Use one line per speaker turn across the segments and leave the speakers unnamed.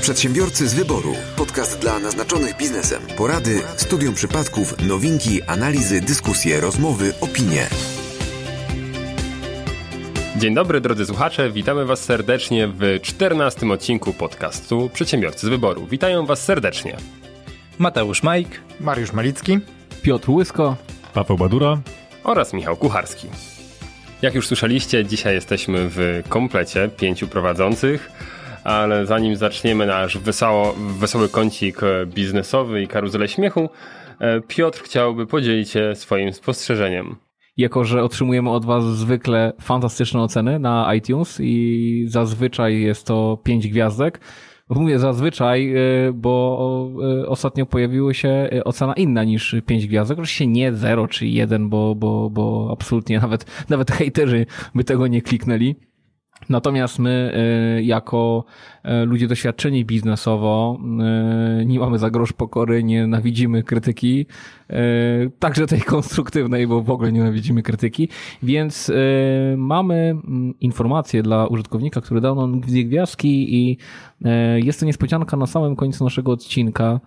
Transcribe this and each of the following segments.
Przedsiębiorcy z wyboru. Podcast dla naznaczonych biznesem. Porady, studium przypadków, nowinki, analizy, dyskusje, rozmowy, opinie.
Dzień dobry drodzy słuchacze, witamy Was serdecznie w czternastym odcinku podcastu Przedsiębiorcy z wyboru. Witają Was serdecznie.
Mateusz Majk,
Mariusz Malicki,
Piotr Łysko,
Paweł Badura
oraz Michał Kucharski. Jak już słyszeliście, dzisiaj jesteśmy w komplecie pięciu prowadzących, ale zanim zaczniemy nasz wesoło, wesoły kącik biznesowy i karuzelę śmiechu, e, Piotr chciałby podzielić się swoim spostrzeżeniem.
Jako, że otrzymujemy od Was zwykle fantastyczne oceny na iTunes i zazwyczaj jest to 5 gwiazdek, Mówię zazwyczaj, y, bo y, ostatnio pojawiła się ocena inna niż 5 gwiazdek. Oczywiście nie 0 czy 1, bo, bo, bo absolutnie nawet, nawet hejterzy by tego nie kliknęli. Natomiast my, jako ludzie doświadczeni biznesowo, nie mamy za grosz pokory, nie nienawidzimy krytyki, także tej konstruktywnej, bo w ogóle nienawidzimy krytyki, więc mamy mm, informację dla użytkownika, który dał nam dwie gwiazdki i jest to niespodzianka na samym końcu naszego odcinka,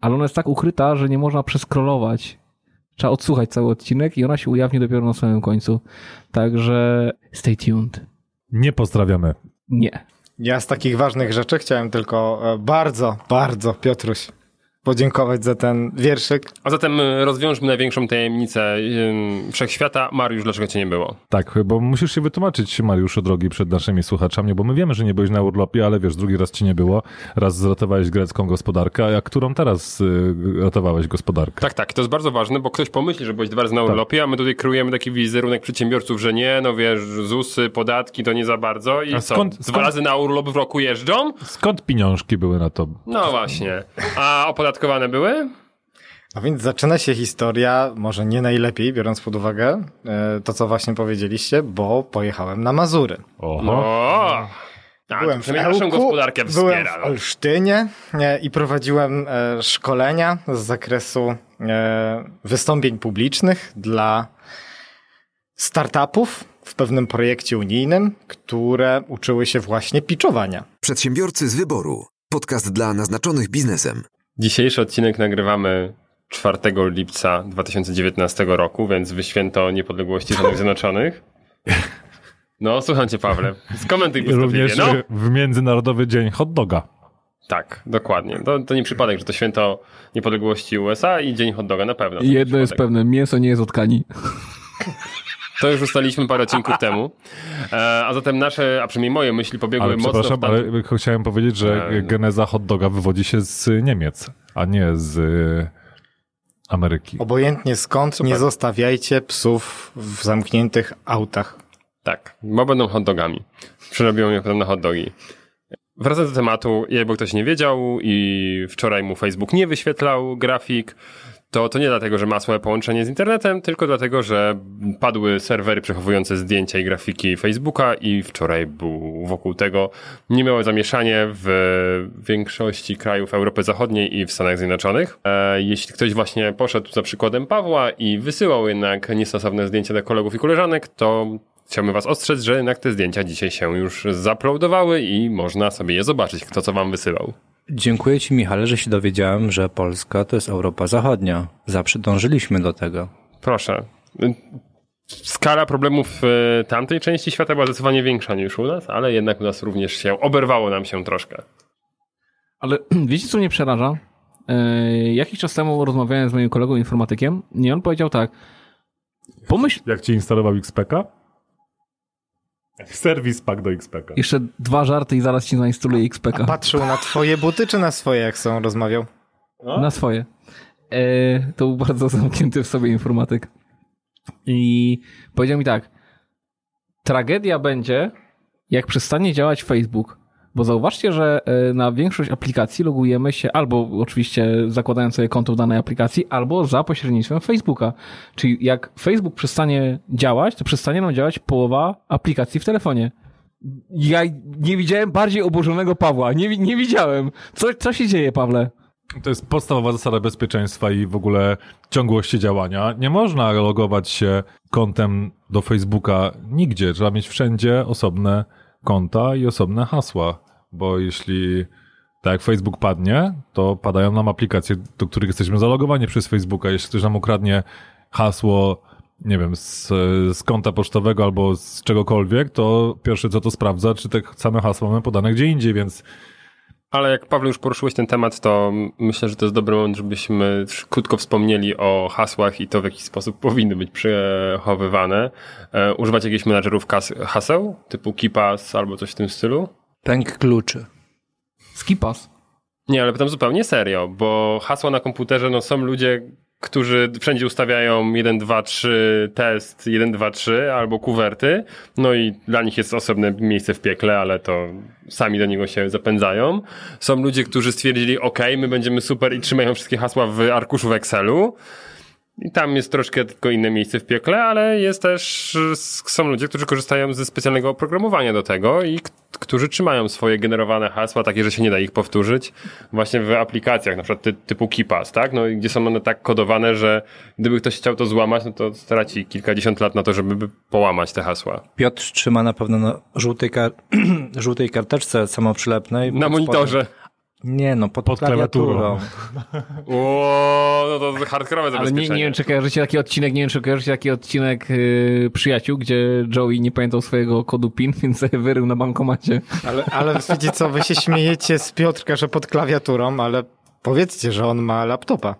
ale ona jest tak ukryta, że nie można przeskrolować. Trzeba odsłuchać cały odcinek i ona się ujawni dopiero na samym końcu. Także stay tuned.
Nie pozdrawiamy.
Nie.
Ja z takich ważnych rzeczy chciałem tylko e, bardzo, bardzo, Piotruś, podziękować za ten wierszyk.
A zatem e, rozwiążmy największą tajemnicę wszechświata. Mariusz, dlaczego cię nie było?
Tak, bo musisz się wytłumaczyć, Mariuszu drogi, przed naszymi słuchaczami, bo my wiemy, że nie byłeś na urlopie, ale wiesz, drugi raz ci nie było. Raz zratowałeś grecką gospodarkę, a którą teraz y, ratowałeś gospodarkę?
Tak, tak, to jest bardzo ważne, bo ktoś pomyśli, że byłeś dwa razy na tak. urlopie, tak. a my tutaj kreujemy taki wizerunek przedsiębiorców, że nie, no wiesz, ZUSy, podatki to nie za bardzo i a co? Skąd, dwa skąd, razy na urlop w roku jeżdżą?
Skąd pieniążki były na to?
No właśnie. A opodatki opodatkowane były?
A więc zaczyna się historia, może nie najlepiej, biorąc pod uwagę e, to, co właśnie powiedzieliście, bo pojechałem na Mazury.
Oho. No. A, byłem w Ełku, naszą gospodarkę wspiera.
Byłem w Olsztynie e, i prowadziłem e, szkolenia z zakresu wystąpień publicznych dla startupów w pewnym projekcie unijnym, które uczyły się właśnie pitchowania.
Przedsiębiorcy z wyboru. Podcast dla naznaczonych biznesem.
Dzisiejszy odcinek nagrywamy 4 lipca 2019 roku, więc wyświęto niepodległości Stanów Zjednoczonych. No, słucham cię, Pawle. Skomentuj
Również no. w Międzynarodowy Dzień Hot Doga.
Tak, dokładnie. To, to nie przypadek, że to święto niepodległości USA i Dzień Hot Doga na pewno.
Jedno jest pewne, mięso nie jest od tkani.
To już ustaliliśmy parę odcinków temu. E, a zatem nasze, a przynajmniej moje myśli pobiegły
ale
mocno
przepraszam, ale chciałem powiedzieć, że e, geneza hot doga wywodzi się z Niemiec, a nie z Ameryki.
Obojętnie skąd, Super. nie zostawiajcie psów w zamkniętych autach.
Tak, bo będą hot dogami. Przerobią je potem na hot dogi. Wracając do tematu, jakby ktoś nie wiedział i wczoraj mu Facebook nie wyświetlał grafik, to, to nie dlatego, że ma słabe połączenie z internetem, tylko dlatego, że padły serwery przechowujące zdjęcia i grafiki Facebooka i wczoraj był wokół tego niemiałe zamieszanie w większości krajów Europy Zachodniej i w Stanach Zjednoczonych. E, jeśli ktoś właśnie poszedł za przykładem Pawła i wysyłał jednak niestosowne zdjęcia do kolegów i koleżanek, to chciałbym was ostrzec, że jednak te zdjęcia dzisiaj się już zaploadowały i można sobie je zobaczyć, kto co wam wysyłał.
Dziękuję Ci, Michale, że się dowiedziałem, że Polska to jest Europa Zachodnia. Zawsze dążyliśmy do tego.
Proszę. Skala problemów w tamtej części świata była zdecydowanie większa niż u nas, ale jednak u nas również się oberwało nam się troszkę.
Ale wiecie, co mnie przeraża? Yy, jakiś czas temu rozmawiałem z moim kolegą informatykiem i on powiedział tak.
Pomyśl. Jak ci instalował XPK? Serwis pack do XPK.
Jeszcze dwa żarty i zaraz ci zainstaluję XPK.
Patrzył na twoje buty czy na swoje, jak są rozmawiał?
No? Na swoje. E, to był bardzo zamknięty w sobie informatyk. I powiedział mi tak. Tragedia będzie, jak przestanie działać Facebook. Bo zauważcie, że e, na większość aplikacji logujemy się albo oczywiście zakładając sobie konto w danej aplikacji, albo za pośrednictwem Facebooka. Czyli jak Facebook przestanie działać, to przestanie nam działać połowa aplikacji w telefonie. Ja nie widziałem bardziej oburzonego Pawła. Nie, nie widziałem. Co, co się dzieje, Pawle?
To jest podstawowa zasada bezpieczeństwa i w ogóle ciągłości działania. Nie można logować się kontem do Facebooka nigdzie. Trzeba mieć wszędzie osobne konta i osobne hasła bo jeśli tak jak Facebook padnie, to padają nam aplikacje, do których jesteśmy zalogowani przez Facebooka. Jeśli ktoś nam ukradnie hasło, nie wiem, z, z konta pocztowego albo z czegokolwiek, to pierwsze co to sprawdza, czy te same hasła mamy podane gdzie indziej, więc
Ale jak Paweł już poruszyłeś ten temat, to myślę, że to jest dobry moment, żebyśmy krótko wspomnieli o hasłach i to w jaki sposób powinny być przechowywane. E, używać jakichś menadżerów kas- haseł, typu KeePass albo coś w tym stylu?
Pęk kluczy.
Skipas.
Nie, ale pytam zupełnie serio, bo hasła na komputerze, no są ludzie, którzy wszędzie ustawiają 1, 2, 3 test, 1, 2, 3 albo kuwerty, no i dla nich jest osobne miejsce w piekle, ale to sami do niego się zapędzają. Są ludzie, którzy stwierdzili, ok, my będziemy super i trzymają wszystkie hasła w arkuszu w Excelu. I tam jest troszkę tylko inne miejsce w piekle, ale jest też, są ludzie, którzy korzystają ze specjalnego oprogramowania do tego i którzy trzymają swoje generowane hasła, takie, że się nie da ich powtórzyć, właśnie w aplikacjach, na przykład ty, typu KeePass, tak? No i gdzie są one tak kodowane, że gdyby ktoś chciał to złamać, no to straci kilkadziesiąt lat na to, żeby połamać te hasła.
Piotr trzyma na pewno na żółtej, kar żółtej karteczce samoprzylepnej.
Na monitorze.
spodem- Nie, no pod,
Pod
klawiaturą.
O, no to hardkorowe
Ale nie, nie wiem, czy kojarzycie taki odcinek, nie wiem, czy kojarzycie taki odcinek yy, Przyjaciół, gdzie Joey nie pamiętał swojego kodu PIN, więc sobie wyrył na bankomacie.
Ale, ale wiecie co, wy się śmiejecie z Piotrka, że pod klawiaturą, ale powiedzcie, że on ma laptopa.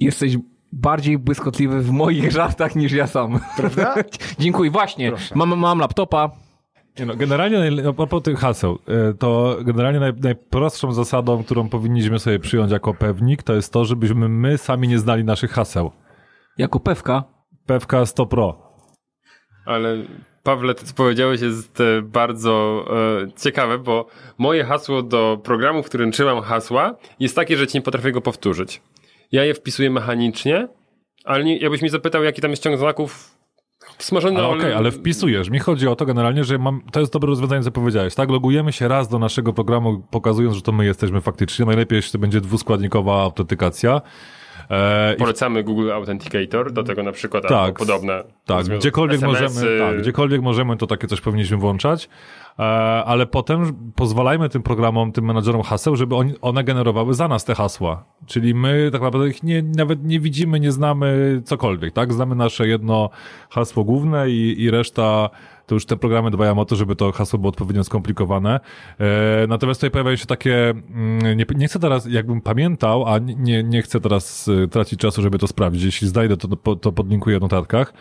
Jesteś bardziej błyskotliwy w moich żartach niż ja sam.
Prawda?
Dziękuję. Właśnie, mam, mam laptopa.
Nie no, generalnie propos tych haseł, e, to generalnie naj, najprostszą zasadą, którą powinniśmy sobie przyjąć jako pewnik, to jest to, żebyśmy my sami nie znali naszych haseł.
Jako pewka.
Pewka 100 Pro.
Ale Pawle, to co powiedziałeś jest e, bardzo e, ciekawe, bo moje hasło do programu, w którym trzymam hasła, jest takie, że ci nie potrafię go powtórzyć. Ja je wpisuję mechanicznie, ale nie, jakbyś mi zapytał, jaki tam jest ciąg znaków smażony
Ale okej,
ole-
ale wpisujesz. Mi chodzi o to generalnie, że mam, to jest dobre rozwiązanie, co powiedziałeś, tak? Logujemy się raz do naszego programu, pokazując, że to my jesteśmy faktycznie. Najlepiej, jeśli to będzie dwuskładnikowa autentykacja. E,
Polecamy Google Authenticator, do tego na przykład
Tak.
podobne.
Tak, gdziekolwiek
SMS-y.
możemy, tak, gdziekolwiek możemy, to takie coś powinniśmy włączać, e, ale potem pozwalajmy tym programom, tym menadżerom haseł, żeby oni, one generowały za nas te hasła. Czyli my tak naprawdę ich nie, nawet nie widzimy, nie znamy cokolwiek, tak? Znamy nasze jedno hasło główne i, i reszta to już te programy dbają o to, żeby to hasło było odpowiednio skomplikowane. E, natomiast tutaj pojawiają się takie, mm, nie, nie chcę teraz, jakbym pamiętał, a nie, nie chcę teraz y, tracić czasu, żeby to sprawdzić. Jeśli znajdę, to, to, podlinkuję w notatkach.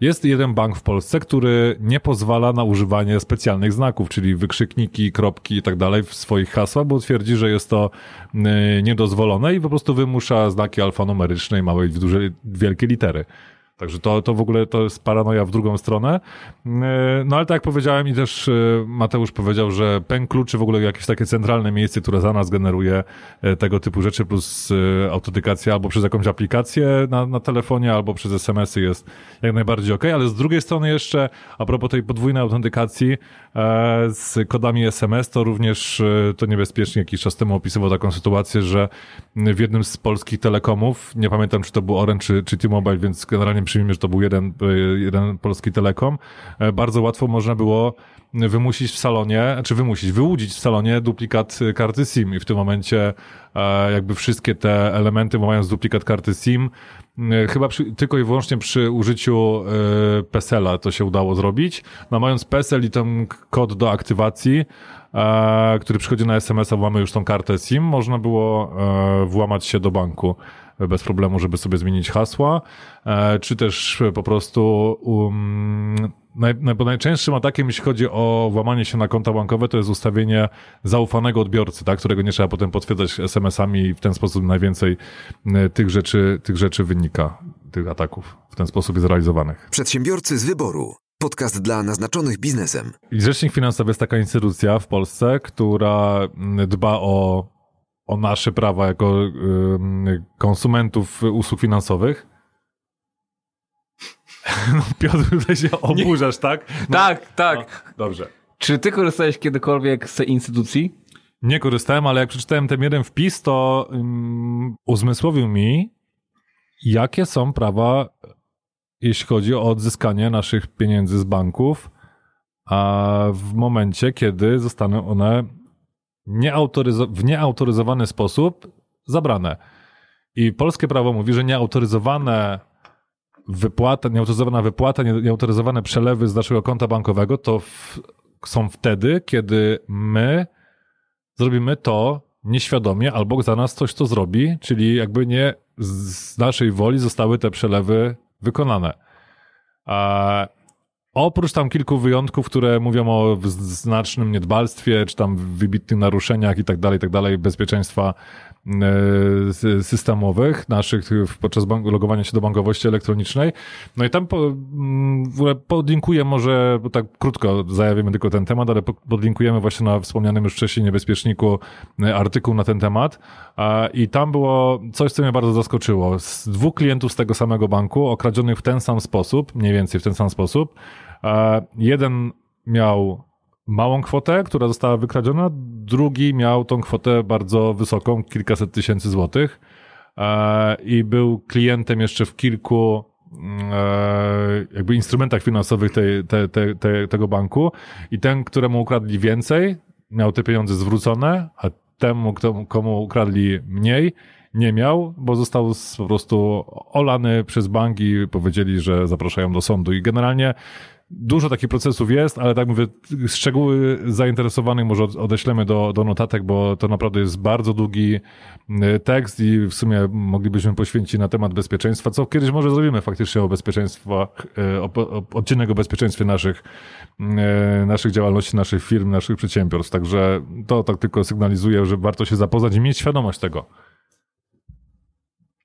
Jest jeden bank w Polsce, który nie pozwala na używanie specjalnych znaków, czyli wykrzykniki, kropki i tak dalej w swoich hasłach, bo twierdzi, że jest to y, niedozwolone i po prostu wymusza znaki alfanumeryczne i małe i duże, wielkie litery. Także to, to w ogóle to jest paranoja w drugą stronę. Yy, No ale tak jak powiedziałem i też yy, Mateusz powiedział, że pęk kluczy w ogóle jakieś takie centralne miejsce, które za nas generuje yy, tego typu rzeczy plus autentykacja albo przez jakąś aplikację na, na telefonie, albo przez SMS-y jest jak najbardziej ok, ale z drugiej strony jeszcze a propos tej podwójnej autentykacji e, z kodami SMS, to również e, to niebezpiecznie jakiś czas temu opisywał taką sytuację, że w jednym z polskich telekomów, nie pamiętam czy to był Orange czy, czy T-Mobile, więc generalnie przyjmijmy, że to był jeden, e, jeden polski telekom, e, bardzo łatwo można było wymusić w salonie, czy wymusić, wyłudzić w salonie duplikat e, karty SIM. I w tym momencie jakby wszystkie te elementy, bo mając duplikat karty SIM, chyba przy, tylko i wyłącznie przy użyciu PESEL-a to się udało zrobić. No mając PESEL i ten kod do aktywacji, który przychodzi na SMS-a, bo mamy już tą kartę SIM, można było włamać się do banku bez problemu, żeby sobie zmienić hasła, e, czy też po prostu um, naj, najczęstszym atakiem, jeśli chodzi o włamanie się na konta bankowe, to jest ustawienie zaufanego odbiorcy, tak, którego nie trzeba potem potwierdzać SMS-ami i w ten sposób najwięcej tych rzeczy, tych rzeczy wynika, tych ataków w ten sposób jest realizowanych.
Przedsiębiorcy z wyboru. Podcast dla naznaczonych biznesem.
I Rzecznik Finansowy jest taka instytucja w Polsce, która dba o, o nasze prawa jako konsumentów usług finansowych. No, Piotr, tutaj się oburzasz, tak? No,
Tak, tak.
no, dobrze.
Czy ty korzystałeś kiedykolwiek z tej instytucji?
Nie korzystałem, ale jak przeczytałem ten jeden wpis, to um, uzmysłowił mi, jakie są prawa, jeśli chodzi o odzyskanie naszych pieniędzy z banków, a w momencie, kiedy zostaną one nieautoryzo- w nieautoryzowany sposób zabrane. I polskie prawo mówi, że nieautoryzowane wypłata, nieautoryzowana wypłata, nie- nieautoryzowane przelewy z naszego konta bankowego to w, są wtedy, kiedy my zrobimy to nieświadomie albo za nas coś to zrobi, czyli jakby nie z naszej woli zostały te przelewy wykonane. A oprócz tam kilku wyjątków, które mówią o znacznym niedbalstwie, czy tam wybitnych naruszeniach i tak dalej, i tak dalej, bezpieczeństwa systemowych naszych w- podczas logowania się do bankowości elektronicznej. No i tam po, mm, w ogóle podlinkuję może, bo tak krótko zajawimy tylko ten temat, ale po- podlinkujemy właśnie na wspomnianym już wcześniej niebezpieczniku e, artykuł na ten temat. I tam było coś, co mnie bardzo zaskoczyło. Z dwóch klientów z tego samego banku okradzionych w ten sam sposób, mniej więcej w ten sam sposób. E, Jeden miał małą kwotę, która została wykradziona, drugi miał tą kwotę bardzo wysoką, kilkaset tysięcy złotych. E, i był klientem jeszcze w kilku mm, e, jakby instrumentach finansowych tej, te, te, te, tego banku. I ten, któremu ukradli więcej, miał te pieniądze zwrócone, a temu, komu ukradli mniej, nie miał, bo został po prostu olany przez bank i powiedzieli, że zapraszają do sądu. I generalnie Dużo takich procesów jest, ale tak mówię, szczegóły zainteresowanych może od- odeślemy do, do notatek, bo to naprawdę jest bardzo długi y, tekst i w sumie moglibyśmy poświęcić na temat bezpieczeństwa, co kiedyś może zrobimy faktycznie o bezpieczeństwach, y, o, o, odcinek o bezpieczeństwie naszych, y, naszych działalności, naszych firm, naszych przedsiębiorstw. Także to tak tylko sygnalizuje, że warto się zapoznać i mieć świadomość tego.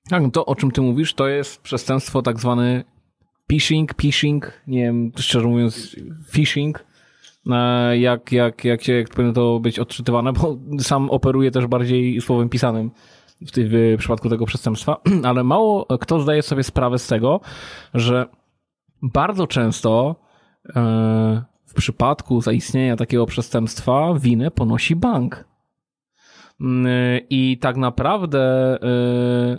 Tak, no to o czym ty mówisz, to jest przestępstwo tak zwany phishing, phishing, nie wiem, szczerze mówiąc, phishing, e, jak, jak, jak, się, jak powinno to być odczytywane, bo sam operuję też bardziej słowem pisanym w, ty, w przypadku tego przestępstwa, ale mało kto zdaje sobie sprawę z tego, że bardzo często e, w przypadku zaistnienia takiego przestępstwa winę ponosi bank. Mm, I tak naprawdę e,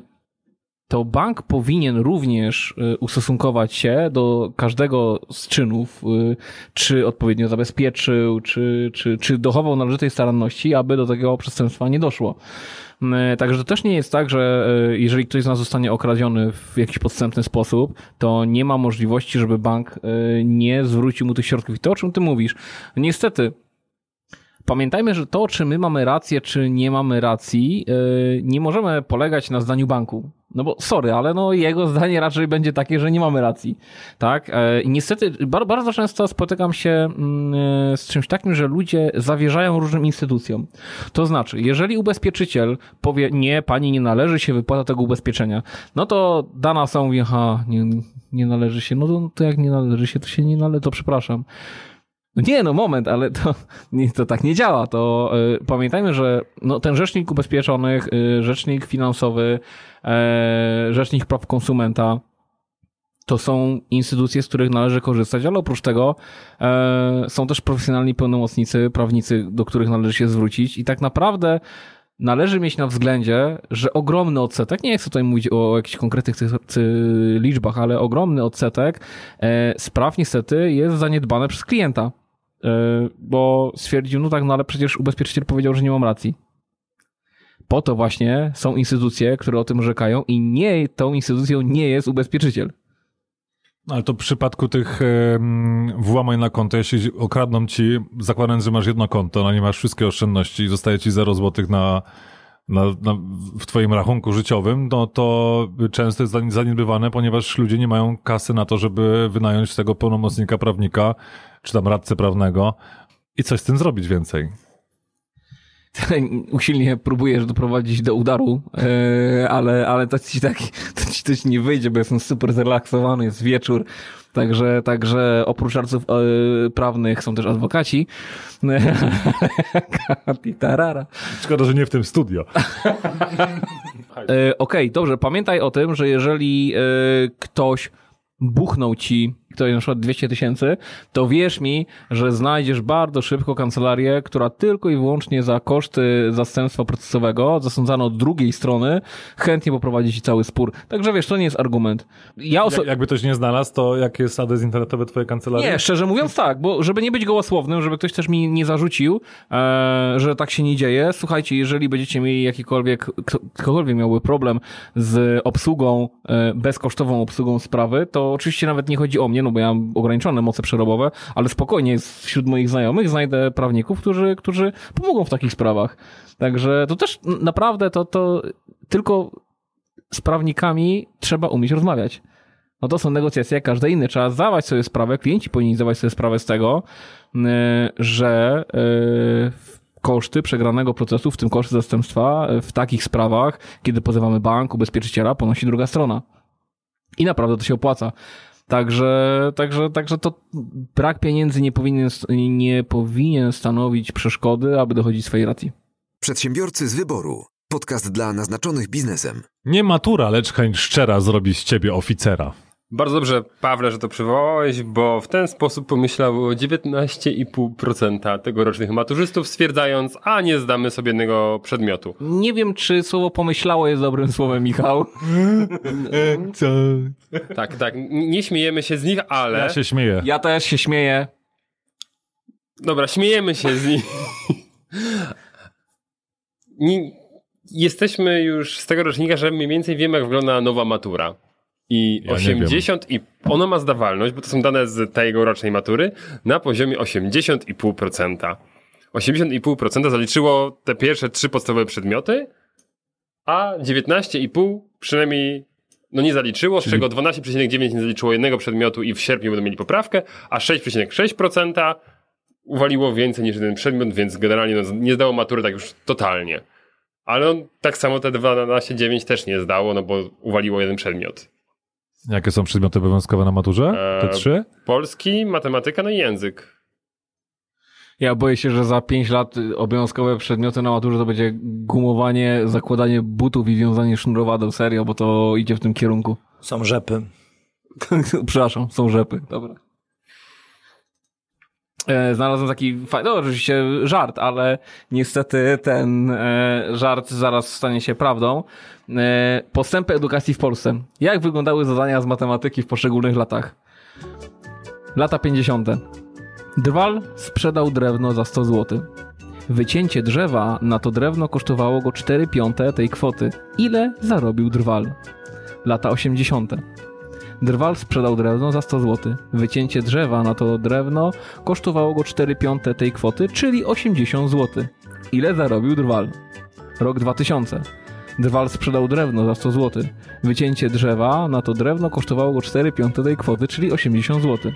to bank powinien również y, ustosunkować się do każdego z czynów, y, czy odpowiednio zabezpieczył, czy, czy, czy dochował należytej staranności, aby do takiego przestępstwa nie doszło. Y, Także to też nie jest tak, że jeżeli ktoś z nas zostanie okradziony w jakiś podstępny sposób, to nie ma możliwości, żeby bank nie zwrócił mu tych środków. I to, o czym ty mówisz, niestety, Pamiętajmy, że to, czy my mamy rację, czy nie mamy racji, yy, nie możemy polegać na zdaniu banku. No bo sorry, ale no jego zdanie raczej będzie takie, że nie mamy racji. Tak? Yy, I niestety bar- bardzo często spotykam się mm, yy, z czymś takim, że ludzie zawierzają różnym instytucjom. To znaczy, jeżeli ubezpieczyciel powie, nie, pani nie należy się wypłata tego ubezpieczenia, no to dana osoba mówi, aha, nie, nie należy się, no to, to jak nie należy się, to się nie należy, to przepraszam. No nie, no moment, ale to, nie, to tak nie działa. To y, pamiętajmy, że no, ten rzecznik ubezpieczonych, y, rzecznik finansowy, e, rzecznik praw konsumenta to są instytucje, z których należy korzystać, ale oprócz tego e, są też profesjonalni pełnomocnicy, prawnicy, do których należy się zwrócić i tak naprawdę należy mieć na względzie, że ogromny odsetek, nie chcę tutaj mówić o jakichś konkretnych liczbach, ale ogromny odsetek e, spraw niestety jest zaniedbane przez klienta. E, bo stwierdził, no tak, no ale przecież ubezpieczyciel powiedział, że nie mam racji. Po to właśnie są instytucje, które o tym rzekają i nie, tą instytucją nie jest ubezpieczyciel.
Ale to w przypadku tych włamań na konto, jeśli okradną ci, zakładając, że masz jedno konto, no nie masz wszystkie oszczędności i zostaje ci 0 złotych na, na, na, w twoim rachunku życiowym, no to często jest zani- zaniedbywane, ponieważ ludzie nie mają kasy na to, żeby wynająć tego pełnomocnika prawnika, czy tam radcę prawnego i coś z tym zrobić więcej.
Usilnie próbujesz doprowadzić do udaru, e, ale, ale to ci tak, to ci, ci nie wyjdzie, bo jestem super zrelaksowany, jest wieczór, także, także oprócz radców e, prawnych są też adwokaci. Tarara.
Szkoda, że nie w tym studio.
E, Okej, dobrze, pamiętaj o tym, że jeżeli e, ktoś buchnął ci ktoś na przykład 200 tysięcy, to wierz mi, że znajdziesz bardzo szybko kancelarię, która tylko i wyłącznie za koszty zastępstwa procesowego, zasądzane od drugiej strony, chętnie poprowadzi ci cały spór. Także wiesz, to nie jest argument. Ja oso-
Jak, jakby ktoś nie znalazł, to jakie jest adres internetowy twojej kancelarii?
nie, szczerze mówiąc tak, bo żeby nie być gołosłownym, żeby ktoś też mi nie zarzucił, e, że tak się nie dzieje. Słuchajcie, jeżeli będziecie mieli jakikolwiek, kto- ktokolwiek miałby problem z obsługą, e, bezkosztową obsługą sprawy, to oczywiście nawet nie chodzi o mnie, no bo ja mam ograniczone moce przerobowe, ale spokojnie wśród moich znajomych znajdę prawników, którzy, którzy pomogą w takich sprawach. Także to też naprawdę to, to tylko z prawnikami trzeba umieć rozmawiać. No to są negocjacje jak każde inne. Trzeba zdawać sobie sprawę, klienci powinni zdawać sobie sprawę z tego, y, że y, koszty przegranego procesu, w tym koszty zastępstwa, y, w takich sprawach, kiedy pozywamy bank, ubezpieczyciela, ponosi druga strona. I naprawdę to się opłaca. Także, także, także to brak pieniędzy nie powinien, nie powinien stanowić przeszkody, aby dochodzić swojej racji.
Przedsiębiorcy z wyboru. Podcast dla naznaczonych biznesem.
Nie matura, lecz chęć szczera zrobi z ciebie oficera.
Bardzo dobrze, Pawle, że to przywołałeś, bo w ten sposób pomyślało 19,5% tegorocznych maturzystów, stwierdzając, a nie zdamy sobie jednego przedmiotu.
Nie wiem, czy słowo pomyślało jest dobrym słowem, Michał.
Co?
Tak, tak, nie śmiejemy się z nich, ale...
Ja się śmieję.
Ja też się śmieję.
Dobra, śmiejemy się z nich. Nie, jesteśmy już z tego rocznika, że mniej więcej wiemy, jak wygląda nowa matura. I
Ja nie
80 i ona ma zdawalność, bo to są dane z tego rocznej matury, na poziomie 80,5%. 80,5% zaliczyło te pierwsze trzy podstawowe przedmioty, a 19,5 przynajmniej no nie zaliczyło, z czego 12,9 nie zaliczyło jednego przedmiotu i w sierpniu będą mieli poprawkę, a 6,6% uwaliło więcej niż jeden przedmiot, więc generalnie no, nie zdało matury tak już totalnie. Ale on, tak samo te 12,9 też nie zdało, no bo uwaliło jeden przedmiot.
Jakie są przedmioty obowiązkowe na maturze? Te
Eee,
trzy?
Polski, matematyka, no i język.
Ja boję się, że za 5 lat obowiązkowe przedmioty na maturze to będzie gumowanie, zakładanie butów i wiązanie sznurowadeł, serio, bo to idzie w tym kierunku.
Są rzepy.
Przepraszam, są rzepy, dobra. E, znalazłem taki fajny, no oczywiście żart, ale niestety ten e, żart zaraz stanie się prawdą. E, postępy edukacji w Polsce. Jak wyglądały zadania z matematyki w poszczególnych latach? Lata 50. Drwal sprzedał drewno za 100 zł. Wycięcie drzewa na to drewno kosztowało go 4 piąte tej kwoty. Ile zarobił drwal? Lata 80. Drwal sprzedał drewno za 100 zł. Wycięcie drzewa na to drewno kosztowało go 4 piąte tej kwoty, czyli 80 zł. Ile zarobił drwal? Rok 2000. Drwal sprzedał drewno za 100 zł. Wycięcie drzewa na to drewno kosztowało go 4 piąte tej kwoty, czyli 80 zł.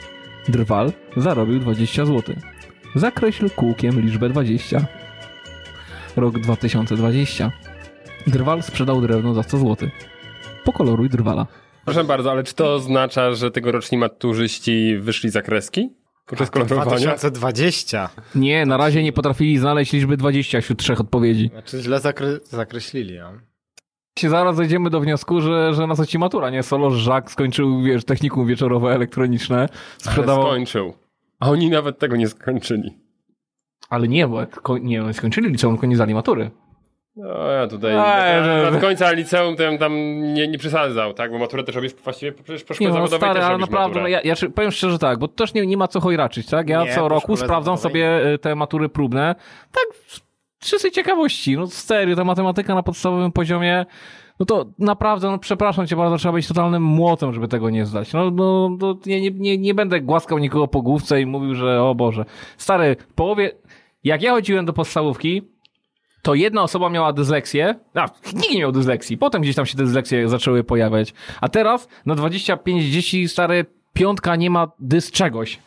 Drwal zarobił 20 zł. Zakreśl kółkiem liczbę 20. Rok 2020. Drwal sprzedał drewno za 100 zł. Pokoloruj drwala.
Proszę bardzo, ale czy to oznacza, że tegoroczni maturzyści wyszli za kreski? Podczas kolorowania?
2020.
Nie, na razie nie potrafili znaleźć liczby 20 wśród trzech odpowiedzi.
Znaczy źle zakre zakreślili.
Się zaraz dojdziemy do wniosku, że, że na co ci matura, nie? Solo Żak skończył, wiesz, technikum wieczorowe elektroniczne,
Ale
sprzedawał...
skończył. A oni nawet tego nie skończyli.
Ale nie, bo ko- nie, oni skończyli liceum, tylko nie zdali matury.
No ja tutaj
Ej,
na,
że-
na końca liceum to ja tam nie, nie przesadzał, tak? Bo maturę też robisz właściwie przecież po
Nie,
szkole
no
zawodowej
stary,
też
ale naprawdę, no, ja, ja powiem szczerze tak, bo to też nie, nie ma co chojraczyć, tak? Ja
Nie,
co roku sprawdzam
zawodowej
sobie y, te matury próbne, tak z czystej ciekawości, no serio, ta matematyka na podstawowym poziomie, no to naprawdę, no przepraszam cię bardzo, trzeba być totalnym młotem, żeby tego nie zdać. No, no, no nie, nie, nie, nie będę głaskał nikogo po główce i mówił, że o Boże. Stary, w połowie, jak ja chodziłem do podstawówki, to jedna osoba miała dysleksję, a nikt nie miał dysleksji, potem gdzieś tam się te dysleksje zaczęły pojawiać, a teraz na 25 dzieci stary piątka nie ma dys czegoś.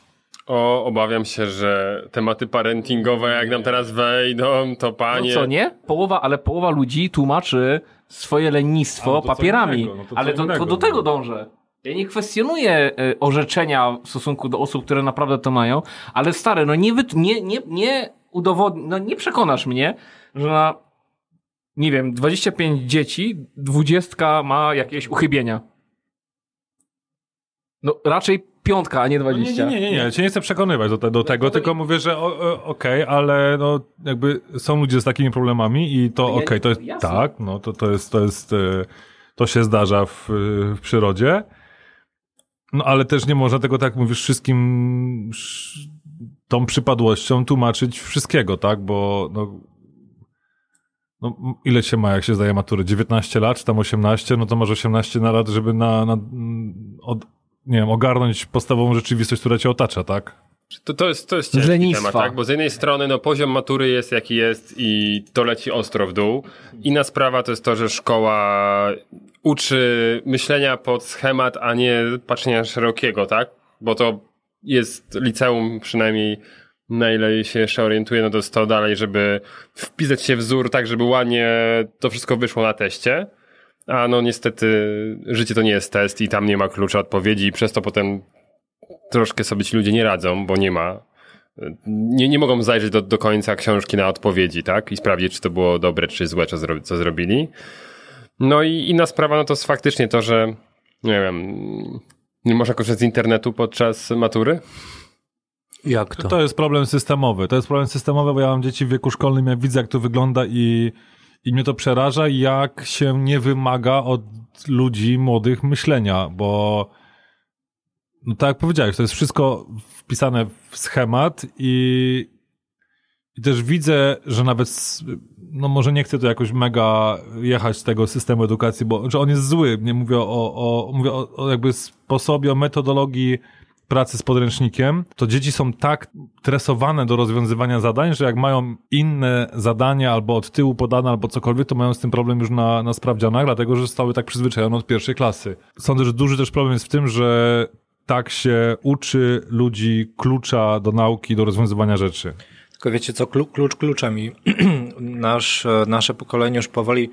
O, obawiam się, że tematy parentingowe jak nam teraz wejdą, to
No
panie...
co, nie? Połowa, ale połowa ludzi tłumaczy swoje lenistwo
no
papierami.
innego, no to
ale to, to do tego
no.
dążę. Ja nie kwestionuję y, orzeczenia w stosunku do osób, które naprawdę to mają, ale stary, no nie, nie, nie, nie udowodni, no nie przekonasz mnie, że na, nie wiem, 25 dzieci, 20 ma jakieś uchybienia. No raczej piątka, a nie
No nie,
20.
nie, nie, nie, nie, ja cię nie chcę przekonywać do, te, do tego, tylko mówię, że okej, ale no jakby są ludzie z takimi problemami i to okej, to jest,
jasne.
tak, no to, to jest, to jest, e, to się zdarza w, w przyrodzie, no ale też nie można tego, tak jak mówisz, wszystkim sz- tą przypadłością tłumaczyć wszystkiego, tak, bo no, no, ile się ma, jak się zdaje maturę? 19 lat, czy tam 18? No to masz 18 na lat, żeby na, na mm, od, nie wiem, ogarnąć podstawową rzeczywistość, która cię otacza, tak?
To, to jest, to jest ciężki
lenistwa.
temat, tak? Bo z jednej strony no, poziom matury jest jaki jest i to leci ostro w dół. Inna sprawa to jest to, że szkoła uczy myślenia pod schemat, a nie patrzenia szerokiego, tak? Bo to jest liceum przynajmniej na ile się jeszcze orientuję, no to jest to dalej, żeby wpisać się wzór tak, żeby ładnie to wszystko wyszło na teście. A no niestety życie to nie jest test i tam nie ma klucza odpowiedzi i przez to potem troszkę sobie ci ludzie nie radzą, bo nie ma. Nie, nie mogą zajrzeć do, do końca książki na odpowiedzi, tak? I sprawdzić, czy to było dobre, czy złe, co, zro, co zrobili. No i inna sprawa, no to jest faktycznie to, że nie wiem, nie można korzystać z internetu podczas matury.
Jak to?
To jest problem systemowy. To jest problem systemowy, bo ja mam dzieci w wieku szkolnym, ja widzę, jak to wygląda i, i mnie to przeraża, jak się nie wymaga od ludzi młodych myślenia, bo no tak jak powiedziałeś, to jest wszystko wpisane w schemat i, i też widzę, że nawet, no może nie chcę tu jakoś mega jechać z tego systemu edukacji, bo że on jest zły. Nie mówię o, o, mówię o, o jakby sposobie, o metodologii pracy z podręcznikiem, to dzieci są tak tresowane do rozwiązywania zadań, że jak mają inne zadania albo od tyłu podane, albo cokolwiek, to mają z tym problem już na, na sprawdzianach, dlatego że zostały tak przyzwyczajone od pierwszej klasy. Sądzę, że duży też problem jest w tym, że tak się uczy ludzi klucza do nauki, do rozwiązywania rzeczy.
Tylko wiecie co, Klu- klucz kluczem i nasz, e, nasze pokolenie już powoli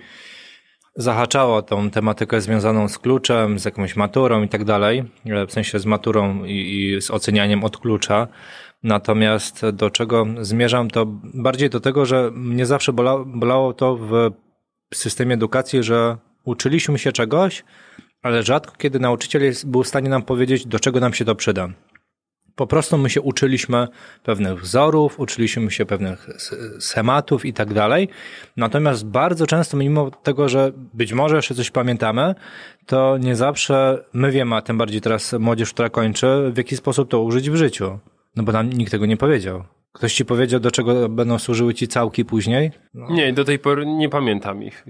zahaczało tą tematykę związaną z kluczem, z jakąś maturą i tak dalej, e, w sensie z maturą i, i z ocenianiem od klucza. Natomiast do czego zmierzam, to bardziej do tego, że mnie zawsze bola, bolało to w systemie edukacji, że uczyliśmy się czegoś, ale rzadko kiedy nauczyciel był w stanie nam powiedzieć, do czego nam się to przyda. Po prostu my się uczyliśmy pewnych wzorów, uczyliśmy się pewnych schematów i tak dalej. Natomiast bardzo często, mimo tego, że być może jeszcze coś pamiętamy, to nie zawsze my wiemy, a tym bardziej teraz młodzież, która kończy, w jaki sposób to użyć w życiu. No bo nam nikt tego nie powiedział. Ktoś ci powiedział, do czego będą służyły ci całki później?
Nie, do tej pory nie pamiętam ich.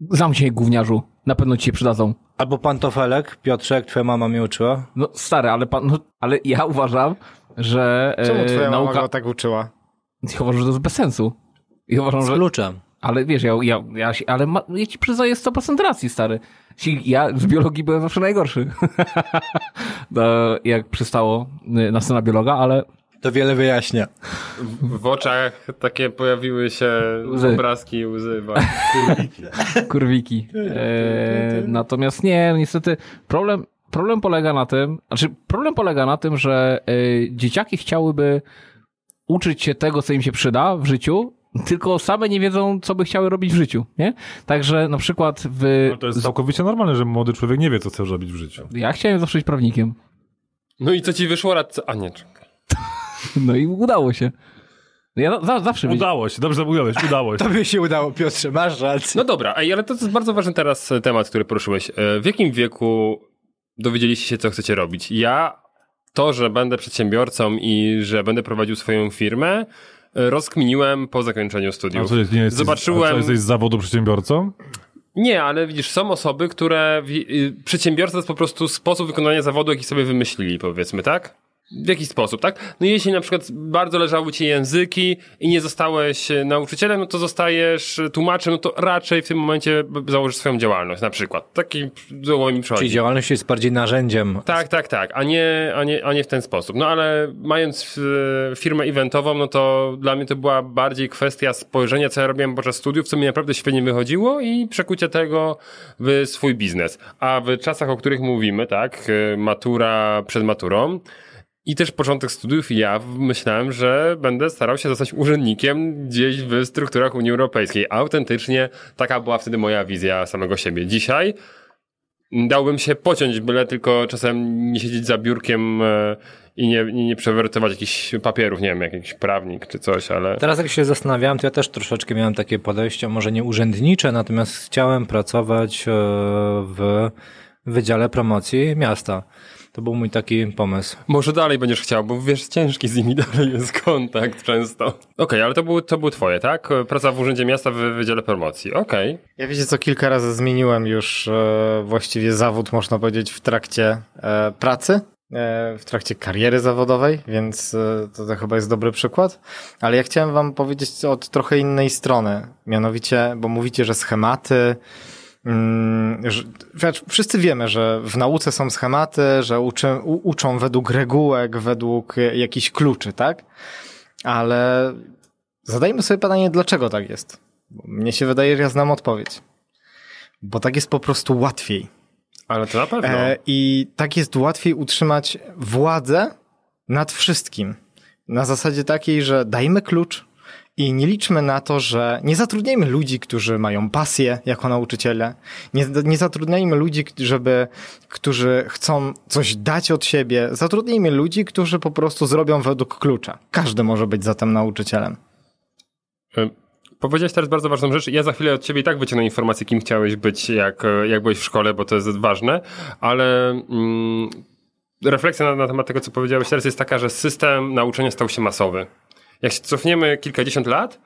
Zamknij się, gówniarzu. Na pewno ci się przydadzą.
Albo pantofelek, Piotrze, jak twoja mama mnie uczyła?
No stary, ale pan, no, ale ja uważam, że
Czemu
e,
twoja mama
nauka...
go tak uczyła?
Ja uważam, że to jest bez sensu. Ja uważam,
Z
że...
kluczem.
Ale wiesz, ja, ja, ja się, ale ma, ja ci przyznaję 100% racji, stary. Ja z biologii byłem zawsze najgorszy. no, jak przystało y, na scena biologa, ale
To wiele wyjaśnia.
W, w oczach takie pojawiły się
Łzy.
obrazki łzy. właśnie.
kurwiki. E, natomiast nie, niestety problem, problem polega na tym, znaczy problem polega na tym, że e, dzieciaki chciałyby uczyć się tego, co im się przyda w życiu, tylko same nie wiedzą, co by chciały robić w życiu, nie? Także na przykład w...
No to jest całkowicie normalne, że młody człowiek nie wie, co chce robić w życiu.
Ja chciałem zawsze być prawnikiem.
No i co ci wyszło radca? A nie.
No i udało się. No Ja za, zawsze.
Udało się, dobrze mówiłeś, udało się.
Tobie się udało, Piotrze, masz rację.
No dobra, ale to jest bardzo ważny teraz temat, który poruszyłeś. E, W jakim wieku dowiedzieliście się, co chcecie robić? Ja to, że będę przedsiębiorcą i że będę prowadził swoją firmę, e, rozkminiłem po zakończeniu
A
studiów.
co, nie jesteś,
Zobaczyłem-
A co, jesteś z zawodu przedsiębiorcą?
Nie, ale widzisz, są osoby, które. Przedsiębiorca to jest po prostu sposób wykonania zawodu, jaki sobie wymyślili, powiedzmy, tak? W jaki sposób, tak? No jeśli na przykład bardzo leżały ci języki i nie zostałeś e, nauczycielem, no to zostajesz tłumaczem, no to raczej w tym momencie założysz swoją działalność, na przykład. Taki głowy mi przychodzi.
Czyli działalność jest bardziej narzędziem.
Tak, tak, tak, a nie, a nie, a nie w ten sposób. No ale mając e, firmę eventową, no to dla mnie to była bardziej kwestia spojrzenia, co ja robiłem podczas studiów, co mi naprawdę świetnie wychodziło i przekucia tego w swój biznes. A w czasach, o których mówimy, tak, e, matura przed maturą, i też początek studiów ja myślałem, że będę starał się zostać urzędnikiem gdzieś w strukturach Unii Europejskiej. Autentycznie taka była wtedy moja wizja samego siebie. Dzisiaj dałbym się pociąć, byle tylko czasem nie siedzieć za biurkiem e, i nie, nie, nie przewertować jakichś papierów, nie wiem, jak jakiś prawnik czy coś, ale...
Teraz jak się zastanawiałem, to ja też troszeczkę miałem takie podejście, może nie urzędnicze, natomiast chciałem pracować e, w Wydziale Promocji Miasta. To był mój taki pomysł.
Może dalej będziesz chciał, bo wiesz, ciężki z nimi dalej jest kontakt często. Okej, okay, ale to był, to był twoje, tak? Praca w Urzędzie Miasta w Wydziale Promocji. Okej. Okay.
Ja wiecie co, kilka razy zmieniłem już e, właściwie zawód, można powiedzieć, w trakcie e, pracy e, w trakcie kariery zawodowej, więc e, to, to chyba jest dobry przykład. Ale ja chciałem wam powiedzieć od trochę innej strony. Mianowicie, bo mówicie, że schematy, Mm, wszyscy wiemy, że w nauce są schematy, że uczy, uczą według regułek, według jakichś kluczy, tak? Ale zadajmy sobie pytanie, dlaczego tak jest? Mnie się wydaje, że ja znam odpowiedź. Bo tak jest po prostu łatwiej.
Ale to na pewno. E,
I tak jest łatwiej utrzymać władzę nad wszystkim. Na zasadzie takiej, że dajmy klucz, i nie liczmy na to, że nie zatrudniajmy ludzi, którzy mają pasję jako nauczyciele. Nie, nie zatrudniajmy ludzi, żeby, którzy chcą coś dać od siebie. Zatrudnijmy ludzi, którzy po prostu zrobią według klucza. Każdy może być zatem nauczycielem.
E, powiedziałeś teraz bardzo ważną rzecz. Ja za chwilę od ciebie i tak wyciągnę informację, kim chciałeś być, jak, jak byłeś w szkole, bo to jest ważne, ale mm, refleksja na, na temat tego, co powiedziałeś teraz jest taka, że system nauczania stał się masowy jak się cofniemy kilkadziesiąt lat,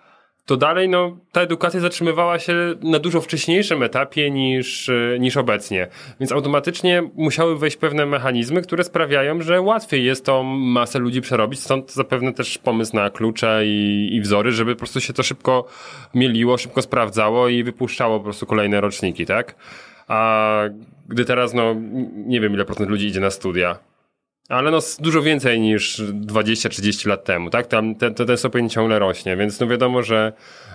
to dalej no, ta edukacja zatrzymywała się na dużo wcześniejszym etapie niż, e, niż obecnie. Więc automatycznie musiały wejść pewne mechanizmy, które sprawiają, że łatwiej jest tą masę ludzi przerobić. Stąd zapewne też pomysł na klucze i, i wzory, żeby po prostu się to szybko mieliło, szybko sprawdzało i wypuszczało po prostu kolejne roczniki, tak? A gdy teraz, no, nie wiem ile procent ludzi idzie na studia ale no dużo więcej niż 20-30 lat temu, tak? Tam ten, ten stopień ciągle rośnie, więc no wiadomo, że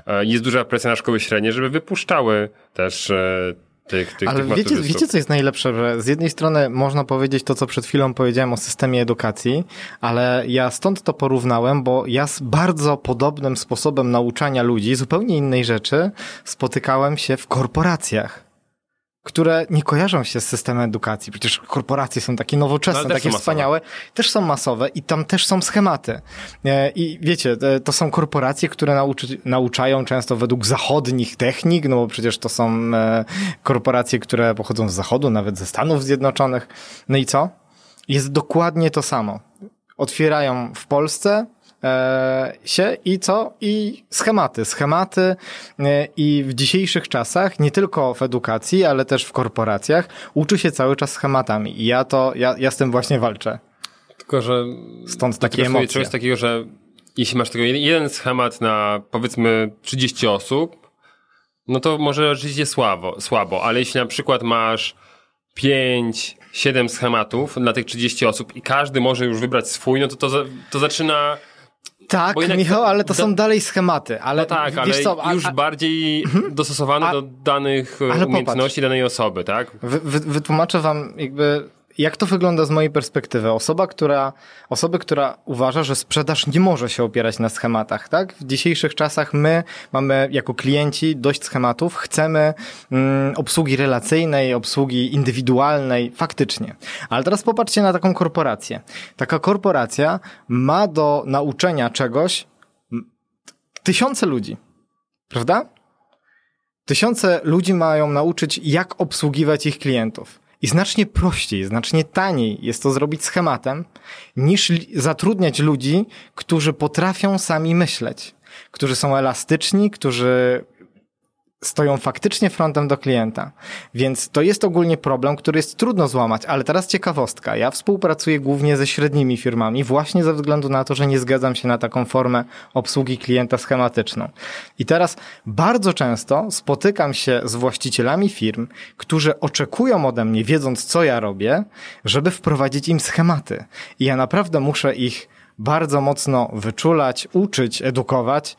e, jest duża presja na szkoły średnie, żeby wypuszczały też e, tych, tych,
Ale
tych
wiecie, wiecie, co jest najlepsze, że z jednej strony można powiedzieć to, co przed chwilą powiedziałem o systemie edukacji, ale ja stąd to porównałem, bo ja z bardzo podobnym sposobem nauczania ludzi, zupełnie innej rzeczy, spotykałem się w korporacjach które nie kojarzą się z systemem edukacji. Przecież korporacje są takie nowoczesne, no, takie wspaniałe, też są masowe i tam też są schematy. E, I wiecie, e, to są korporacje, które nauczy, nauczają często według zachodnich technik, no bo przecież to są e, korporacje, które pochodzą z zachodu, nawet ze Stanów Zjednoczonych. No i co? Jest dokładnie to samo. Otwierają w Polsce, się i co? I schematy. Schematy e, i w dzisiejszych czasach, nie tylko w edukacji, ale też w korporacjach, uczy się cały czas schematami. I ja to, ja, ja z tym właśnie walczę.
Tylko, że
stąd takie emocje.
Czegoś takiego, że jeśli masz tylko jeden schemat na powiedzmy 30 osób, no to może rzeczywiście słabo, słabo, ale jeśli na przykład masz 5, 7 schematów dla tych 30 osób i każdy może już wybrać swój, no to to, to zaczyna
tak, Michał, ale to są dalej schematy. Ale,
no tak, ale co, a, już bardziej mhm. dostosowane a, do danych umiejętności popatrz. danej osoby, tak?
Wy, wy, wytłumaczę wam jakby jak to wygląda z mojej perspektywy? Osoba, która, osoby, która uważa, że sprzedaż nie może się opierać na schematach, tak? W dzisiejszych czasach my mamy jako klienci dość schematów, chcemy mm, obsługi relacyjnej, obsługi indywidualnej, faktycznie. Ale teraz popatrzcie na taką korporację. Taka korporacja ma do nauczenia czegoś tysiące ludzi, prawda? Tysiące ludzi mają nauczyć, jak obsługiwać ich klientów. I znacznie prościej, znacznie taniej jest to zrobić schematem, niż zatrudniać ludzi, którzy potrafią sami myśleć, którzy są elastyczni, którzy stoją faktycznie frontem do klienta. Więc to jest ogólnie problem, który jest trudno złamać, ale teraz ciekawostka. Ja współpracuję głównie ze średnimi firmami właśnie ze względu na to, że nie zgadzam się na taką formę obsługi klienta schematyczną. I teraz bardzo często spotykam się z właścicielami firm, którzy oczekują ode mnie, wiedząc co ja robię, żeby wprowadzić im schematy. I ja naprawdę muszę ich bardzo mocno wyczulać, uczyć, edukować,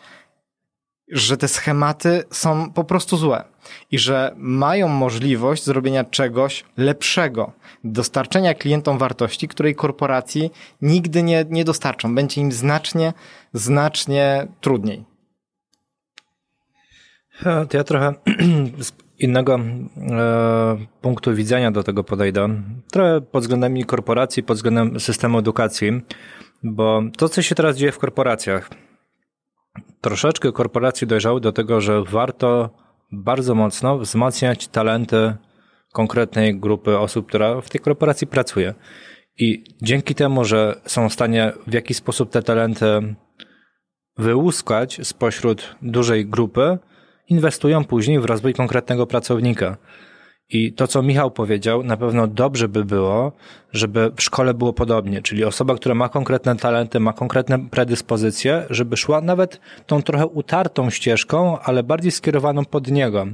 że te schematy są po prostu złe i że mają możliwość zrobienia czegoś lepszego, dostarczenia klientom wartości, której korporacji nigdy nie, nie dostarczą. Będzie im znacznie, znacznie trudniej.
To ja trochę innego e, punktu widzenia do tego podejdę. Trochę pod względem korporacji, pod względem systemu edukacji, bo to, co się teraz dzieje w korporacjach, troszeczkę korporacje dojrzały do tego, że warto bardzo mocno wzmacniać talenty konkretnej grupy osób, która w tej korporacji pracuje. I dzięki temu, że są w stanie w jakiś sposób te talenty wyłuskać spośród dużej grupy, inwestują później w rozwój konkretnego pracownika. I to, co Michał powiedział, na pewno dobrze by było, żeby w szkole było podobnie, czyli osoba, która ma konkretne talenty, ma konkretne predyspozycje, żeby szła nawet tą trochę utartą ścieżką, ale bardziej skierowaną pod niego.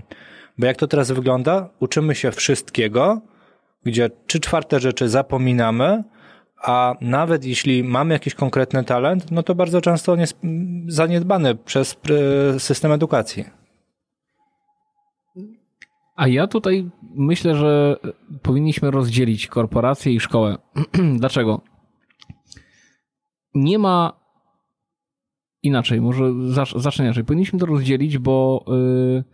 Bo jak to teraz wygląda? Uczymy się wszystkiego, gdzie trzy czwarte rzeczy zapominamy, a nawet jeśli mamy jakiś konkretny talent, no to bardzo często on jest zaniedbany przez system edukacji.
A ja tutaj myślę, że powinniśmy rozdzielić korporację i szkołę. Dlaczego? Nie ma inaczej, może zacznę inaczej. Powinniśmy to rozdzielić, bo yy,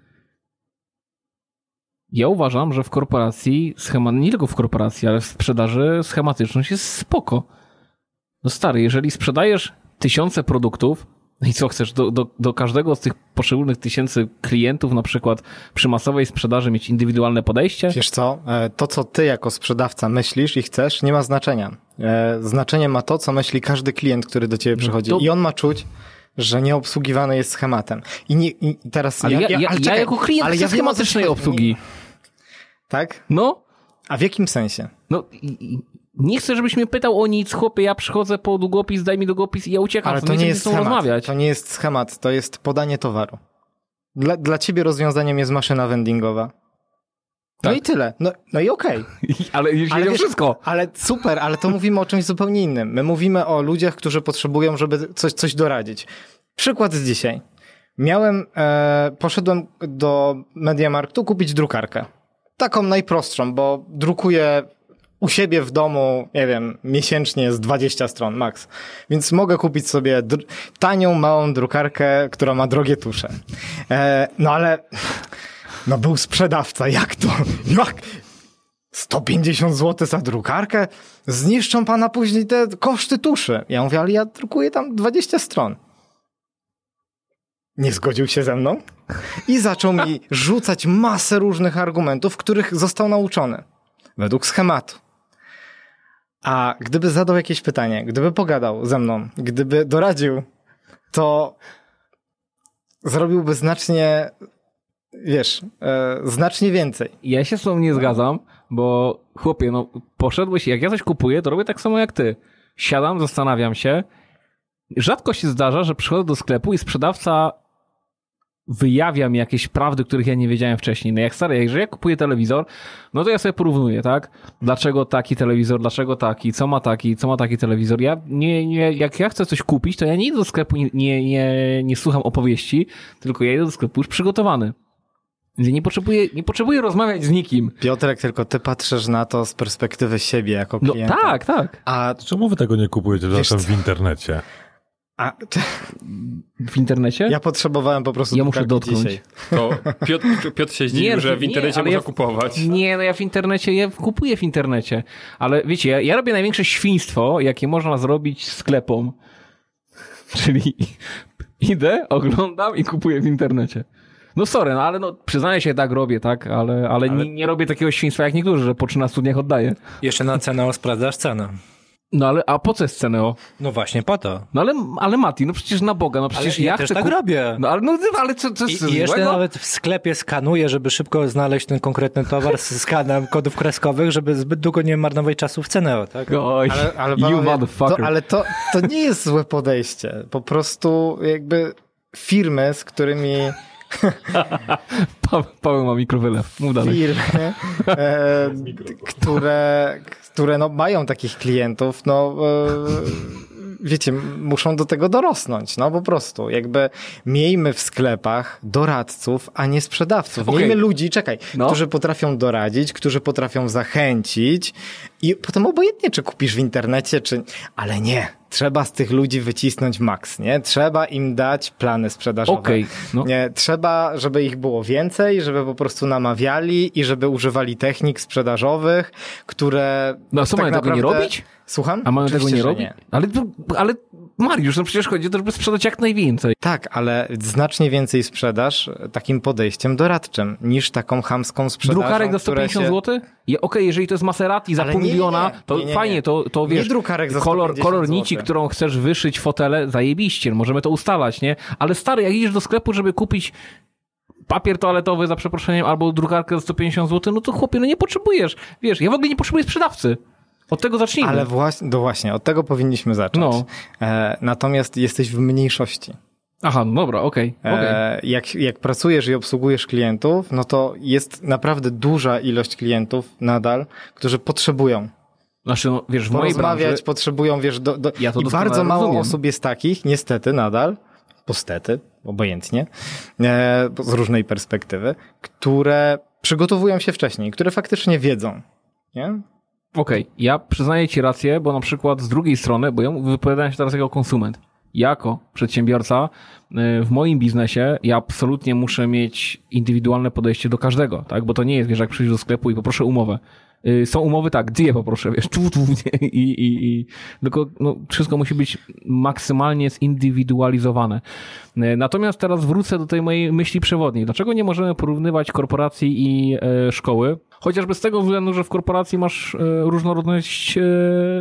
ja uważam, że w korporacji, schemat, nie tylko w korporacji, ale w sprzedaży schematyczność jest spoko. No stary, jeżeli sprzedajesz tysiące produktów, no i co chcesz, do, do, do każdego z tych poszczególnych tysięcy klientów, na przykład przy masowej sprzedaży, mieć indywidualne podejście?
Wiesz co, e, to co ty jako sprzedawca myślisz i chcesz, nie ma znaczenia. E, znaczenie ma to, co myśli każdy klient, który do ciebie przychodzi. To... I on ma czuć, że nie obsługiwany jest schematem. I, nie, i teraz
ale ja, ja, ja, ale czekaj, ja jako klient ale ja schematycznej obsługi.
Tak?
No.
A w jakim sensie?
No, nie chcę, żebyś mnie pytał o nic, chłopie, ja przychodzę po długopis, daj mi długopis i ja uciekam.
Ale to nie jest schemat. rozmawiać. To nie jest schemat, to jest podanie towaru. Dla, dla ciebie rozwiązaniem jest maszyna vendingowa. No tak. i tyle. No, no i okej.
Okay. ale już ale wiesz, wszystko.
Ale super, ale to mówimy o czymś zupełnie innym. My mówimy o ludziach, którzy potrzebują, żeby coś, coś doradzić. Przykład z dzisiaj. Miałem, e, poszedłem do Mediamarktu kupić drukarkę. Taką najprostszą, bo drukuję u siebie w domu, nie wiem, miesięcznie z 20 stron max. Więc mogę kupić sobie tanią, małą drukarkę, która ma drogie tusze. E, no ale, no był sprzedawca, jak to? Jak? 150 zł za drukarkę? Zniszczą pana później te koszty tuszy. Ja mówię, ale ja drukuję tam 20 stron. Nie zgodził się ze mną i zaczął mi rzucać masę różnych argumentów, których został nauczony. Według schematu. A gdyby zadał jakieś pytanie, gdyby pogadał ze mną, gdyby doradził, to zrobiłby znacznie, wiesz, e, znacznie więcej.
Ja się z tobą nie zgadzam, bo chłopie, no poszedłeś, jak ja coś kupuję, to robię tak samo jak ty. Siadam, zastanawiam się. Rzadko się zdarza, że przychodzę do sklepu i sprzedawca wyjawia mi jakieś prawdy, których ja nie wiedziałem wcześniej. No jak stary, jeżeli ja kupuję telewizor, no to ja sobie porównuję, tak? Dlaczego taki telewizor, dlaczego taki, co ma taki, co ma taki telewizor. Ja nie, nie, jak ja chcę coś kupić, to ja nie idę do sklepu, nie, nie, nie, nie słucham opowieści, tylko ja idę do sklepu już przygotowany. Więc nie potrzebuję, nie potrzebuję rozmawiać z nikim.
Piotrek, tylko ty patrzysz na to z perspektywy siebie jako no klienta.
No tak, tak.
A czemu wy tego nie kupujecie w internecie?
A,
w internecie?
Ja potrzebowałem po prostu
Ja muszę dotknąć. Dzisiaj.
To Piotr, Piotr się zdziwił, nie, że w internecie nie, można ja, kupować.
Nie, no ja w internecie, ja kupuję w internecie. Ale wiecie, ja, ja robię największe świństwo, jakie można zrobić sklepom. Czyli idę, oglądam i kupuję w internecie. No sorry, no ale no, przyznaję się, tak robię, tak, ale, ale, ale... Nie, nie, robię takiego świństwa jak niektórzy, że po 13 dniach oddaję.
Jeszcze na cenę sprawdzasz cenę.
No ale, a po co jest Ceneo?
No właśnie po to.
No ale, ale Mati, no przecież na Boga, no przecież
ale
ja,
ja też tak kup... robię.
No ale, no, ale co, co
I, I jeszcze nawet w sklepie skanuję, żeby szybko znaleźć ten konkretny towar z skanem kodów kreskowych, żeby zbyt długo nie marnować czasu w Ceneo, tak?
Oj, ale, ale, you motherfucker.
To, ale to, to nie jest złe podejście. Po prostu jakby firmy, z którymi
Paweł ma mikrowylew. Mów dalej.
Firmy, e, które, które no, mają takich klientów, no e, wiecie, muszą do tego dorosnąć, no po prostu. Jakby miejmy w sklepach doradców, a nie sprzedawców. Okay. Miejmy ludzi, czekaj, no. którzy potrafią doradzić, którzy potrafią zachęcić i potem obojętnie, czy kupisz w internecie, czy... Ale nie trzeba z tych ludzi wycisnąć maks, nie? Trzeba im dać plany sprzedażowe.
Okej, no.
Nie, trzeba, żeby ich było więcej, żeby po prostu namawiali i żeby używali technik sprzedażowych, które
No a co,
tak
mają tego nie
naprawdę-
robić?
Słucham?
A mają tego
Oczywiście,
nie
że
robić? Ale, to- ale Mariusz, no przecież chodzi o to, żeby sprzedać jak najwięcej.
Tak, ale znacznie więcej sprzedaż takim podejściem doradczym niż taką chamską sprzedażą,
Drukarek za
która
150
się...
zł? Je- Okej, jeżeli to jest Maserati za
Ale
pół
nie,
miliona,
nie.
to
Nie, nie, nie.
fajnie, to, to wiesz,
drukarek za
kolor,
150
kolor nici,
zł.
którą chcesz wyszyć fotele, zajebiście, możemy to ustalać, nie? Ale stary, jak idziesz do sklepu, żeby kupić papier toaletowy za przeproszeniem albo drukarkę za 150 zł, no to chłopie, no nie potrzebujesz. Wiesz, ja w ogóle nie potrzebuję sprzedawcy. Od tego zacznijmy.
Ale właśnie, no właśnie, od tego powinniśmy zacząć.
No.
E, natomiast jesteś w mniejszości.
Aha, no dobra, okej, okej.
E, jak, jak pracujesz i obsługujesz klientów, no to jest naprawdę duża ilość klientów nadal, którzy potrzebują
Znaczy, no, wiesz, w mojej branży...
potrzebują, wiesz, do, do,
Ja to
i bardzo mało
rozumiem.
osób jest takich, niestety nadal, postety, obojętnie, e, z różnej perspektywy, które przygotowują się wcześniej, które faktycznie wiedzą, nie?
Okej, ja przyznaję ci rację, bo na przykład z drugiej strony, bo ja wypowiadałem się teraz jako konsument. Jako przedsiębiorca y, w moim biznesie ja absolutnie muszę mieć indywidualne podejście do każdego, tak? Bo to nie jest, wiesz, jak przyjść do sklepu i poproszę umowę. Y, Są umowy tak, dwie poproszę, wiesz, tu, tu, nie? I, i, i tylko no, wszystko musi być maksymalnie zindywidualizowane. Y, Natomiast teraz wrócę do tej mojej myśli przewodniej. Dlaczego nie możemy porównywać korporacji i e, szkoły? Chociażby z tego względu, że w korporacji masz różnorodność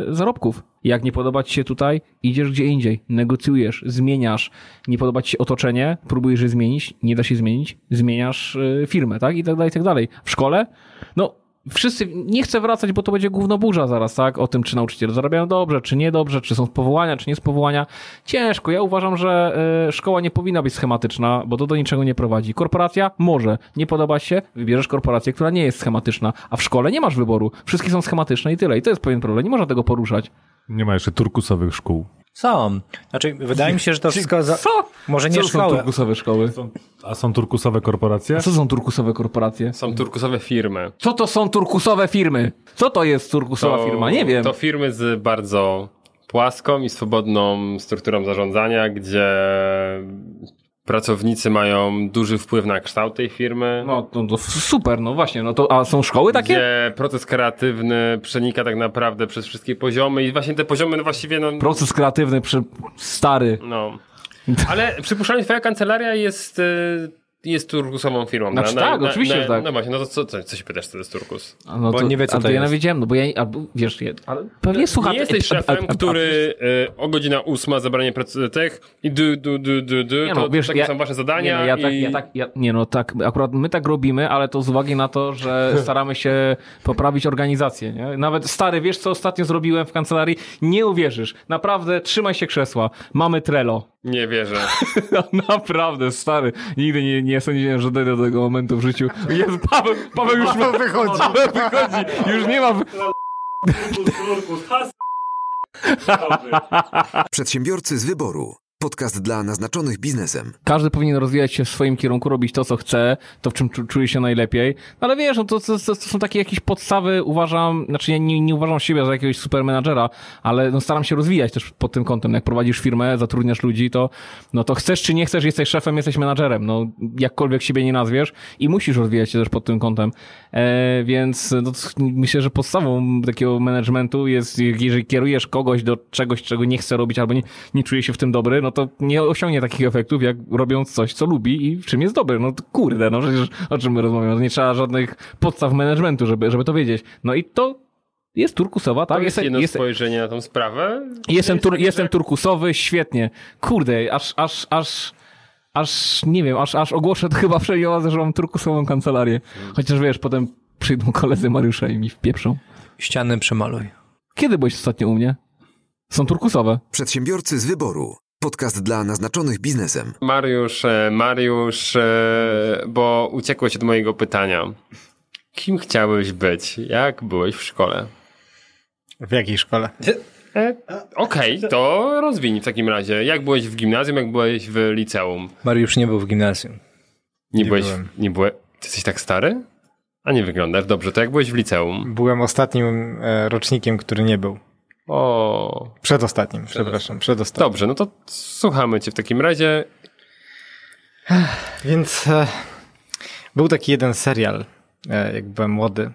zarobków. Jak nie podoba ci się tutaj, idziesz gdzie indziej, negocjujesz, zmieniasz. Nie podoba ci się otoczenie, próbujesz je zmienić, nie da się zmienić, zmieniasz firmę, tak? I tak dalej, i tak dalej. W szkole? No, wszyscy, nie chcę wracać, bo to będzie główna burza zaraz, tak? O tym, czy nauczyciele zarabiają dobrze, czy niedobrze, czy są z powołania, czy nie z powołania. Ciężko. Ja uważam, że e, szkoła nie powinna być schematyczna, bo to do niczego nie prowadzi. Korporacja? Może. Nie podoba się? Wybierzesz korporację, która nie jest schematyczna. A w szkole nie masz wyboru. Wszystkie są schematyczne i tyle. I to jest pewien problem. Nie można tego poruszać.
Nie ma jeszcze turkusowych szkół.
Są. Znaczy, wydaje mi się, że to wszystko... Za...
Co?
Może nie
Co są
szkoły.
turkusowe szkoły?
A są turkusowe korporacje?
A co są turkusowe korporacje?
Są turkusowe firmy.
Co to są turkusowe firmy? Co to jest turkusowa firma? Nie wiem.
To firmy z bardzo płaską i swobodną strukturą zarządzania, gdzie pracownicy mają duży wpływ na kształt tej firmy.
No to, to super, no właśnie. No to, a są szkoły takie?
Gdzie proces kreatywny przenika tak naprawdę przez wszystkie poziomy i właśnie te poziomy no właściwie no,
Proces kreatywny przy... stary.
no. Ale przypuszczalnie twoja kancelaria jest, y, jest turkusową firmą.
Znaczy tak, oczywiście, że tak.
No właśnie, no to co, co, co się pytasz, co to jest turkus?
A no
Bo nie wie, co
ale
to
ja nie
jest.
wiedziałem, no bo ja, albo, wiesz, je, ale pewnie słucha...
Nie jesteś
a- a-
szefem,
a- a-
który y, o godzina ósma zabranie pracy tych i du, du, du, du, du,
Nie
to
no, wiesz,
takie
ja,
są wasze zadania
Nie, no, ja, tak,
i...
ja tak, ja, nie no, tak, akurat my tak robimy, ale to z uwagi na to, że staramy się poprawić organizację, nie? Nawet stary, wiesz co ostatnio zrobiłem w kancelarii? Nie uwierzysz. Naprawdę, trzymaj się krzesła. Mamy Trello.
Nie wierzę.
No, naprawdę, stary. Nigdy nie, nie sądziłem, że dojdę do tego momentu w życiu. Jezu, Paweł, Paweł już Paweł wychodzi. Paweł wychodzi. Już nie ma... wy-
Przedsiębiorcy z wyboru. Podcast dla naznaczonych biznesem.
Każdy powinien rozwijać się w swoim kierunku, robić to, co chce, to, w czym czu- czuje się najlepiej. No ale wiesz, no to, to, to, są takie jakieś podstawy, uważam, znaczy ja nie, nie uważam siebie za jakiegoś super menadżera, ale no staram się rozwijać też pod tym kątem. Jak prowadzisz firmę, zatrudniasz ludzi, to, no to chcesz czy nie chcesz, jesteś szefem, jesteś menadżerem. No jakkolwiek siebie nie nazwiesz i musisz rozwijać się też pod tym kątem. E, więc no, myślę, że podstawą takiego managementu jest, jeżeli kierujesz kogoś do czegoś, czego nie chce robić albo nie, nie czuje się w tym dobry, no to nie osiągnie takich efektów, jak robiąc coś, co lubi i w czym jest dobry. No to kurde, no przecież o czym my rozmawiamy? Nie trzeba żadnych podstaw managementu, żeby, żeby to wiedzieć. No i to jest turkusowa, tak?
To jest jedno
jestem-
spojrzenie na tą sprawę.
Jestem, tur,
tak,
jestem turkusowy, świetnie. Kurde, aż, aż, aż, aż, nie wiem, aż, aż ogłoszę to chyba wszędzie, że mam turkusową kancelarię. Chociaż wiesz, potem przyjdą koledzy Mariusza i mi wpieprzą.
Ściany przemaluj.
Kiedy byłeś ostatnio u mnie? Są turkusowe.
Przedsiębiorcy z wyboru. Podcast dla naznaczonych biznesem.
Mariusz, e, Mariusz, e, bo uciekłeś od mojego pytania. Kim chciałeś być? Jak byłeś w szkole?
W jakiej szkole?
E, Okej, to rozwiń w takim razie. Jak byłeś w gimnazjum, jak byłeś w liceum?
Mariusz nie był w gimnazjum.
Nie,
Nie
byłeś,
byłem.
nie byłeś, ty jesteś tak stary? A nie wyglądasz. Dobrze, to jak byłeś w liceum?
Byłem ostatnim e, rocznikiem, który nie był.
O,
Przedostatnim, przepraszam, przedostatnim.
dobrze, no to słuchamy cię w takim razie.
Więc e, był taki jeden serial, e, jak byłem młody.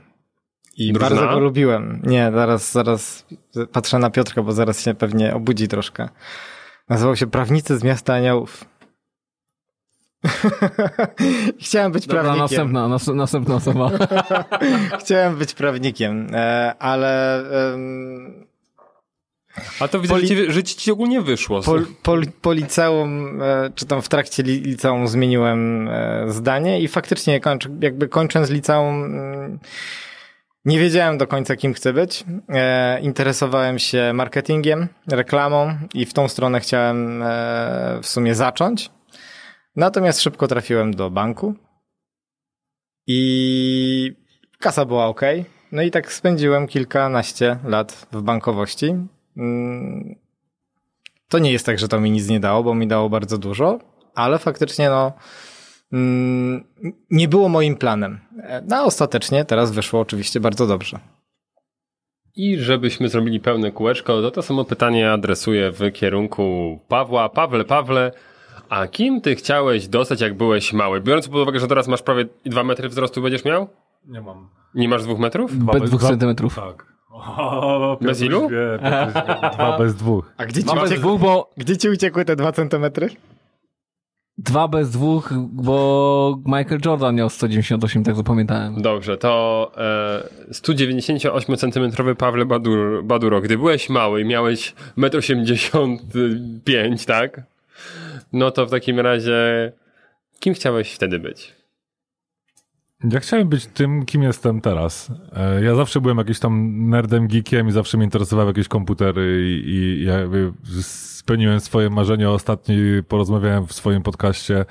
I
Drużyna?
bardzo go lubiłem. Nie, zaraz, zaraz patrzę na Piotrka, bo zaraz się pewnie obudzi troszkę. Nazywał się Prawnicy z Miasta Aniołów. Chciałem być
Dobra,
prawnikiem.
następna, nas, następna osoba.
Chciałem być prawnikiem, e, ale
A to widzę,
Poli-
że, ci, że ci ogólnie wyszło.
po, po, po liceum, e, czy tam w trakcie li, liceum zmieniłem e, zdanie i faktycznie kończ, jakby kończąc liceum mm, nie wiedziałem do końca kim chcę być. E, interesowałem się marketingiem, reklamą i w tą stronę chciałem w sumie zacząć. Natomiast szybko trafiłem do banku i kasa była ok. No i tak spędziłem kilkanaście lat w bankowości. Mm, to nie jest tak, że to mi nic nie dało, bo mi dało bardzo dużo, ale faktycznie no mm, nie było moim planem. No a ostatecznie teraz wyszło oczywiście bardzo dobrze.
I żebyśmy zrobili pełne kółeczko, to to samo pytanie adresuję w kierunku Pawła. Pawle, Pawle, a kim ty chciałeś dostać, jak byłeś mały? Biorąc pod uwagę, że teraz masz prawie 2 metry wzrostu będziesz miał?
Nie mam.
Nie masz dwóch metrów?
Dwa
dwóch
dwa-
centymetrów.
Tak. O,
Bez ilu?
Wie. Dwa bez dwóch.
A gdzie ci,
bez
uciekły,
dwóch, bo
gdzie ci uciekły te dwa centymetry?
Dwa bez dwóch, bo Michael Jordan miał 198, tak zapamiętałem.
Dobrze, to e, 198 cm Pawle Badur, Baduro, gdy byłeś mały i miałeś 1,85 m, tak? No to w takim razie kim chciałeś wtedy być?
Ja chciałem być tym, kim jestem teraz. E, Ja zawsze byłem jakiś tam nerdem, geekiem i zawsze mnie interesowały jakieś komputery i, i jakby spełniłem swoje marzenia. Ostatni porozmawiałem w swoim podcaście e,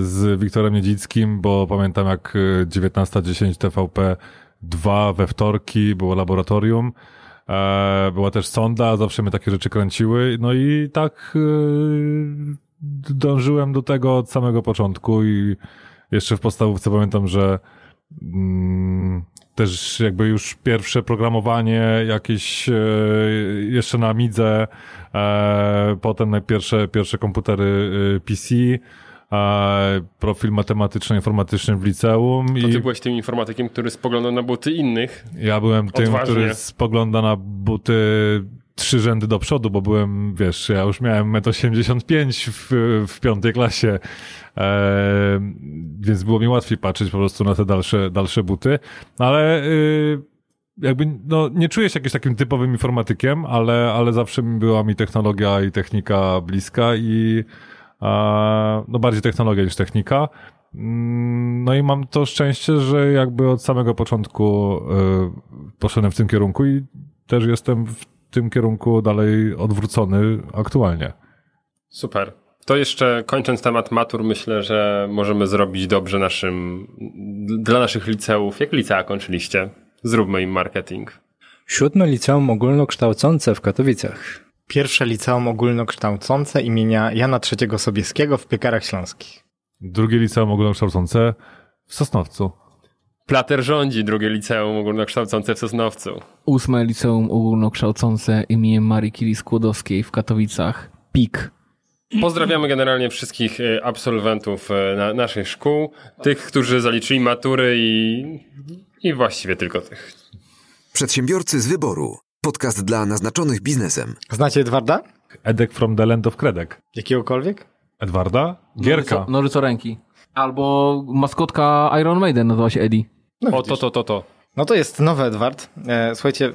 z Wiktorem Niedzickim, bo pamiętam jak e, 19.10 TVP 2 we wtorki było laboratorium. E, Była też sonda, zawsze mnie takie rzeczy kręciły. No i tak dążyłem do tego od samego początku i jeszcze w podstawówce pamiętam, że mm, też jakby już pierwsze programowanie jakieś e, jeszcze na Amidze, e, potem pierwsze, pierwsze komputery e, PC, e, profil matematyczno-informatyczny w liceum
To
i
ty byłeś tym informatykiem, który spoglądał na buty innych.
ja byłem tym,
Odważnie.
który spogląda na buty trzy rzędy do przodu, bo byłem, wiesz, ja już miałem 1,85 m w, w piątej klasie, e, więc było mi łatwiej patrzeć po prostu na te dalsze, dalsze buty, ale y, jakby, no, nie czuję się jakimś takim typowym informatykiem, ale, ale zawsze była mi technologia i technika bliska i a, no bardziej technologia niż technika. Mm, No i mam to szczęście, że jakby od samego początku y, poszedłem w tym kierunku i też jestem w tym kierunku dalej odwrócony aktualnie.
Super. To jeszcze kończąc temat matur, myślę, że możemy zrobić dobrze naszym, dla naszych liceów. Jak licea kończyliście? Zróbmy im marketing.
Siódme liceum ogólnokształcące w Katowicach.
Pierwsze liceum ogólnokształcące imienia Jana III Sobieskiego w Piekarach Śląskich.
Drugie liceum ogólnokształcące w Sosnowcu.
Plater rządzi drugie liceum ogólnokształcące w Sosnowcu.
Ósme liceum ogólnokształcące imieniem Marii Curie Skłodowskiej w Katowicach. PIK.
Pozdrawiamy generalnie wszystkich e, absolwentów e, na, naszych szkół, tych, którzy zaliczyli matury i, i właściwie tylko tych.
Przedsiębiorcy z wyboru. Podcast dla naznaczonych biznesem.
Znacie Edwarda?
Edek from the land of Kredek.
Jakiegokolwiek?
Edwarda? Gierka.
Noryco, norycoręki. Albo maskotka Iron Maiden nazywa się Eddie.
No
O, to, to, to, to.
No to jest nowy Edward. E, Słuchajcie,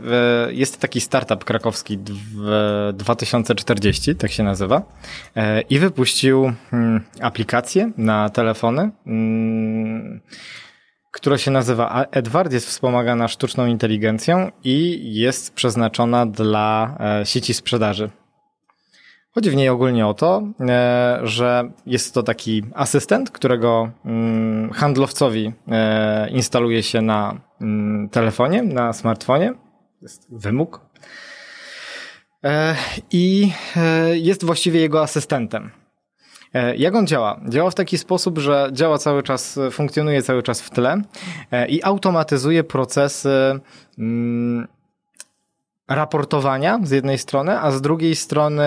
jest taki startup krakowski dw- 2040, tak się nazywa, e, i wypuścił mm, aplikację na telefony, mm, która się nazywa Edward, jest wspomagana sztuczną inteligencją i jest przeznaczona dla e, sieci sprzedaży. Chodzi w niej ogólnie o to, e, że jest to taki asystent, którego mm, handlowcowi e, instaluje się na mm, telefonie, na smartfonie. Jest wymóg. E, I jest właściwie jego asystentem. Jak on działa? Działa w taki sposób, że działa cały czas, funkcjonuje cały czas w tle i automatyzuje procesy mm, raportowania z jednej strony, a z drugiej strony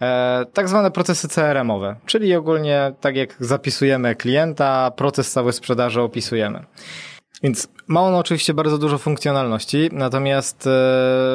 e, tak zwane procesy CRM-owe, czyli ogólnie tak jak zapisujemy klienta, proces cały sprzedaży opisujemy. Więc ma on oczywiście bardzo dużo funkcjonalności, natomiast e,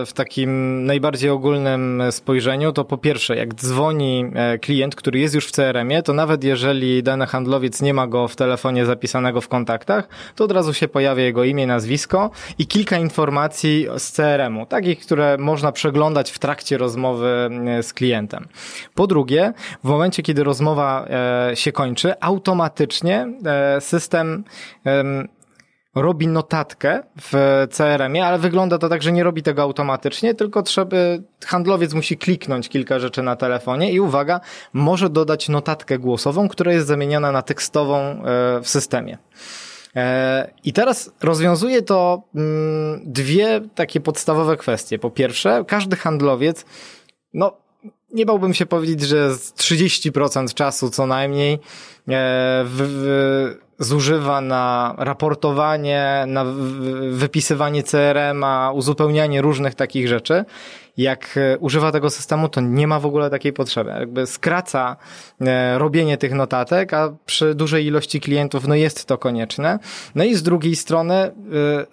w takim najbardziej ogólnym spojrzeniu to po pierwsze, jak dzwoni e, klient, który jest już w CRM-ie, to nawet jeżeli dany handlowiec nie ma go w telefonie zapisanego w kontaktach, to od razu się pojawia jego imię, nazwisko i kilka informacji z CRM-u, takich, które można przeglądać w trakcie rozmowy e, z klientem. Po drugie, w momencie, kiedy rozmowa się kończy, automatycznie system robi notatkę w CRM-ie, ale wygląda to tak, że nie robi tego automatycznie, tylko trzeba, handlowiec musi kliknąć kilka rzeczy na telefonie i uwaga, może dodać notatkę głosową, która jest zamieniana na tekstową e, w systemie. E, I teraz rozwiązuje to mm, dwie takie podstawowe kwestie. Po pierwsze, każdy handlowiec, no, nie bałbym się powiedzieć, że z 30% czasu co najmniej e, w, w zużywa na raportowanie, na wypisywanie CRM-a, uzupełnianie różnych takich rzeczy. Jak e, używa tego systemu, to nie ma w ogóle takiej potrzeby. Jakby skraca e, robienie tych notatek, a przy dużej ilości klientów, no jest to konieczne. No i z drugiej strony e,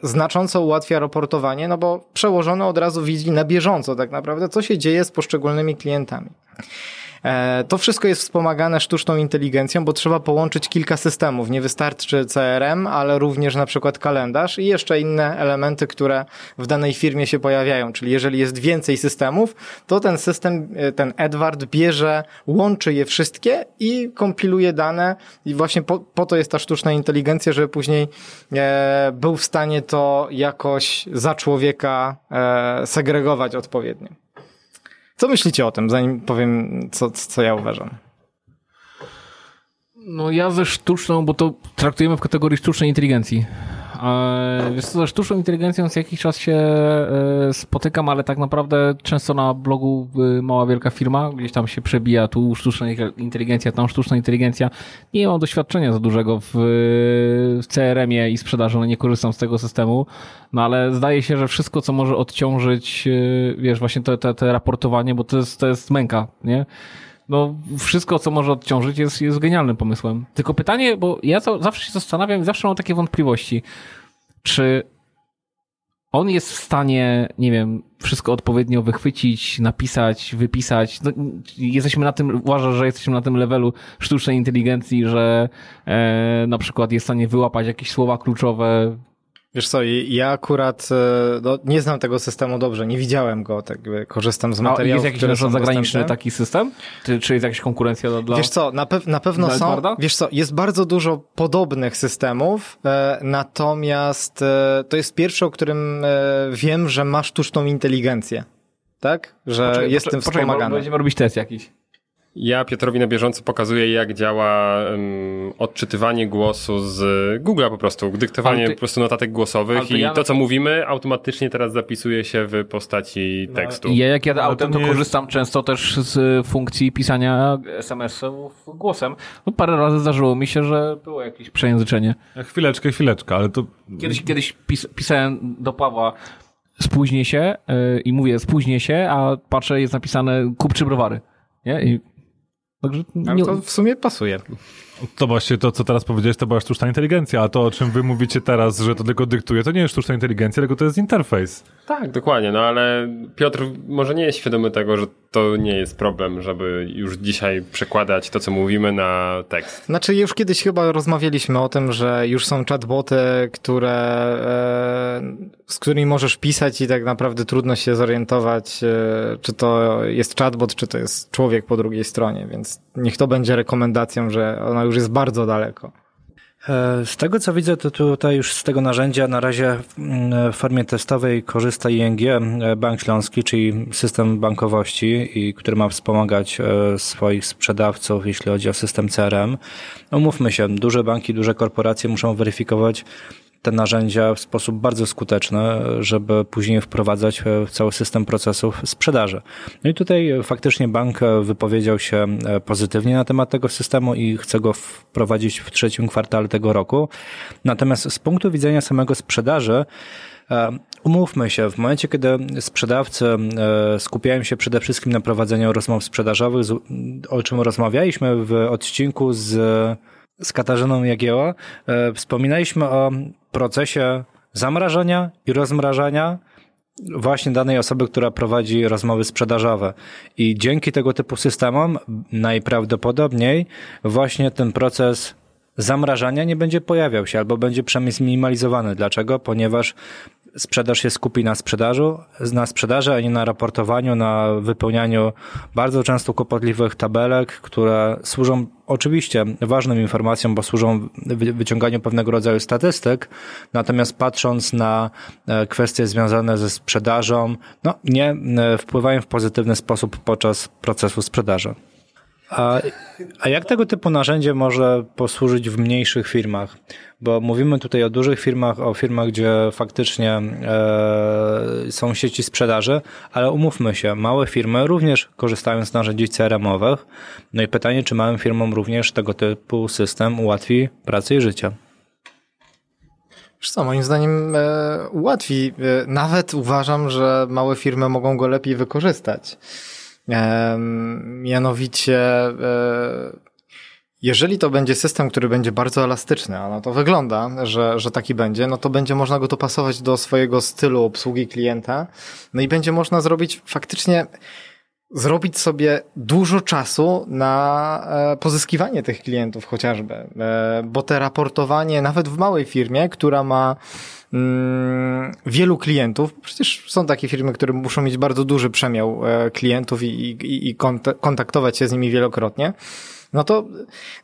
znacząco ułatwia raportowanie, no bo przełożony od razu widzi na bieżąco tak naprawdę, co się dzieje z poszczególnymi klientami. E, to wszystko jest wspomagane sztuczną inteligencją, bo trzeba połączyć kilka systemów. Nie wystarczy CRM, ale również na przykład kalendarz i jeszcze inne elementy, które w danej firmie się pojawiają. Czyli jeżeli jest więcej systemów, to ten system, e, ten Edward bierze, łączy je wszystkie i kompiluje dane i właśnie po, po to jest ta sztuczna inteligencja, żeby później e, był w stanie to jakoś za człowieka e, segregować odpowiednio. Co myślicie o tym, zanim powiem, co, co ja uważam?
No ja ze sztuczną, bo to traktujemy w kategorii sztucznej inteligencji. Wiesz co, ze sztuczną inteligencją z jakiś czas się e, spotykam, ale tak naprawdę często na blogu mała wielka firma, gdzieś tam się przebija tu sztuczna inteligencja, tam sztuczna inteligencja. Nie mam doświadczenia za dużego w, CRM-ie i sprzedaży, no nie korzystam z tego systemu, no ale zdaje się, że wszystko, co może odciążyć, e, wiesz, właśnie to, to raportowanie, bo to jest, to jest męka, nie? No wszystko, co może odciążyć, jest, jest genialnym pomysłem. Tylko pytanie, bo ja to zawsze się zastanawiam zawsze mam takie wątpliwości, czy on jest w stanie, nie wiem, wszystko odpowiednio wychwycić, napisać, wypisać. No, jesteśmy na tym, uważasz, że jesteśmy na tym levelu sztucznej inteligencji, że e, na przykład jest w stanie wyłapać jakieś słowa kluczowe,
Wiesz co, ja akurat e, no, nie znam tego systemu dobrze, nie widziałem go, tak korzystam z materiałów,
A jest jakiś zagraniczny taki system? Czy, czy jest jakaś konkurencja dla...
Wiesz co, na, pe na pewno są, Edwarda? wiesz co, jest bardzo dużo podobnych systemów, e, natomiast e, to jest pierwszy, o którym e, wiem, że ma sztuczną inteligencję. Tak? Że poczekaj, jest tym wspomagany.
Będziemy robić test jakiś.
Ja Piotrowi na bieżąco pokazuję, jak działa um, odczytywanie głosu z Google'a po prostu, dyktowanie ty... po prostu notatek głosowych i ja to, co mówimy, automatycznie teraz zapisuje się w postaci no, tekstu.
Ja jak jadę autem, to, to korzystam często też z funkcji pisania SMS-ów głosem. No, parę razy zdarzyło mi się, że było jakieś przejęzyczenie.
Chwileczkę, chwileczkę, ale to...
Kiedyś, kiedyś pis pisałem do Pawła spóźnię się yy, i mówię spóźnię się, a patrzę jest napisane kup trzy browary. Nie? I
Także nie... to w sumie pasuje.
To właśnie to, co teraz powiedziałeś, to była sztuczna inteligencja, a to, o czym wy mówicie teraz, że to tylko dyktuje, to nie jest sztuczna inteligencja, tylko to jest interfejs.
Tak, dokładnie, no ale Piotr może nie jest świadomy tego, że to nie jest problem, żeby już dzisiaj przekładać to, co mówimy na tekst.
Znaczy, już kiedyś chyba rozmawialiśmy o tym, że już są chatboty, które, e, z którymi możesz pisać i tak naprawdę trudno się zorientować, e, czy to jest chatbot, czy to jest człowiek po drugiej stronie, więc niech to będzie rekomendacją, że ona już jest bardzo daleko.
E, z tego co widzę, to tutaj już z tego narzędzia na razie w formie testowej korzysta ING e, Bank Śląski, czyli system bankowości, który ma wspomagać e, swoich sprzedawców, jeśli chodzi o system CRM. Umówmy się, duże banki, duże korporacje muszą weryfikować te narzędzia w sposób bardzo skuteczny, żeby później wprowadzać w cały system procesów sprzedaży. No i tutaj faktycznie bank wypowiedział się pozytywnie na temat tego systemu i chce go wprowadzić w trzecim kwartale tego roku. Natomiast z punktu widzenia samego sprzedaży, E, umówmy się, w momencie, kiedy sprzedawcy e, skupiają się przede wszystkim na prowadzeniu rozmów sprzedażowych, o czym rozmawialiśmy w odcinku z, z Katarzyną Jagieła, e, wspominaliśmy o procesie zamrażania i rozmrażania właśnie danej osoby, która prowadzi rozmowy sprzedażowe. I dzięki tego typu systemom najprawdopodobniej właśnie ten proces zamrażania nie będzie pojawiał się albo będzie przynajmniej zminimalizowany. Dlaczego? Ponieważ sprzedaż się skupi na sprzedażu, na sprzedaży, a nie na raportowaniu, na wypełnianiu bardzo często kłopotliwych tabelek, które służą oczywiście ważnym informacjom, bo służą wyciąganiu pewnego rodzaju statystyk, natomiast patrząc na e, kwestie związane ze sprzedażą, no nie e, wpływają w pozytywny sposób podczas procesu sprzedaży. A, a jak tego typu narzędzie może posłużyć w mniejszych firmach? Bo mówimy tutaj o dużych firmach, o firmach, gdzie faktycznie e, są sieci sprzedaży, ale umówmy się, małe firmy również korzystają z narzędzi CRM-owych. No i pytanie, czy małym firmom również tego typu system ułatwi pracę i życie?
Co, moim zdaniem e, ułatwi. E, nawet uważam, że małe firmy mogą go lepiej wykorzystać. Mianowicie, e, jeżeli to będzie system, który będzie bardzo elastyczny, a na to wygląda, że, że taki będzie, no to będzie można go dopasować do swojego stylu obsługi klienta, no i będzie można zrobić faktycznie zrobić sobie dużo czasu na e, pozyskiwanie tych klientów chociażby, e, bo te raportowanie nawet w małej firmie, która ma wielu klientów, przecież są takie firmy, które muszą mieć bardzo duży przemiał e, klientów i, i, i kontaktować się z nimi wielokrotnie, no to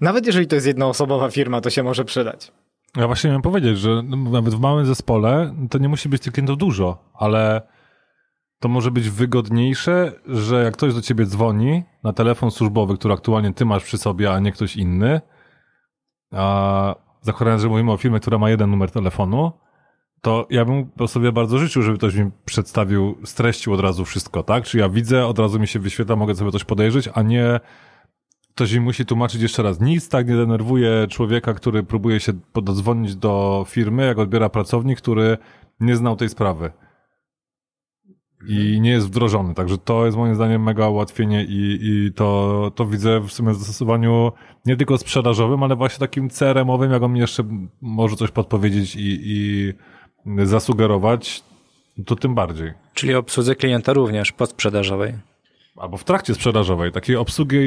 nawet jeżeli to jest jednoosobowa firma, to się może przydać.
Ja właśnie miałem powiedzieć, że nawet w małym zespole to nie musi być tych klientów dużo, ale to może być wygodniejsze, że jak ktoś do ciebie dzwoni na telefon służbowy, który aktualnie ty masz przy sobie, a nie ktoś inny, a zakładając, że mówimy o firmie, która ma jeden numer telefonu, to ja bym sobie bardzo życzył, żeby ktoś mi przedstawił, streścił od razu wszystko, tak? Czy ja widzę, od razu mi się wyświetla, mogę sobie coś podejrzeć, a nie ktoś mi musi tłumaczyć jeszcze raz. Nic tak nie denerwuje człowieka, który próbuje się dodzwonić do firmy, jak odbiera pracownik, który nie znał tej sprawy i nie jest wdrożony. Także to jest moim zdaniem mega ułatwienie i, i to, to widzę w sumie zastosowaniu nie tylko sprzedażowym, ale właśnie takim CRM-owym, jak on mi jeszcze może coś podpowiedzieć i, i zasugerować, to tym bardziej.
Czyli obsłudze klienta również podsprzedażowej.
Albo w trakcie sprzedażowej, takiej obsługi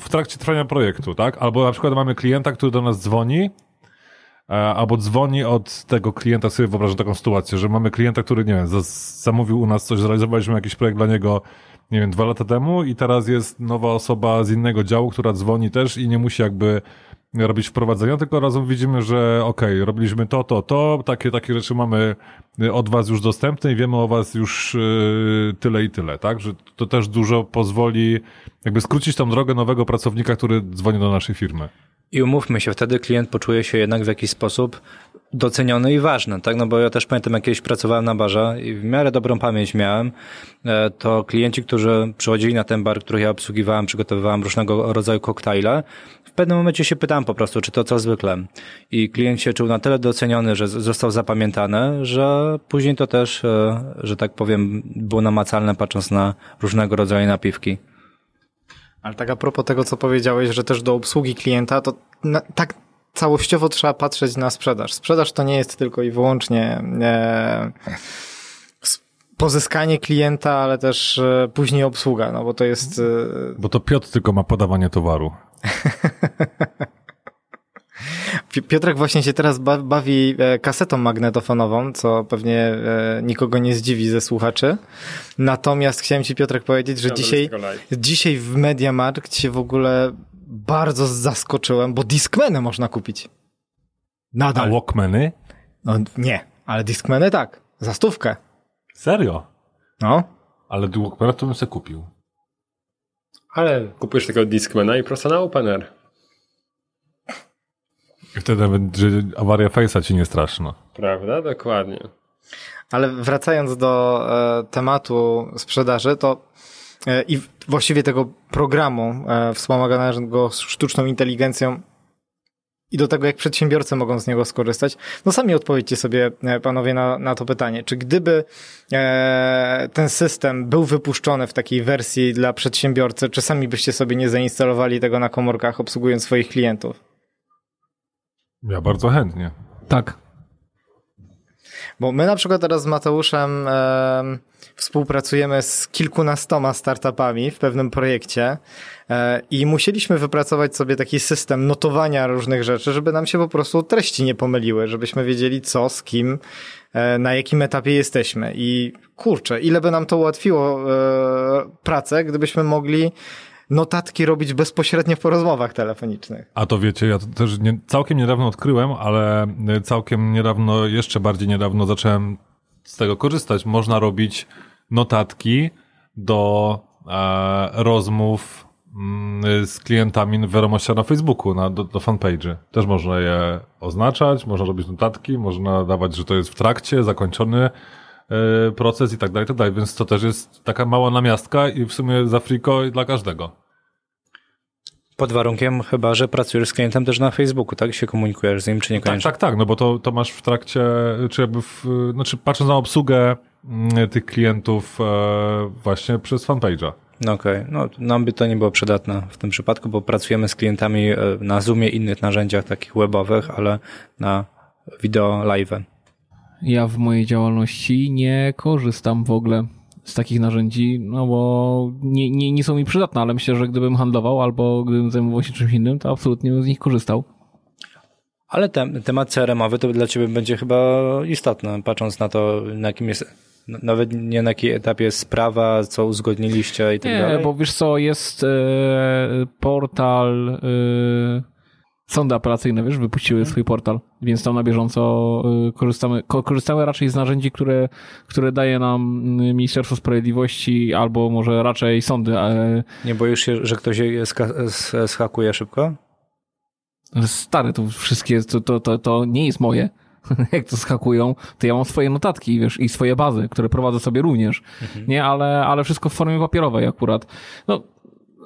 w trakcie trwania projektu, tak? Albo na przykład mamy klienta, który do nas dzwoni E, albo dzwoni od tego klienta, sobie wyobrażam taką sytuację, że mamy klienta, który, nie wiem, zamówił u nas coś, zrealizowaliśmy jakiś projekt dla niego, nie wiem, dwa lata temu i teraz jest nowa osoba z innego działu, która dzwoni też i nie musi jakby robić wprowadzenia, tylko razem widzimy, że okej, okay, robiliśmy to, to, to, takie, takie rzeczy mamy od was już dostępne i wiemy o was już yy, tyle i tyle, tak? Że to też dużo pozwoli jakby skrócić tą drogę nowego pracownika, który dzwoni do naszej firmy.
I umówmy się, wtedy klient poczuje się jednak w jakiś sposób doceniony i ważny, tak? No bo ja też pamiętam, jak kiedyś pracowałem na barze i w miarę dobrą pamięć miałem, e, to klienci, którzy przychodzili na ten bar, który ja obsługiwałem, przygotowywałem różnego rodzaju koktajle, w pewnym momencie się pytałem po prostu, czy to co zwykle. I klient się czuł na tyle doceniony, że został zapamiętany, że później to też, e, że tak powiem, było namacalne patrząc na różnego rodzaju napiwki.
Ale tak a propos tego, co powiedziałeś, że też do obsługi klienta, to na, tak całościowo trzeba patrzeć na sprzedaż. Sprzedaż to nie jest tylko i wyłącznie e, pozyskanie klienta, ale też e, później obsługa, no bo to jest...
E, bo to Piotr tylko ma podawanie towaru.
Piotrek właśnie się teraz bawi e, kasetą magnetofonową, co pewnie e, nikogo nie zdziwi ze słuchaczy. Natomiast chciałem ci Piotrek powiedzieć, że dzisiaj, dzisiaj w Mediamarkt się w ogóle bardzo zaskoczyłem, bo Discmany można kupić.
Nadal. A Walkmany?
No nie, ale Discmany tak. Za stówkę.
Serio?
No.
Ale Walkmana to bym sobie kupił.
Ale kupujesz tego Discmana i prosto na Opener.
I wtedy nawet że awaria Face'a ci nie straszna.
Prawda? Dokładnie.
Ale wracając do e, tematu sprzedaży, to i właściwie tego programu e, wspomaganego sztuczną inteligencją i do tego, jak przedsiębiorcy mogą z niego skorzystać, no sami odpowiedzcie sobie, e, panowie, na, na to pytanie. Czy gdyby e, ten system był wypuszczony w takiej wersji dla przedsiębiorcy, czy sami byście sobie nie zainstalowali tego na komórkach, obsługując swoich klientów?
Ja bardzo chętnie.
Tak.
Bo my na przykład teraz z Mateuszem e, współpracujemy z kilkunastoma startupami w pewnym projekcie e, i musieliśmy wypracować sobie taki system notowania różnych rzeczy, żeby nam się po prostu treści nie pomyliły, żebyśmy wiedzieli co, z kim, e, na jakim etapie jesteśmy. I kurczę, ile by nam to ułatwiło e, pracę, gdybyśmy mogli notatki robić bezpośrednio po rozmowach telefonicznych.
A to wiecie, ja to też nie, całkiem niedawno odkryłem, ale całkiem niedawno, jeszcze bardziej niedawno zacząłem z tego korzystać. Można robić notatki do e, rozmów mm, z klientami w wiadomościach na Facebooku, na, do, do fanpage'y. Też można je oznaczać, można robić notatki, można dawać, że to jest w trakcie, zakończony proces i tak dalej, i tak dalej. Więc to też jest taka mała namiastka i w sumie za friko dla każdego.
Pod warunkiem chyba, że pracujesz z klientem też na Facebooku, tak? Się komunikujesz z nim, czy
Tak,
niekoniecznie?
tak, tak, no bo to, to masz w trakcie, czy jakby w, znaczy patrząc na obsługę mm, tych klientów e, właśnie przez fanpage'a.
No okej, no nam by to nie było przydatne w tym przypadku, bo pracujemy z klientami e, na Zoomie, innych narzędziach takich webowych, ale na wideo live.
Ja w mojej działalności nie korzystam w ogóle z takich narzędzi, no bo nie, nie, nie są mi przydatne, ale myślę, że gdybym handlował albo gdybym zajmował się czymś innym, to absolutnie bym z nich korzystał.
Ale tem, temat CRM-owy to dla Ciebie będzie chyba istotny, patrząc na to, na jakim jest, nawet nie na jakim etapie jest sprawa, co uzgodniliście i tak
Nie,
dalej.
bo wiesz co, jest e, portal e, sądy apelacyjne, wiesz, wypuściły swój portal, więc tam na bieżąco e, korzystamy, ko, korzystamy raczej z narzędzi, które, które daje nam mm, Ministerstwo Sprawiedliwości albo może raczej sądy. E,
Nie boisz się, że ktoś je schakuje szybko?
Stary, to wszystkie, to, to, to, to nie jest moje. Jak to skakują, to ja mam swoje notatki, wiesz, i swoje bazy, które prowadzę sobie również. Nie, ale, ale wszystko w formie papierowej akurat. No,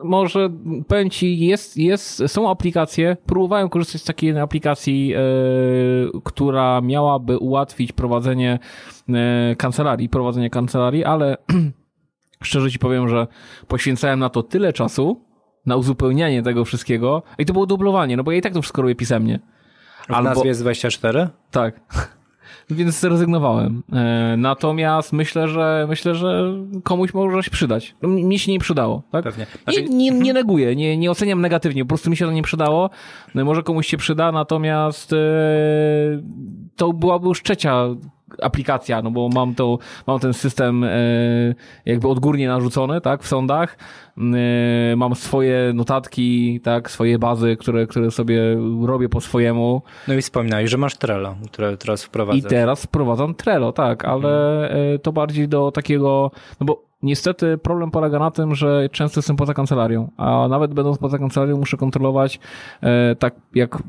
może powiem ci, jest, jest, są aplikacje, próbowałem korzystać z takiej aplikacji, e, która miałaby ułatwić prowadzenie e, kancelarii, prowadzenie kancelarii, ale szczerze ci powiem, że poświęcałem na to tyle czasu, na uzupełnianie tego wszystkiego, i to było dublowanie, no bo ja i tak to wszystko robię pisemnie.
W nazwie jest 24?
Tak. Więc zrezygnowałem. E, Natomiast myślę, że myślę, że komuś może się przydać. No, Mnie się nie przydało, tak?
Pewnie. Znaczy-
Nie, nie, nie neguję, nie, nie oceniam negatywnie, po prostu mi się to nie przydało. No, może komuś się przyda, natomiast e, to byłaby już trzecia aplikacja, no bo mam to, mam ten system e, jakby odgórnie narzucony, tak, w sądach. E, Mam swoje notatki, tak, swoje bazy, które, które sobie robię po swojemu.
No i wspominałeś, że masz Trello, które teraz
I
wprowadzasz.
teraz wprowadzam Trello, tak, ale e, to bardziej do takiego, no bo niestety problem polega na tym, że często jestem poza kancelarią, a nawet będąc poza kancelarią muszę kontrolować e, tak jak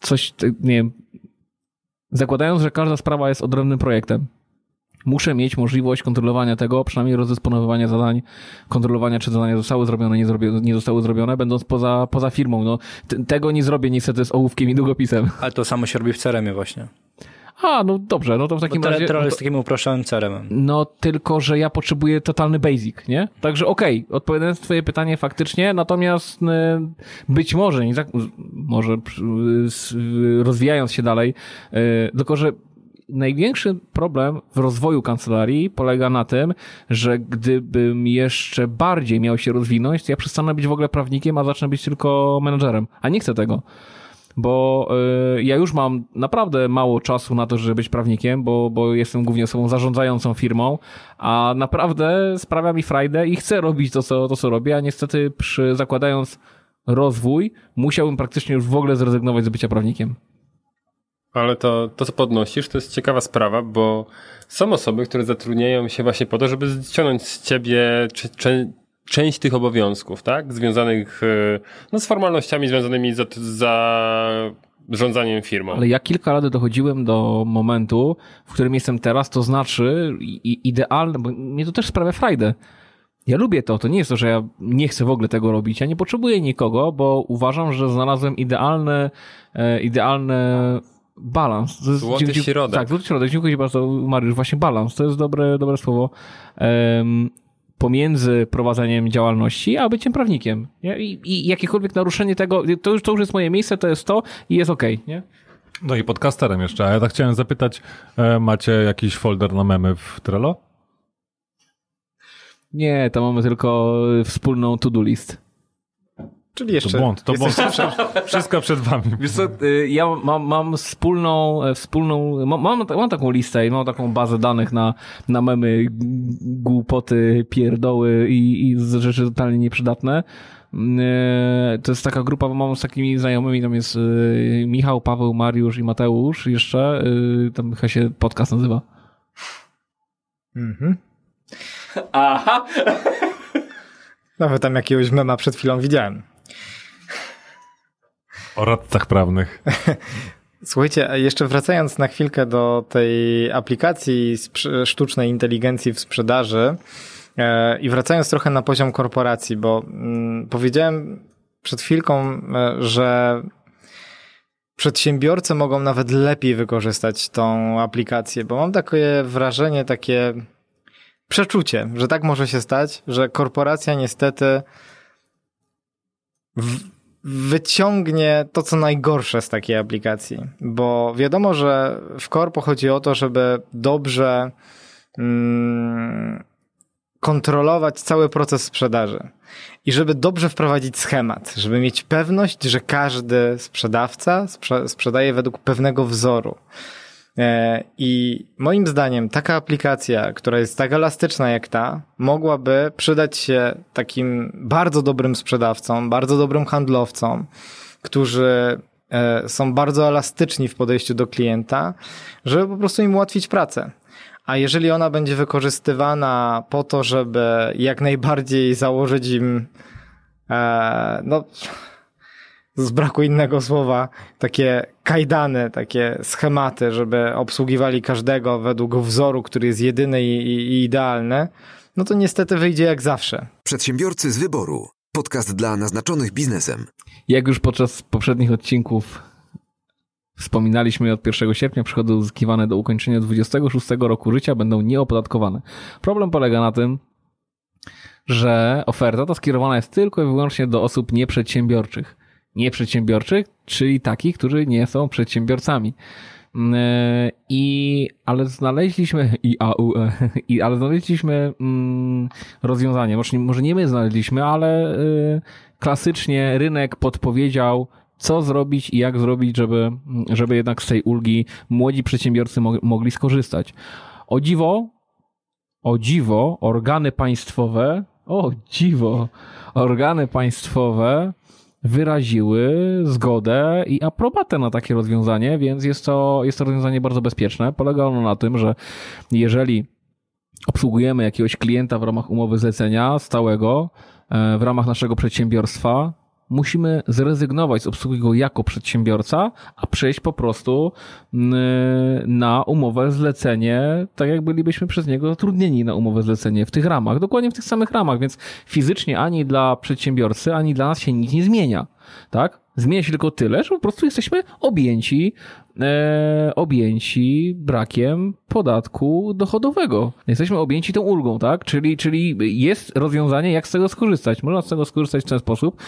coś, nie wiem, zakładając, że każda sprawa jest odrębnym projektem. Muszę mieć możliwość kontrolowania tego, przynajmniej rozdysponowywania zadań, kontrolowania, czy zadania zostały zrobione, nie, zrobione, nie zostały zrobione, będąc poza, poza firmą. No, tego nie zrobię niestety z ołówkiem i długopisem.
Ale to samo się robi w CRM-ie właśnie.
A, no dobrze, no to w takim razie...
Trello
no,
jest takim uproszczonym CRM-em.
no tylko, że ja potrzebuję totalny basic, nie? Także okej, odpowiadając na twoje pytanie faktycznie, natomiast y, być może, nie tak, może y, y, rozwijając się dalej, tylko, że największy problem w rozwoju kancelarii polega na tym, że gdybym jeszcze bardziej miał się rozwinąć, to ja przestanę być w ogóle prawnikiem, a zacznę być tylko menedżerem. A nie chcę tego bo y, ja już mam naprawdę mało czasu na to, żeby być prawnikiem, bo, bo jestem głównie osobą zarządzającą firmą, a naprawdę sprawia mi frajdę i chcę robić to, co, to, co robię, a niestety przy zakładając rozwój, musiałbym praktycznie już w ogóle zrezygnować z bycia prawnikiem.
Ale to, to, co podnosisz, to jest ciekawa sprawa, bo są osoby, które zatrudniają się właśnie po to, żeby ściągnąć z ciebie część tych obowiązków, tak? Związanych e, no, z formalnościami związanymi za, za rządzaniem firmą.
Ale ja kilka lat dochodziłem do momentu, w którym jestem teraz, to znaczy idealne, bo mnie to też sprawia frajdę. Ja lubię to, to nie jest to, że ja nie chcę w ogóle tego robić, ja nie potrzebuję nikogo, bo uważam, że znalazłem idealny, e, idealny balans.
Złoty środek.
Tak, złoty środek. Dziękuję Ci bardzo, Mariusz. Właśnie balans, to jest dobre, dobre słowo. Um, pomiędzy prowadzeniem działalności, a byciem prawnikiem. Nie? I, I, jakiekolwiek naruszenie tego, to już, to już jest moje miejsce, to jest to i jest okej. Okay,
no i podcasterem jeszcze. A ja tak chciałem zapytać, e, macie jakiś folder na memy w Trello?
Nie, to mamy tylko wspólną to-do list.
Czyli jeszcze...
To błąd, to błąd. Wszystko przed wami.
Wiesz co, y, ja mam, mam wspólną, e, wspólną mam, mam, taką listę i mam taką bazę danych na, na memy, głupoty, pierdoły i, i rzeczy totalnie nieprzydatne. E, to jest taka grupa, bo mam z takimi znajomymi, tam jest y, Michał, Paweł, Mariusz i Mateusz jeszcze. Y, tam chyba się podcast nazywa. Mhm.
Aha. Nawet tam jakiegoś mema przed chwilą widziałem.
O radcach prawnych.
Słuchajcie, jeszcze wracając na chwilkę do tej aplikacji sztucznej inteligencji w sprzedaży e, i wracając trochę na poziom korporacji, bo mm, powiedziałem przed chwilką, e, że przedsiębiorcy mogą nawet lepiej wykorzystać tą aplikację, bo mam takie wrażenie, takie przeczucie, że tak może się stać, że korporacja niestety w, wyciągnie to, co najgorsze z takiej aplikacji. Bo wiadomo, że w korpo chodzi o to, żeby dobrze mm, kontrolować cały proces sprzedaży. I żeby dobrze wprowadzić schemat, żeby mieć pewność, że każdy sprzedawca sprze sprzedaje według pewnego wzoru. E, I moim zdaniem taka aplikacja, która jest tak elastyczna jak ta, mogłaby przydać się takim bardzo dobrym sprzedawcom, bardzo dobrym handlowcom, którzy e, są bardzo elastyczni w podejściu do klienta, żeby po prostu im ułatwić pracę. A jeżeli ona będzie wykorzystywana po to, żeby jak najbardziej założyć im, e, no, z braku innego słowa, takie kajdany, takie schematy, żeby obsługiwali każdego według wzoru, który jest jedyny i, i idealny, no to niestety wyjdzie jak zawsze.
Przedsiębiorcy z wyboru. Podcast dla naznaczonych biznesem.
Jak już podczas poprzednich odcinków wspominaliśmy, od 1 sierpnia przychody uzyskiwane do ukończenia 26 roku życia będą nieopodatkowane. Problem polega na tym, że oferta ta skierowana jest tylko i wyłącznie do osób nieprzedsiębiorczych nieprzedsiębiorczych, czyli takich, którzy nie są przedsiębiorcami. Mm, e, I, ale znaleźliśmy, i, a, u, e, i, ale znaleźliśmy mm, rozwiązanie. Może, może nie my znaleźliśmy, ale y, klasycznie rynek podpowiedział, co zrobić i jak zrobić, żeby, żeby jednak z tej ulgi młodzi przedsiębiorcy mo mogli skorzystać. O dziwo, o dziwo, organy państwowe, o dziwo, organy państwowe wyraziły zgodę i aprobatę na takie rozwiązanie, więc jest to, jest to rozwiązanie bardzo bezpieczne. Polega ono na tym, że jeżeli obsługujemy jakiegoś klienta w ramach umowy zlecenia stałego, e, w ramach naszego przedsiębiorstwa, musimy zrezygnować z obsługi go jako przedsiębiorca, a przejść po prostu mm, na umowę zlecenie, tak jak bylibyśmy przez niego zatrudnieni na umowę zlecenie w tych ramach, dokładnie w tych samych ramach, więc fizycznie ani dla przedsiębiorcy, ani dla nas się nic nie zmienia. Tak? Zmienia się tylko tyle, że po prostu jesteśmy objęci, e, objęci brakiem podatku dochodowego. Jesteśmy objęci tą ulgą, tak? Czyli, czyli jest rozwiązanie, jak z tego skorzystać. Można z tego skorzystać w ten sposób,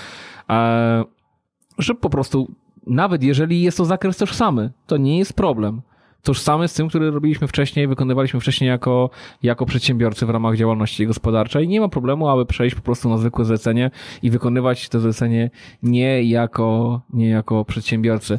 że po prostu, nawet jeżeli jest to zakres tożsamy, to nie jest problem tożsamy z tym, który robiliśmy wcześniej, wykonywaliśmy wcześniej jako, jako przedsiębiorcy w ramach działalności gospodarczej. Nie ma problemu, aby przejść po prostu na zwykłe zlecenie i wykonywać to zlecenie nie jako, nie jako przedsiębiorcy.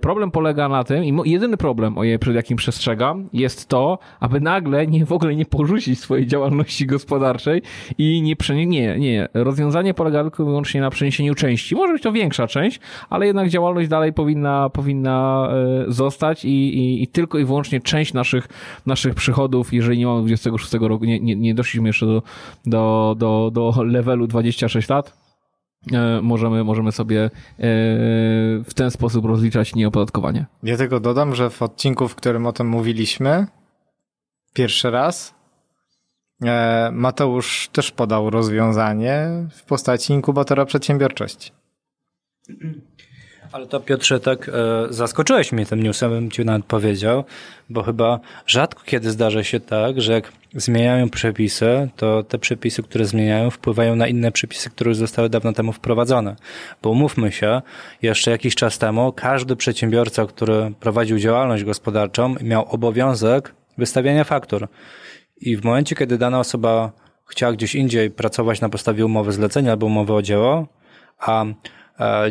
Problem polega na tym, i jedyny problem, ojej, przed jakim przestrzegam, jest to, aby nagle nie, w ogóle nie porzucić swojej działalności gospodarczej i nie przenieść, nie, nie, rozwiązanie polega tylko i wyłącznie na przeniesieniu części. Może być to większa część, ale jednak działalność dalej powinna, powinna e, zostać i, i, i tylko i wyłącznie część naszych, naszych przychodów, jeżeli nie mamy 26 roku, nie, nie, nie doszliśmy jeszcze do, do, do, do levelu 26 lat, e, możemy, możemy sobie e, w ten sposób rozliczać nieopodatkowanie.
Ja tylko dodam, że w odcinku, w którym o tym mówiliśmy, pierwszy raz, e, Mateusz też podał rozwiązanie w postaci inkubatora przedsiębiorczości.
Ale to Piotrze, tak e, zaskoczyłeś mnie tym newsem, bym ci nawet powiedział, bo chyba rzadko kiedy zdarza się tak, że jak zmieniają przepisy, to te przepisy, które zmieniają, wpływają na inne przepisy, które już zostały dawno temu wprowadzone. Bo umówmy się, jeszcze jakiś czas temu każdy przedsiębiorca, który prowadził działalność gospodarczą, miał obowiązek wystawiania faktur. I w momencie, kiedy dana osoba chciała gdzieś indziej pracować na podstawie umowy zlecenia albo umowy o dzieło, a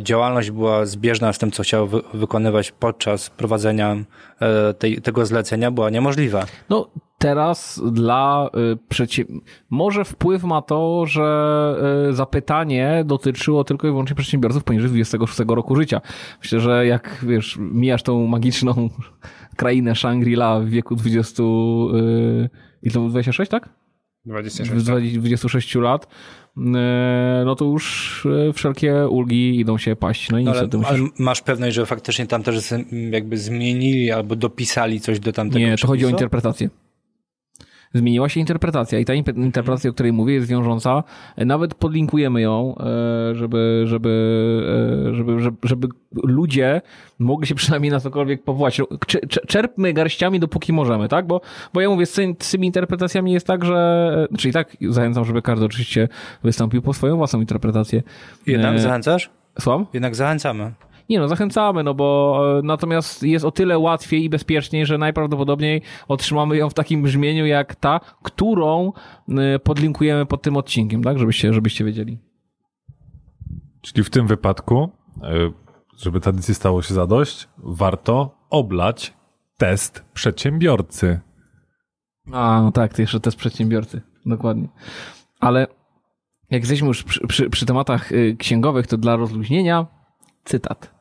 działalność była zbieżna z tym, co chciał wy wykonywać podczas prowadzenia e, tej, tego zlecenia, była niemożliwa.
No, teraz dla y, przecie... może wpływ ma to, że y, zapytanie dotyczyło tylko i wyłącznie przedsiębiorców poniżej 26 roku życia. Myślę, że jak wiesz, mijasz tą magiczną krainę Shangri-La w wieku 20 y, i to 26, tak?
26.
26 lat, y, no to już y, wszelkie ulgi idą się paść. No i
No, ale,
niestety
ale
musisz...
masz pewność, że faktycznie tam też jakby zmienili albo dopisali coś do tamtego
Nie, to chodzi o interpretację. Zmieniła się interpretacja i ta impe- interpretacja, o której mówię, jest wiążąca. Nawet podlinkujemy ją, e, żeby, żeby, e, żeby, żeby, żeby ludzie mogli się przynajmniej na cokolwiek powołać. Cze- cze- Czerpmy garściami, dopóki możemy, tak? Bo, bo ja mówię, z, tym- z tymi interpretacjami jest tak, że... e, Czyli tak, zachęcam, żeby każdy oczywiście wystąpił po swoją własną interpretację.
Jednak zachęcasz?
Słucham?
Jednak zachęcamy.
Nie no, zachęcamy, no bo e, natomiast jest o tyle łatwiej i bezpieczniej, że najprawdopodobniej otrzymamy ją w takim brzmieniu jak ta, którą e, podlinkujemy pod tym odcinkiem, tak? Żebyście, żebyście wiedzieli.
Czyli w tym wypadku, y, żeby tradycji stało się zadość, warto oblać test przedsiębiorcy.
A, no tak, to jeszcze test przedsiębiorcy. Dokładnie. Ale jak jesteśmy już przy, przy, przy tematach y, księgowych, to dla rozluźnienia cytat.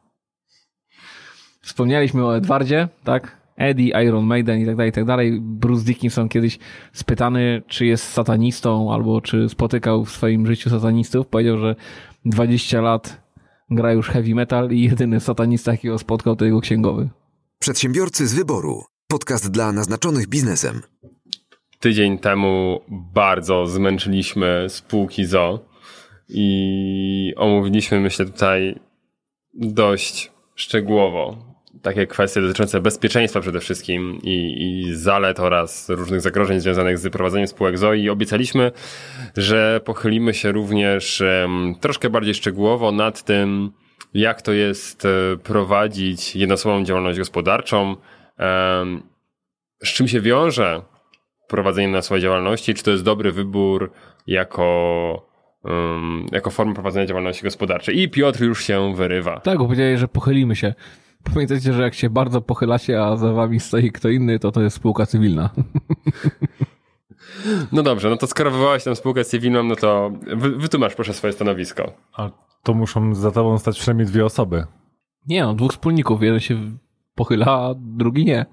Wspomnieliśmy o Edwardzie, tak? Eddie, Iron Maiden i tak dalej, i tak dalej. Bruce Dickinson kiedyś spytany, czy jest satanistą, albo czy spotykał w swoim życiu satanistów, powiedział, że 20 lat gra już heavy metal i jedyny satanista, jakiego spotkał, to jego księgowy.
Przedsiębiorcy z wyboru. Podcast dla naznaczonych biznesem.
Tydzień temu bardzo zmęczyliśmy spółki ZO i omówiliśmy, myślę, tutaj dość szczegółowo takie kwestie dotyczące bezpieczeństwa przede wszystkim i, i zalet oraz różnych zagrożeń związanych z prowadzeniem spółek ZO i obiecaliśmy, że pochylimy się również troszkę bardziej szczegółowo nad tym, jak to jest e, prowadzić jednoosobową działalność gospodarczą, z czym się wiąże prowadzenie swojej działalności, czy to jest dobry wybór jako, jako forma prowadzenia działalności gospodarczej. I Piotr już się wyrywa.
Tak, bo powiedziałeś, że pochylimy się. Pamiętajcie, że jak się bardzo pochylacie, a za wami stoi kto inny, to to jest spółka cywilna.
No dobrze, no to skoro wywołałeś tę spółkę cywilną, no to wy, wytłumacz proszę swoje stanowisko.
A to muszą za tobą stać przynajmniej dwie osoby.
Nie no, dwóch wspólników. Jeden się pochyla, a drugi nie.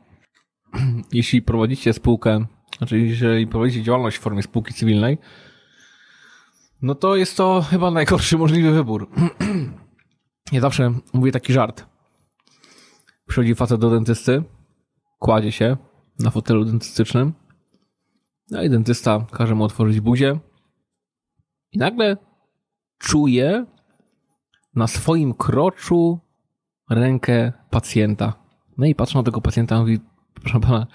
Jeśli prowadzicie spółkę, znaczy jeżeli prowadzicie działalność w formie spółki cywilnej, no to jest to chyba najgorszy możliwy wybór. Ja zawsze mówię taki żart. Przychodzi facet do dentysty, kładzie się na fotelu dentystycznym, no i dentysta każe mu otworzyć buzię i nagle czuje na swoim kroczu rękę pacjenta. No i patrzą na tego pacjenta i mówi, proszę pana,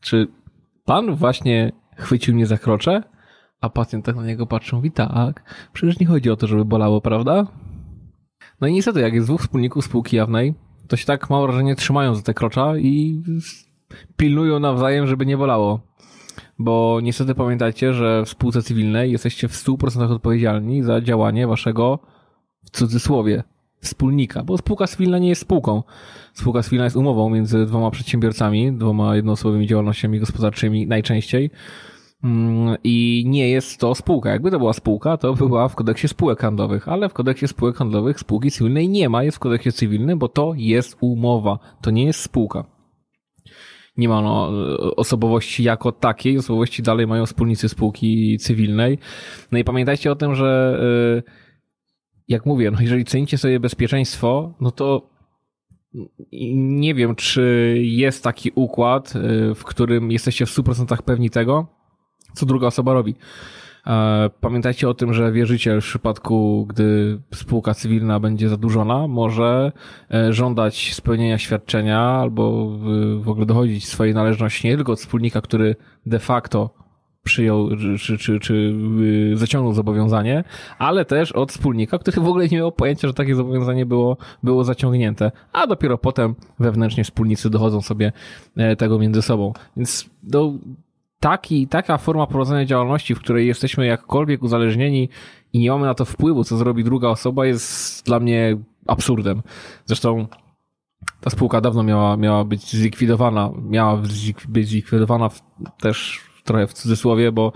czy pan właśnie chwycił mnie za krocze? A pacjent tak na niego patrzy, mówi, tak, przecież nie chodzi o to, żeby bolało, prawda? No i niestety, jak jest dwóch wspólników spółki jawnej, to się tak, mam wrażenie, trzymają za te krocza i pilnują nawzajem, żeby nie bolało. Bo niestety pamiętajcie, że w spółce cywilnej jesteście w 100% odpowiedzialni za działanie waszego, w cudzysłowie, wspólnika, bo spółka cywilna nie jest spółką. Spółka cywilna jest umową między dwoma przedsiębiorcami, dwoma jednoosobowymi działalnościami gospodarczymi najczęściej i nie jest to spółka. Jakby to była spółka, to była w kodeksie spółek handlowych, ale w kodeksie spółek handlowych spółki cywilnej nie ma, jest w kodeksie cywilnym, bo to jest umowa, to nie jest spółka. nie ma no, osobowości jako takiej, osobowości dalej mają wspólnicy spółki cywilnej. No i pamiętajcie o tym, że y, jak mówię, no jeżeli cenicie sobie bezpieczeństwo, no to nie wiem, czy jest taki układ, y, w którym jesteście w 100% pewni tego, co druga osoba robi. E, pamiętajcie o tym, że wierzyciel w przypadku, gdy spółka cywilna będzie zadłużona, może e, żądać spełnienia świadczenia albo w ogóle dochodzić swojej należności nie tylko od wspólnika, który de facto przyjął czy, czy, czy zaciągnął zobowiązanie, ale też od wspólnika, który w ogóle nie miał pojęcia, że takie zobowiązanie było, było zaciągnięte, a dopiero potem wewnętrznie wspólnicy dochodzą sobie e, tego między sobą. Więc do, taki, taka forma prowadzenia działalności, w której jesteśmy jakkolwiek uzależnieni i nie mamy na to wpływu, co zrobi druga osoba, jest dla mnie absurdem. Zresztą ta spółka dawno miała, miała być zlikwidowana, miała być zlikwidowana w, też trochę w cudzysłowie, bo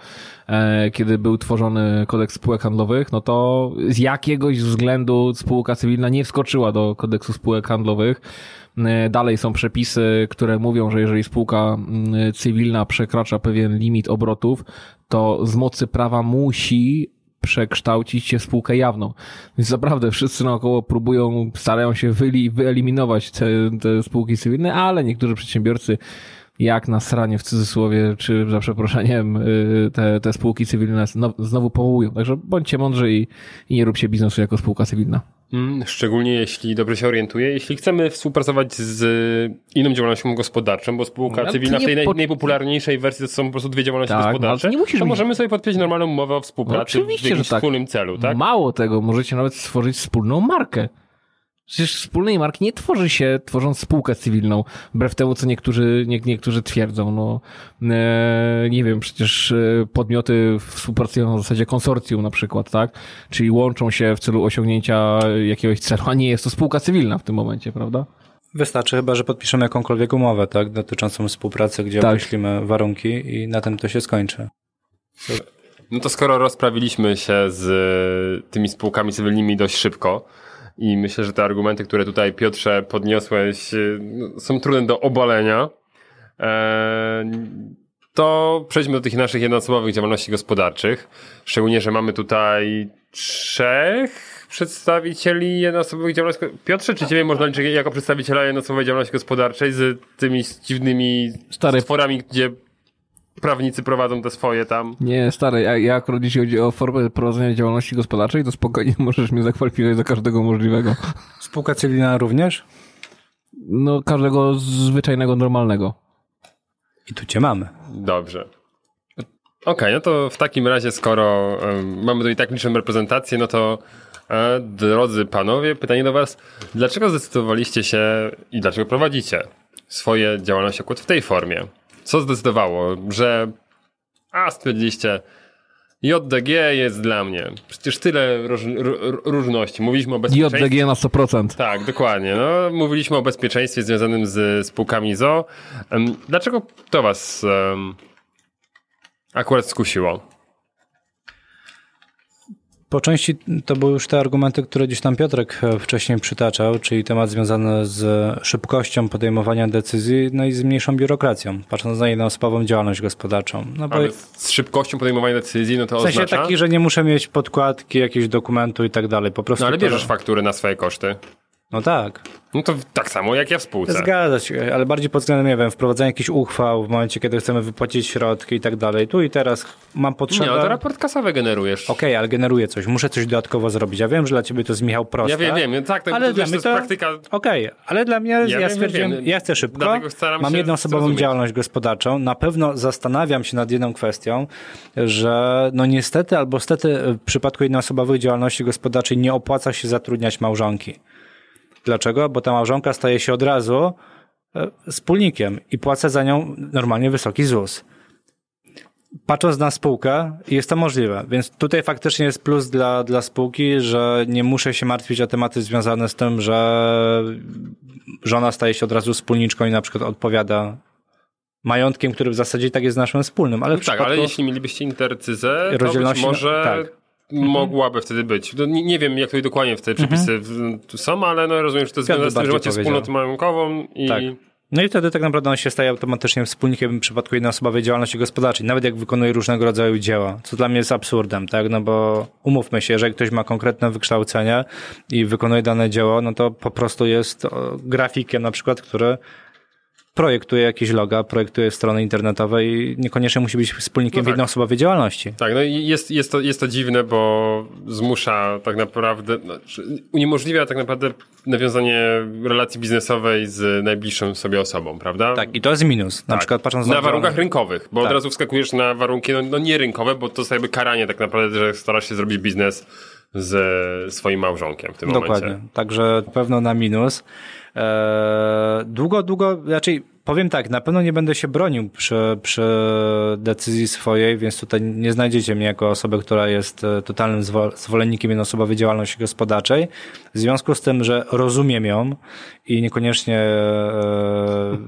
e, kiedy był tworzony kodeks spółek handlowych, no to z jakiegoś względu spółka cywilna nie wskoczyła do kodeksu spółek handlowych. E, dalej są przepisy, które mówią, że jeżeli spółka mm, cywilna przekracza pewien limit obrotów, to z mocy prawa musi przekształcić się w spółkę jawną. Więc naprawdę wszyscy naokoło próbują, starają się wyeliminować te, te spółki cywilne, ale niektórzy przedsiębiorcy jak na sranie w cudzysłowie, czy za przeproszeniem y, te, te spółki cywilne znowu powołują. Także bądźcie mądrzy i, i nie róbcie biznesu jako spółka cywilna.
Mm, szczególnie jeśli dobrze się orientuję, jeśli chcemy współpracować z inną działalnością gospodarczą, bo spółka no, cywilna w tej po... najpopularniejszej wersji to są po prostu dwie działalności tak, no, gospodarcze, no, nie musisz to możemy sobie podpisać normalną umowę o współpracy no, w jakimś tak. wspólnym celu, tak?
Mało tego, możecie nawet stworzyć wspólną markę. Przecież wspólnej marki nie tworzy się tworząc spółkę cywilną, wbrew temu, co niektórzy, nie, niektórzy twierdzą. No, e, nie wiem, przecież e, podmioty współpracują na zasadzie konsorcjum na przykład, tak? Czyli łączą się w celu osiągnięcia jakiegoś celu, a nie jest to spółka cywilna w tym momencie, prawda?
Wystarczy chyba, że podpiszemy jakąkolwiek umowę, tak? Dotyczącą współpracy, gdzie tak. określimy warunki i na tym to się skończy.
No to skoro rozprawiliśmy się z tymi spółkami cywilnymi dość szybko, i myślę, że te argumenty, które tutaj Piotrze podniosłeś, y, no, są trudne do obalenia. E, to przejdźmy do tych naszych jednoosobowych działalności gospodarczych. Szczególnie, że mamy tutaj trzech przedstawicieli jednoosobowych działalności Piotrze, czy ciebie można liczyć jako przedstawiciela jednoosobowej działalności gospodarczej z tymi dziwnymi Stary. stworami, gdzie prawnicy prowadzą te swoje tam.
Nie, stary, ja, ja akurat jeśli chodzi o formę prowadzenia działalności gospodarczej, to spokojnie możesz mnie zakwalifikować za każdego możliwego.
Spółka cywilna również?
No, każdego zwyczajnego, normalnego.
I tu cię mamy.
Dobrze. Okej, okay, no to w takim razie, skoro um, mamy tu i tak liczną reprezentację, no to e, drodzy panowie, pytanie do was, dlaczego zdecydowaliście się i dlaczego prowadzicie swoje działalności akurat w tej formie? Co zdecydowało, że a stwierdziliście JDG jest dla mnie. Przecież tyle róż, różności. Mówiliśmy o bezpieczeństwie.
JDG na 100%.
Tak, dokładnie. No, mówiliśmy o bezpieczeństwie związanym z spółkami ZO. Dlaczego to was um, akurat skusiło?
Po części to były już te argumenty, które gdzieś tam Piotrek e, wcześniej przytaczał, czyli temat związany z szybkością podejmowania decyzji, no i z mniejszą biurokracją, patrząc na jednoosobową działalność gospodarczą. No
bo Ale z szybkością podejmowania decyzji, no to
w sensie
oznacza...
taki, że nie muszę mieć podkładki, jakiegoś dokumentu i tak dalej. Po prostu
no ale bierzesz to... faktury na swoje koszty.
No tak.
No to tak samo jak ja w spółce.
Zgadza się, ale bardziej pod względem, nie wiem, wprowadzania jakichś uchwał w momencie, kiedy chcemy wypłacić środki i tak dalej. Tu i teraz mam potrzebę... Nie,
no to raport kasowy generujesz.
Okej, okay, ale generuję coś. Muszę coś dodatkowo zrobić. Ja wiem, że dla ciebie to jest Michał proste.
Ja wiem, wiem. Tak, tak ale to, dla mnie to, to praktyka...
Okej, okay, ale dla mnie, ja, ja wiem, stwierdziłem, wiem. ja chcę szybko, mam jedną osobową działalność gospodarczą. Na pewno zastanawiam się nad jedną kwestią, że no niestety albo stety w przypadku jednoosobowych działalności gospodarczej nie opłaca się zatrudniać małżonki. Dlaczego? Bo ta małżonka staje się od razu e, wspólnikiem i płacę za nią normalnie wysoki ZUS. Patrząc na spółkę, jest to możliwe, więc tutaj faktycznie jest plus dla, dla spółki, że nie muszę się martwić o tematy związane z tym, że żona staje się od razu wspólniczką i na przykład odpowiada majątkiem, który w zasadzie tak jest naszym wspólnym. Ale
no tak, ale jeśli mielibyście intercyzę, to być może tak. Mhm. mogłaby wtedy być. No, nie, nie, wiem, jak to dokładnie w te przepisy mhm. są, ale no, rozumiem, że to jest związane z tym, że macie wspólnotę majątkową i...
Tak. No i wtedy tak naprawdę on się staje automatycznie wspólnikiem w przypadku jednoosobowej działalności gospodarczej, nawet jak wykonuje różnego rodzaju dzieła, co dla mnie jest absurdem, tak? No bo umówmy się, jeżeli ktoś ma konkretne wykształcenie i wykonuje dane dzieło, no to po prostu jest grafikiem na przykład, który projektuje jakieś loga, projektuje strony internetowe i niekoniecznie musi być wspólnikiem
No tak.
jednoosobowej działalności.
Tak, no i jest, jest, to, jest to dziwne, bo zmusza tak naprawdę, znaczy uniemożliwia tak naprawdę nawiązanie relacji biznesowej z najbliższą sobie osobą, prawda?
Tak, i to jest minus. Na
Tak.
przykład patrząc
na
na
warunkach rynkowych, bo od
Tak.
razu wskakujesz na warunki no, no nie rynkowe, bo to jest jakby karanie tak naprawdę, że starasz się zrobić biznes ze swoim małżonkiem w tym
Dokładnie.
momencie.
Także na pewno na minus. Eee, długo, długo, raczej powiem tak, na pewno nie będę się bronił przy, przy decyzji swojej, więc tutaj nie znajdziecie mnie jako osobę, która jest e, totalnym zwo- zwolennikiem jednoosobowej działalności gospodarczej. W związku z tym, że rozumiem ją i niekoniecznie e,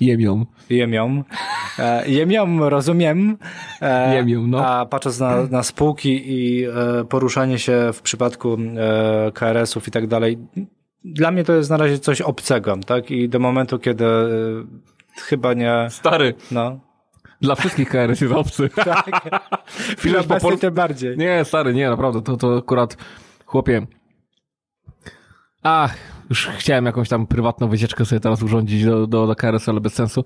Jem ją.
jem ją. E, jem ją, rozumiem.
Jem ją, no.
A patrząc na, na spółki i poruszanie się w przypadku KRS-ów i tak dalej, dla mnie to jest na razie coś obcego, tak? I do momentu, kiedy e, chyba nie,
Stary,
no.
dla wszystkich KRS jest obcy.
Tak.
Po polsku?
tym bardziej.
Nie, stary, nie, naprawdę, to, to akurat, chłopie, ach, już chciałem jakąś tam prywatną wycieczkę sobie teraz urządzić do, do, do KRS, ale bez sensu.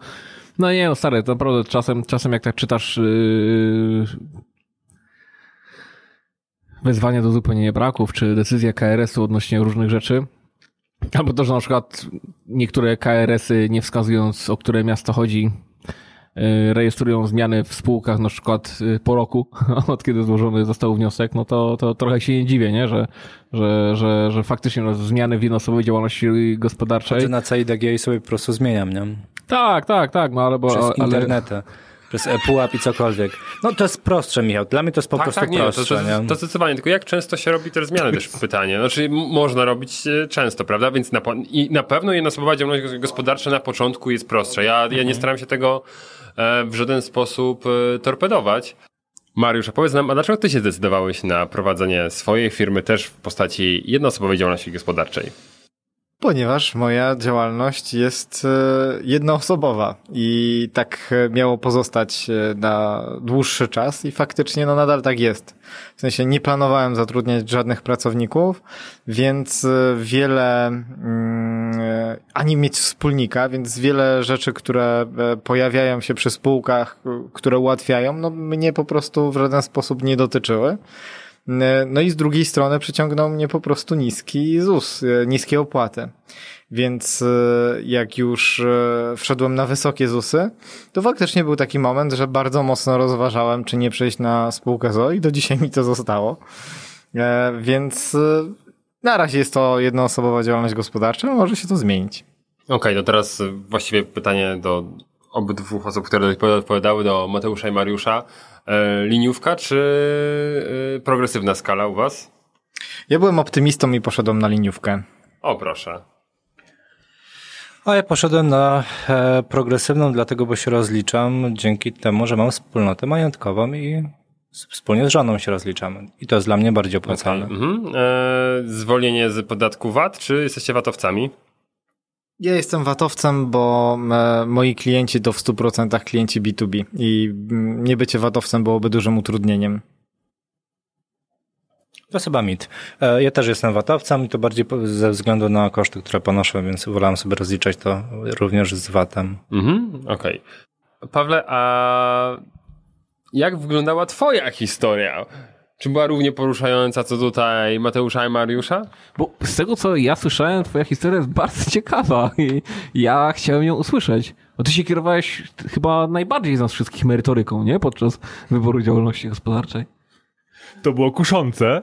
No nie, no stary, to naprawdę czasem, czasem jak tak czytasz yy, wezwania do uzupełnienia braków, czy decyzja KRS-u odnośnie różnych rzeczy, albo to, że na przykład niektóre KRS-y, nie wskazując o które miasto chodzi, y, rejestrują zmiany w spółkach na przykład y, po roku, od kiedy złożony został wniosek, no to, to trochę się nie dziwię, nie? Że, że, że, że faktycznie no, zmiany w jednoosobowej działalności gospodarczej.
Czy na CIDG i sobie po prostu zmieniam, nie?
Tak, tak, tak, no ale bo...
Przez
ale,
internety. Przez ePUAP i cokolwiek. No to jest prostsze, Michał. Dla mnie to jest po
Tak,
prostu
tak, nie, to,
prostsze,
to,
nie?
to zdecydowanie. Tylko jak często się robi te zmiany, też pytanie. Znaczy, można robić e, często, prawda? Więc na, i na pewno jednoosobowa działalność gospodarcza na początku jest prostsza. Ja, ja
Mhm.
nie staram się tego e, w żaden sposób e, torpedować. Mariusz, a powiedz nam, a dlaczego ty się zdecydowałeś na prowadzenie swojej firmy też w postaci jednoosobowej działalności gospodarczej?
Ponieważ moja działalność jest e, jednoosobowa i tak e, miało pozostać e, na dłuższy czas i faktycznie no nadal tak jest. W sensie nie planowałem zatrudniać żadnych pracowników, więc wiele mm, ani mieć wspólnika, więc wiele rzeczy, które pojawiają się przy spółkach, które ułatwiają, no mnie po prostu w żaden sposób nie dotyczyły. No i z drugiej strony przyciągnął mnie po prostu niski ZUS, e, niskie opłaty. Więc e, jak już e, wszedłem na wysokie ZUSy, to faktycznie był taki moment, że bardzo mocno rozważałem, czy nie przejść na spółkę ZO i do dzisiaj mi to zostało. E, Więc e, na razie jest to jednoosobowa działalność gospodarcza, może się to zmienić.
Okej, to teraz e, właściwie pytanie do obydwu osób, które odpowiadały, do Mateusza i Mariusza. E, liniówka czy e, progresywna skala u was?
Ja byłem optymistą i poszedłem na liniówkę.
O, proszę.
A ja poszedłem na e, progresywną, dlatego, bo się rozliczam dzięki temu, że mam wspólnotę majątkową i z- wspólnie z żoną się rozliczamy. I to jest dla mnie bardziej opłacalne.
Mhm. E, zwolnienie z podatku VAT, czy jesteście VAT-owcami?
Ja jestem VAT-owcem, bo e, moi klienci to w 100% klienci B2B i mm, nie bycie VAT-owcem byłoby dużym utrudnieniem.
To chyba mit. E, ja też jestem VAT-owcem i to bardziej ze względu na koszty, które ponoszę, więc wolałem sobie rozliczać to również z VAT-em.
Mhm, okej. Pawle, a jak wyglądała twoja historia? Czy była równie poruszająca co tutaj Mateusza i Mariusza?
Bo z tego, co ja słyszałem, twoja historia jest bardzo ciekawa i ja chciałem ją usłyszeć. Bo ty się kierowałeś chyba najbardziej z nas wszystkich merytoryką, nie? Podczas wyboru działalności gospodarczej.
To było kuszące,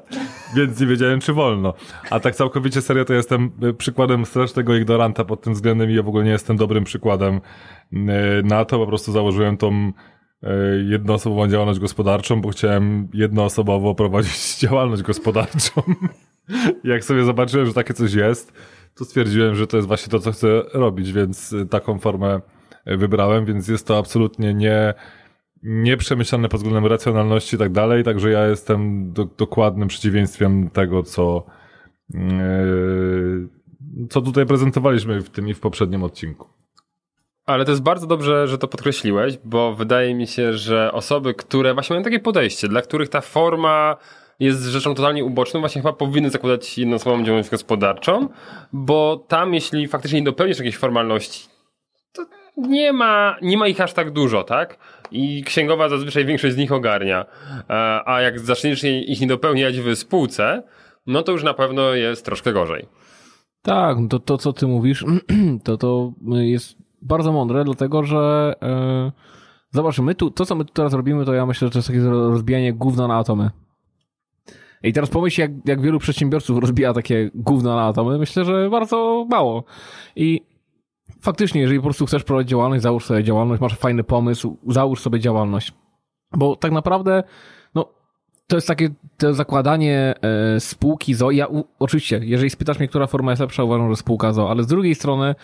więc nie wiedziałem, czy wolno. A tak całkowicie serio, to jestem y, przykładem strasznego ignoranta pod tym względem i ja w ogóle nie jestem dobrym przykładem y, na to. Po prostu założyłem tą jednoosobową działalność gospodarczą, bo chciałem jednoosobowo prowadzić działalność gospodarczą. Jak sobie zobaczyłem, że takie coś jest, to stwierdziłem, że to jest właśnie to, co chcę robić, więc y, taką formę y, wybrałem, więc jest to absolutnie nie nieprzemyślane pod względem racjonalności i tak dalej, także ja jestem do, dokładnym przeciwieństwem tego, co, yy, co tutaj prezentowaliśmy w tym i w poprzednim odcinku.
Ale to jest bardzo dobrze, że to podkreśliłeś, bo wydaje mi się, że osoby, które właśnie mają takie podejście, dla których ta forma jest rzeczą totalnie uboczną, właśnie chyba powinny zakładać jednoosobową działalność gospodarczą, bo tam, jeśli faktycznie nie dopełnisz jakiejś formalności, to nie ma, nie ma ich aż tak dużo, tak? I księgowa zazwyczaj większość z nich ogarnia. E, A jak zaczniesz ich nie dopełniać w spółce, no to już na pewno jest troszkę gorzej.
Tak, to, to co ty mówisz, to to jest bardzo mądre, dlatego że zobacz, my tu, to co my tu teraz robimy, to ja myślę, że to jest takie rozbijanie gówna na atomy. I teraz pomyśl, jak, jak wielu przedsiębiorców rozbija takie gówno na atomy. Myślę, że bardzo mało. I faktycznie, jeżeli po prostu chcesz prowadzić działalność, załóż sobie działalność, masz fajny pomysł, załóż sobie działalność. Bo tak naprawdę, no, to jest takie to zakładanie e, spółki ZO. Ja u, oczywiście, jeżeli spytasz mnie, która forma jest lepsza, uważam, że spółka ZO, ale z drugiej strony,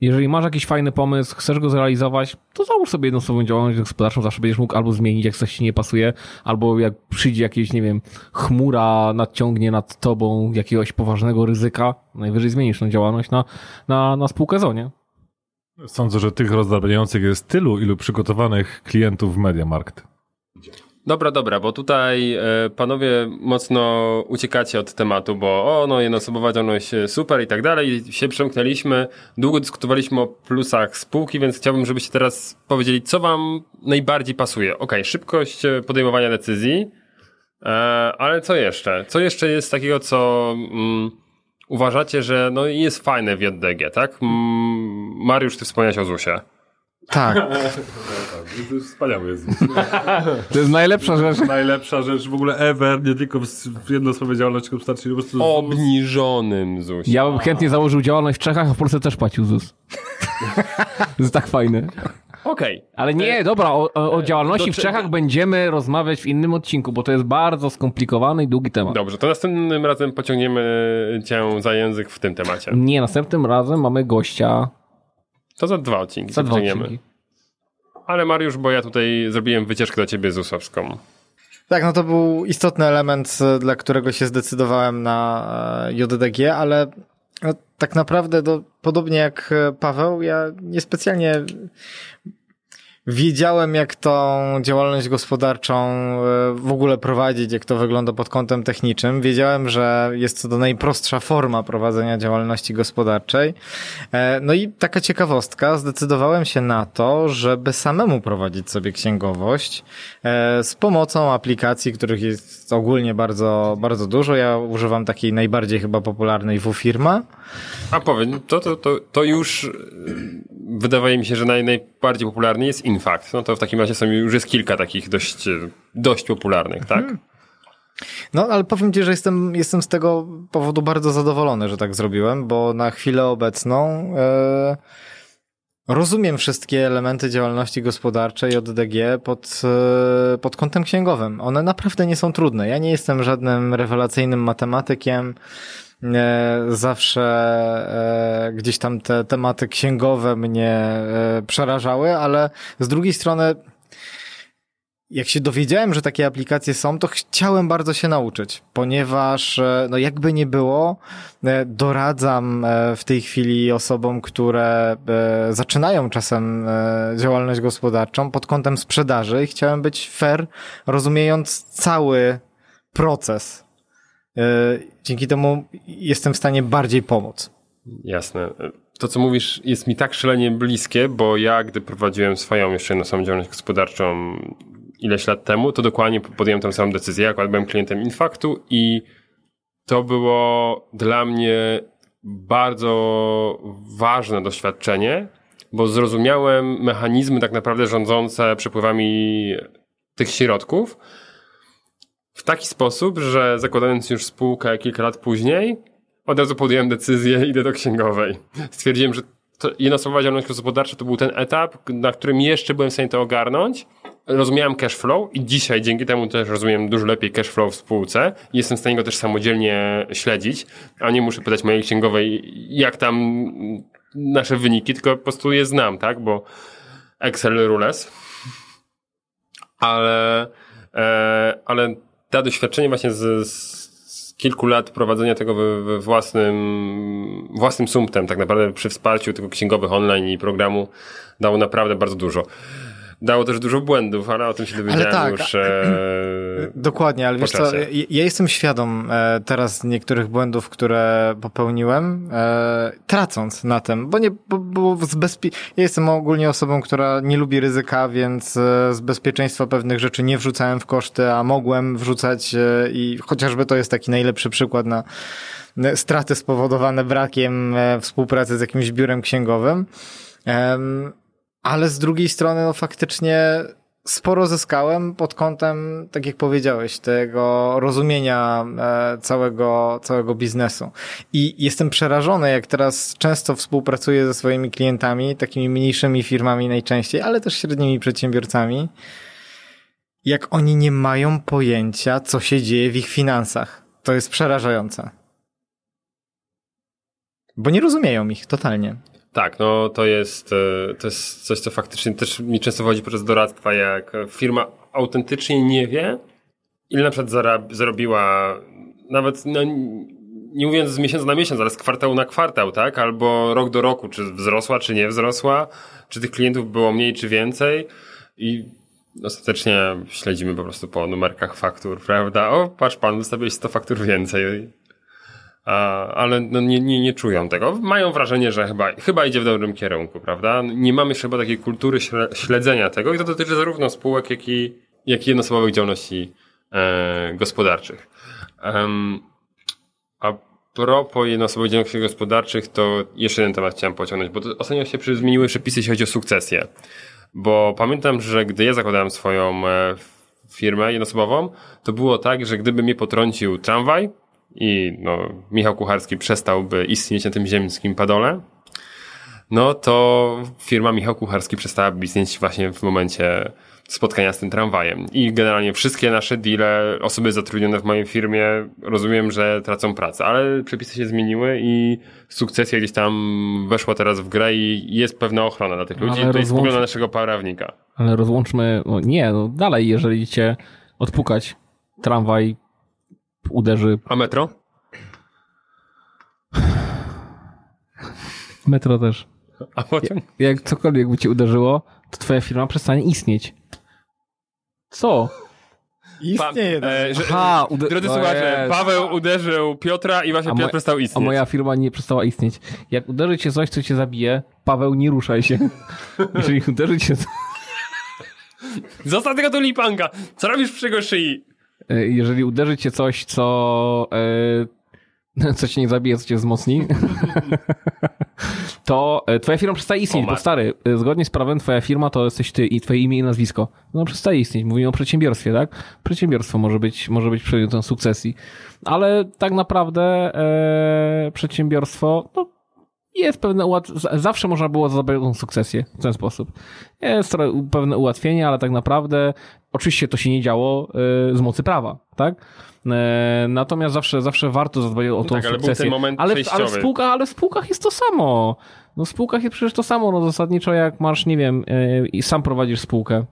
jeżeli masz jakiś fajny pomysł, chcesz go zrealizować, to załóż sobie jedną swoją działalność gospodarczą, zawsze będziesz mógł albo zmienić, jak coś ci nie pasuje, albo jak przyjdzie jakieś, nie wiem, chmura nadciągnie nad tobą jakiegoś poważnego ryzyka, najwyżej zmienisz tą działalność na, na, na spółkę ZO, nie?
Sądzę, że tych rozdrabniających jest tylu, ilu przygotowanych klientów w Mediamarkt.
Dobra, dobra, bo tutaj e, panowie mocno uciekacie od tematu, bo o, no jednoosobowa działalność e, super i tak dalej, się przemknęliśmy, długo dyskutowaliśmy o plusach spółki, więc chciałbym, żebyście teraz powiedzieli, co wam najbardziej pasuje. Okej, szybkość e, podejmowania decyzji, ale co jeszcze? Co jeszcze jest takiego, co mm, uważacie, że no jest fajne w JDG, tak? Mm, Mariusz, ty wspomniałeś o ZUSie.
Tak.
To jest wspaniały jest.
To jest najlepsza rzecz.
Najlepsza rzecz w ogóle ever, nie tylko w w jednoosobowej działalności gospodarczej, po prostu
Obniżonym ZUSie.
Ja bym chętnie założył działalność w Czechach, a w Polsce też płacił ZUS. To jest tak fajne.
Okej,
Ale nie, dobra, o, o, działalności
do
w Czechach będziemy rozmawiać w innym odcinku, bo to jest bardzo skomplikowany i długi temat.
Dobrze, to następnym razem pociągniemy cię za język w tym temacie.
Nie, następnym razem mamy gościa
To za dwa odcinki
za dwa odcinki.
Ale Mariusz, bo ja tutaj zrobiłem wycieczkę dla ciebie ZUS-owską.
Tak, no to był istotny element, e, dla którego się zdecydowałem na e, JDG, ale no, tak naprawdę do, podobnie jak e, Paweł, ja niespecjalnie wiedziałem, jak tą działalność gospodarczą e, w ogóle prowadzić, jak to wygląda pod kątem technicznym. Wiedziałem, że jest to najprostsza forma prowadzenia działalności gospodarczej. E, No i taka ciekawostka, zdecydowałem się na to, żeby samemu prowadzić sobie księgowość e, z pomocą aplikacji, których jest ogólnie bardzo, bardzo dużo. Ja używam takiej najbardziej chyba popularnej WFirma.
A powiem, to, to, to, to już wydaje mi się, że naj, najbardziej popularny jest Infact. No to w takim razie są, już jest kilka takich dość, dość popularnych, tak?
No, ale powiem Ci, że jestem, jestem z tego powodu bardzo zadowolony, że tak zrobiłem, bo na chwilę obecną e, rozumiem wszystkie elementy działalności gospodarczej od DG pod, e, pod kątem księgowym. One naprawdę nie są trudne. Ja nie jestem żadnym rewelacyjnym matematykiem. E, zawsze e, gdzieś tam te tematy księgowe mnie e, przerażały, ale z drugiej strony jak się dowiedziałem, że takie aplikacje są, to chciałem bardzo się nauczyć, ponieważ, no jakby nie było, doradzam w tej chwili osobom, które zaczynają czasem działalność gospodarczą pod kątem sprzedaży i chciałem być fair, rozumiejąc cały proces. E, Dzięki temu jestem w stanie bardziej pomóc.
Jasne. To, co mówisz, jest mi tak szalenie bliskie, bo ja, gdy prowadziłem swoją jeszcze jedną samą działalność gospodarczą ileś lat temu, to dokładnie podjąłem tę samą decyzję. Ja akurat byłem klientem Infaktu i to było dla mnie bardzo ważne doświadczenie, bo zrozumiałem mechanizmy tak naprawdę rządzące przepływami tych środków w taki sposób, że zakładając już spółkę kilka lat później, od razu podjąłem decyzję, idę do księgowej. Stwierdziłem, że to jednoosobowa działalność gospodarcza to był ten etap, na którym jeszcze byłem w stanie to ogarnąć. Rozumiałem cash flow i dzisiaj dzięki temu też rozumiem dużo lepiej cash flow w spółce. Jestem w stanie go też samodzielnie śledzić, a nie muszę pytać mojej księgowej, jak tam nasze wyniki, tylko po prostu je znam, tak? Bo Excel rules. Ale, e, ale te doświadczenie właśnie z, z kilku lat prowadzenia tego we, we własnym, własnym sumptem, tak naprawdę przy wsparciu tego księgowych online i programu dało naprawdę bardzo dużo. Dało też dużo błędów, ale o tym się dowiedziałem
tak,
już. E,
Dokładnie, ale wiesz co,
czasie.
ja, ja jestem świadom e, teraz niektórych błędów, które popełniłem, e, tracąc na tym, bo nie, bo, bo z bezpie... ja jestem ogólnie osobą, która nie lubi ryzyka, więc e, z bezpieczeństwa pewnych rzeczy nie wrzucałem w koszty, a mogłem wrzucać e, i chociażby to jest taki najlepszy przykład na straty spowodowane brakiem e, współpracy z jakimś biurem księgowym. Em, ale z drugiej strony, no faktycznie sporo zyskałem pod kątem, tak jak powiedziałeś, tego rozumienia e, całego, całego biznesu. I jestem przerażony, jak teraz często współpracuję ze swoimi klientami, takimi mniejszymi firmami najczęściej, ale też średnimi przedsiębiorcami, jak oni nie mają pojęcia, co się dzieje w ich finansach. To jest przerażające. Bo nie rozumieją ich totalnie.
Tak, no to jest, e, to jest coś, co faktycznie też mi często wchodzi podczas doradztwa, jak firma autentycznie nie wie, ile na przykład zarab- zarobiła, nawet no, nie mówiąc z miesiąca na miesiąc, ale z kwartału na kwartał, tak? Albo rok do roku, czy wzrosła, czy nie wzrosła, czy tych klientów było mniej, czy więcej i ostatecznie śledzimy po prostu po numerkach faktur, prawda? O, patrz pan, wystawiłeś 100 faktur więcej. Ale no nie, nie, nie czują tego. Mają wrażenie, że chyba, chyba idzie w dobrym kierunku, prawda? Nie mamy chyba takiej kultury śle- śledzenia tego i to dotyczy zarówno spółek, jak i, jak i jednoosobowych działalności e, gospodarczych. Em, a propos jednoosobowych działalności gospodarczych, to jeszcze jeden temat chciałem pociągnąć, bo ostatnio się zmieniły przepisy, jeśli chodzi o sukcesję. Bo pamiętam, że gdy ja zakładałem swoją e, firmę jednoosobową, to było tak, że gdyby mnie potrącił tramwaj, i no, Michał Kucharski przestałby istnieć na tym ziemskim padole, no to firma Michał Kucharski przestałaby istnieć właśnie w momencie spotkania z tym tramwajem. I generalnie wszystkie nasze deale, osoby zatrudnione w mojej firmie, rozumiem, że tracą pracę, ale przepisy się zmieniły i sukcesja gdzieś tam weszła teraz w grę i jest pewna ochrona dla tych ludzi.
Ale
to jest pogląd naszego prawnika.
Ale rozłączmy, no nie, no dalej, jeżeli cię odpukać, tramwaj uderzy,
A metro?
metro też.
A potem...
Jak cokolwiek by cię uderzyło, to twoja firma przestanie istnieć. Co?
Istnieje.
E, że,
Aha, ude-
Drodzy słuchacze. Paweł uderzył Piotra i właśnie
A
Piotr
mo-
przestał
A
istnieć.
moja firma nie przestała istnieć. Jak uderzy cię coś, co cię zabije, Paweł, nie ruszaj się. Jeżeli uderzy cię
Zostaw tego tulipanka! Co robisz przy jego szyi?
E, jeżeli uderzy cię coś, co, e, co cię nie zabije, co cię wzmocni, to e, twoja firma przestaje istnieć, bo stary, zgodnie z prawem twoja firma to jesteś ty i twoje imię i nazwisko. No przestaje istnieć. Mówimy o przedsiębiorstwie, tak? Przedsiębiorstwo może być, może być przedmiotem sukcesji. Ale tak naprawdę e, przedsiębiorstwo, no, jest pewne ułat... z- Zawsze można było tą sukcesję w ten sposób. Jest pewne ułatwienie, ale tak naprawdę oczywiście to się nie działo e, z mocy prawa, tak? E, Natomiast zawsze, zawsze warto zadbać o tą
tak, ale
sukcesję. ale, w,
przejściowy.
ale, w spółkach, ale w spółkach jest to samo. No w spółkach jest przecież to samo. No zasadniczo jak masz, nie wiem, e, i sam prowadzisz spółkę.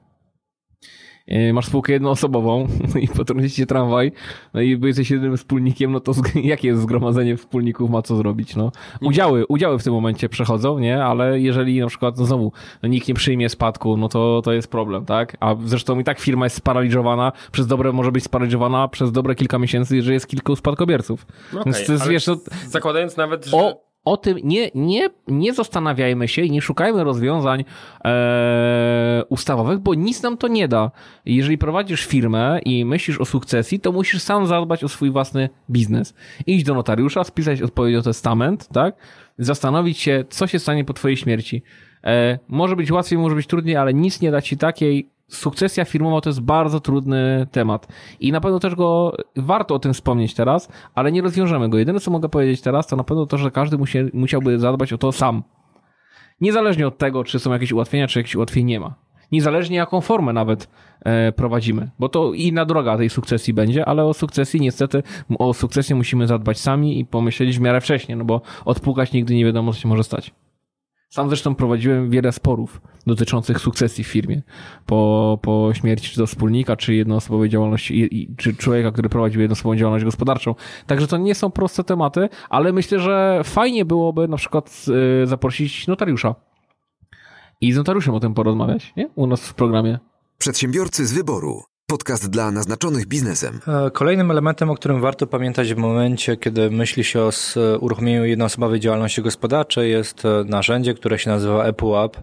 E, Masz spółkę jednoosobową i potrąci cię tramwaj, no i jesteś jedynym wspólnikiem, no to jakie jest zgromadzenie wspólników ma co zrobić, no. Udziały, udziały w tym momencie przechodzą, nie? Ale jeżeli na przykład, no znowu, no nikt nie przyjmie spadku, no to, to jest problem, tak? A zresztą i tak firma jest sparaliżowana, przez dobre może być sparaliżowana przez dobre kilka miesięcy, jeżeli jest kilku spadkobierców.
No
Więc
okej,
to jest, wiesz, no,
Zakładając nawet, że...
o, o tym nie, nie, nie zastanawiajmy się i nie szukajmy rozwiązań e, ustawowych, bo nic nam to nie da. Jeżeli prowadzisz firmę i myślisz o sukcesji, to musisz sam zadbać o swój własny biznes. Iść do notariusza, spisać odpowiednio testament, tak? Zastanowić się, co się stanie po twojej śmierci. E, może być łatwiej, może być trudniej, ale nic nie da ci takiej sukcesja firmowa to jest bardzo trudny temat. I na pewno też go warto o tym wspomnieć teraz, ale nie rozwiążemy go. Jedyne, co mogę powiedzieć teraz, to na pewno to, że każdy musi, musiałby zadbać o to sam. Niezależnie od tego, czy są jakieś ułatwienia, czy jakichś ułatwień nie ma. Niezależnie jaką formę nawet e, prowadzimy, bo to inna droga tej sukcesji będzie, ale o sukcesji niestety, o sukcesję musimy zadbać sami i pomyśleć w miarę wcześnie, no bo odpukać nigdy nie wiadomo, co się może stać. Sam zresztą prowadziłem wiele sporów dotyczących sukcesji w firmie. Po, po śmierci czy to wspólnika, czy jednoosobowej działalności, czy człowieka, który prowadził jednoosobową działalność gospodarczą. Także to nie są proste tematy, ale myślę, że fajnie byłoby na przykład y, zaprosić notariusza i z notariuszem o tym porozmawiać, nie? U nas w programie.
Przedsiębiorcy z wyboru. Podcast dla naznaczonych biznesem.
E, Kolejnym elementem, o którym warto pamiętać w momencie, kiedy myśli się o uruchomieniu jednoosobowej działalności gospodarczej jest e, narzędzie, które się nazywa ePUAP.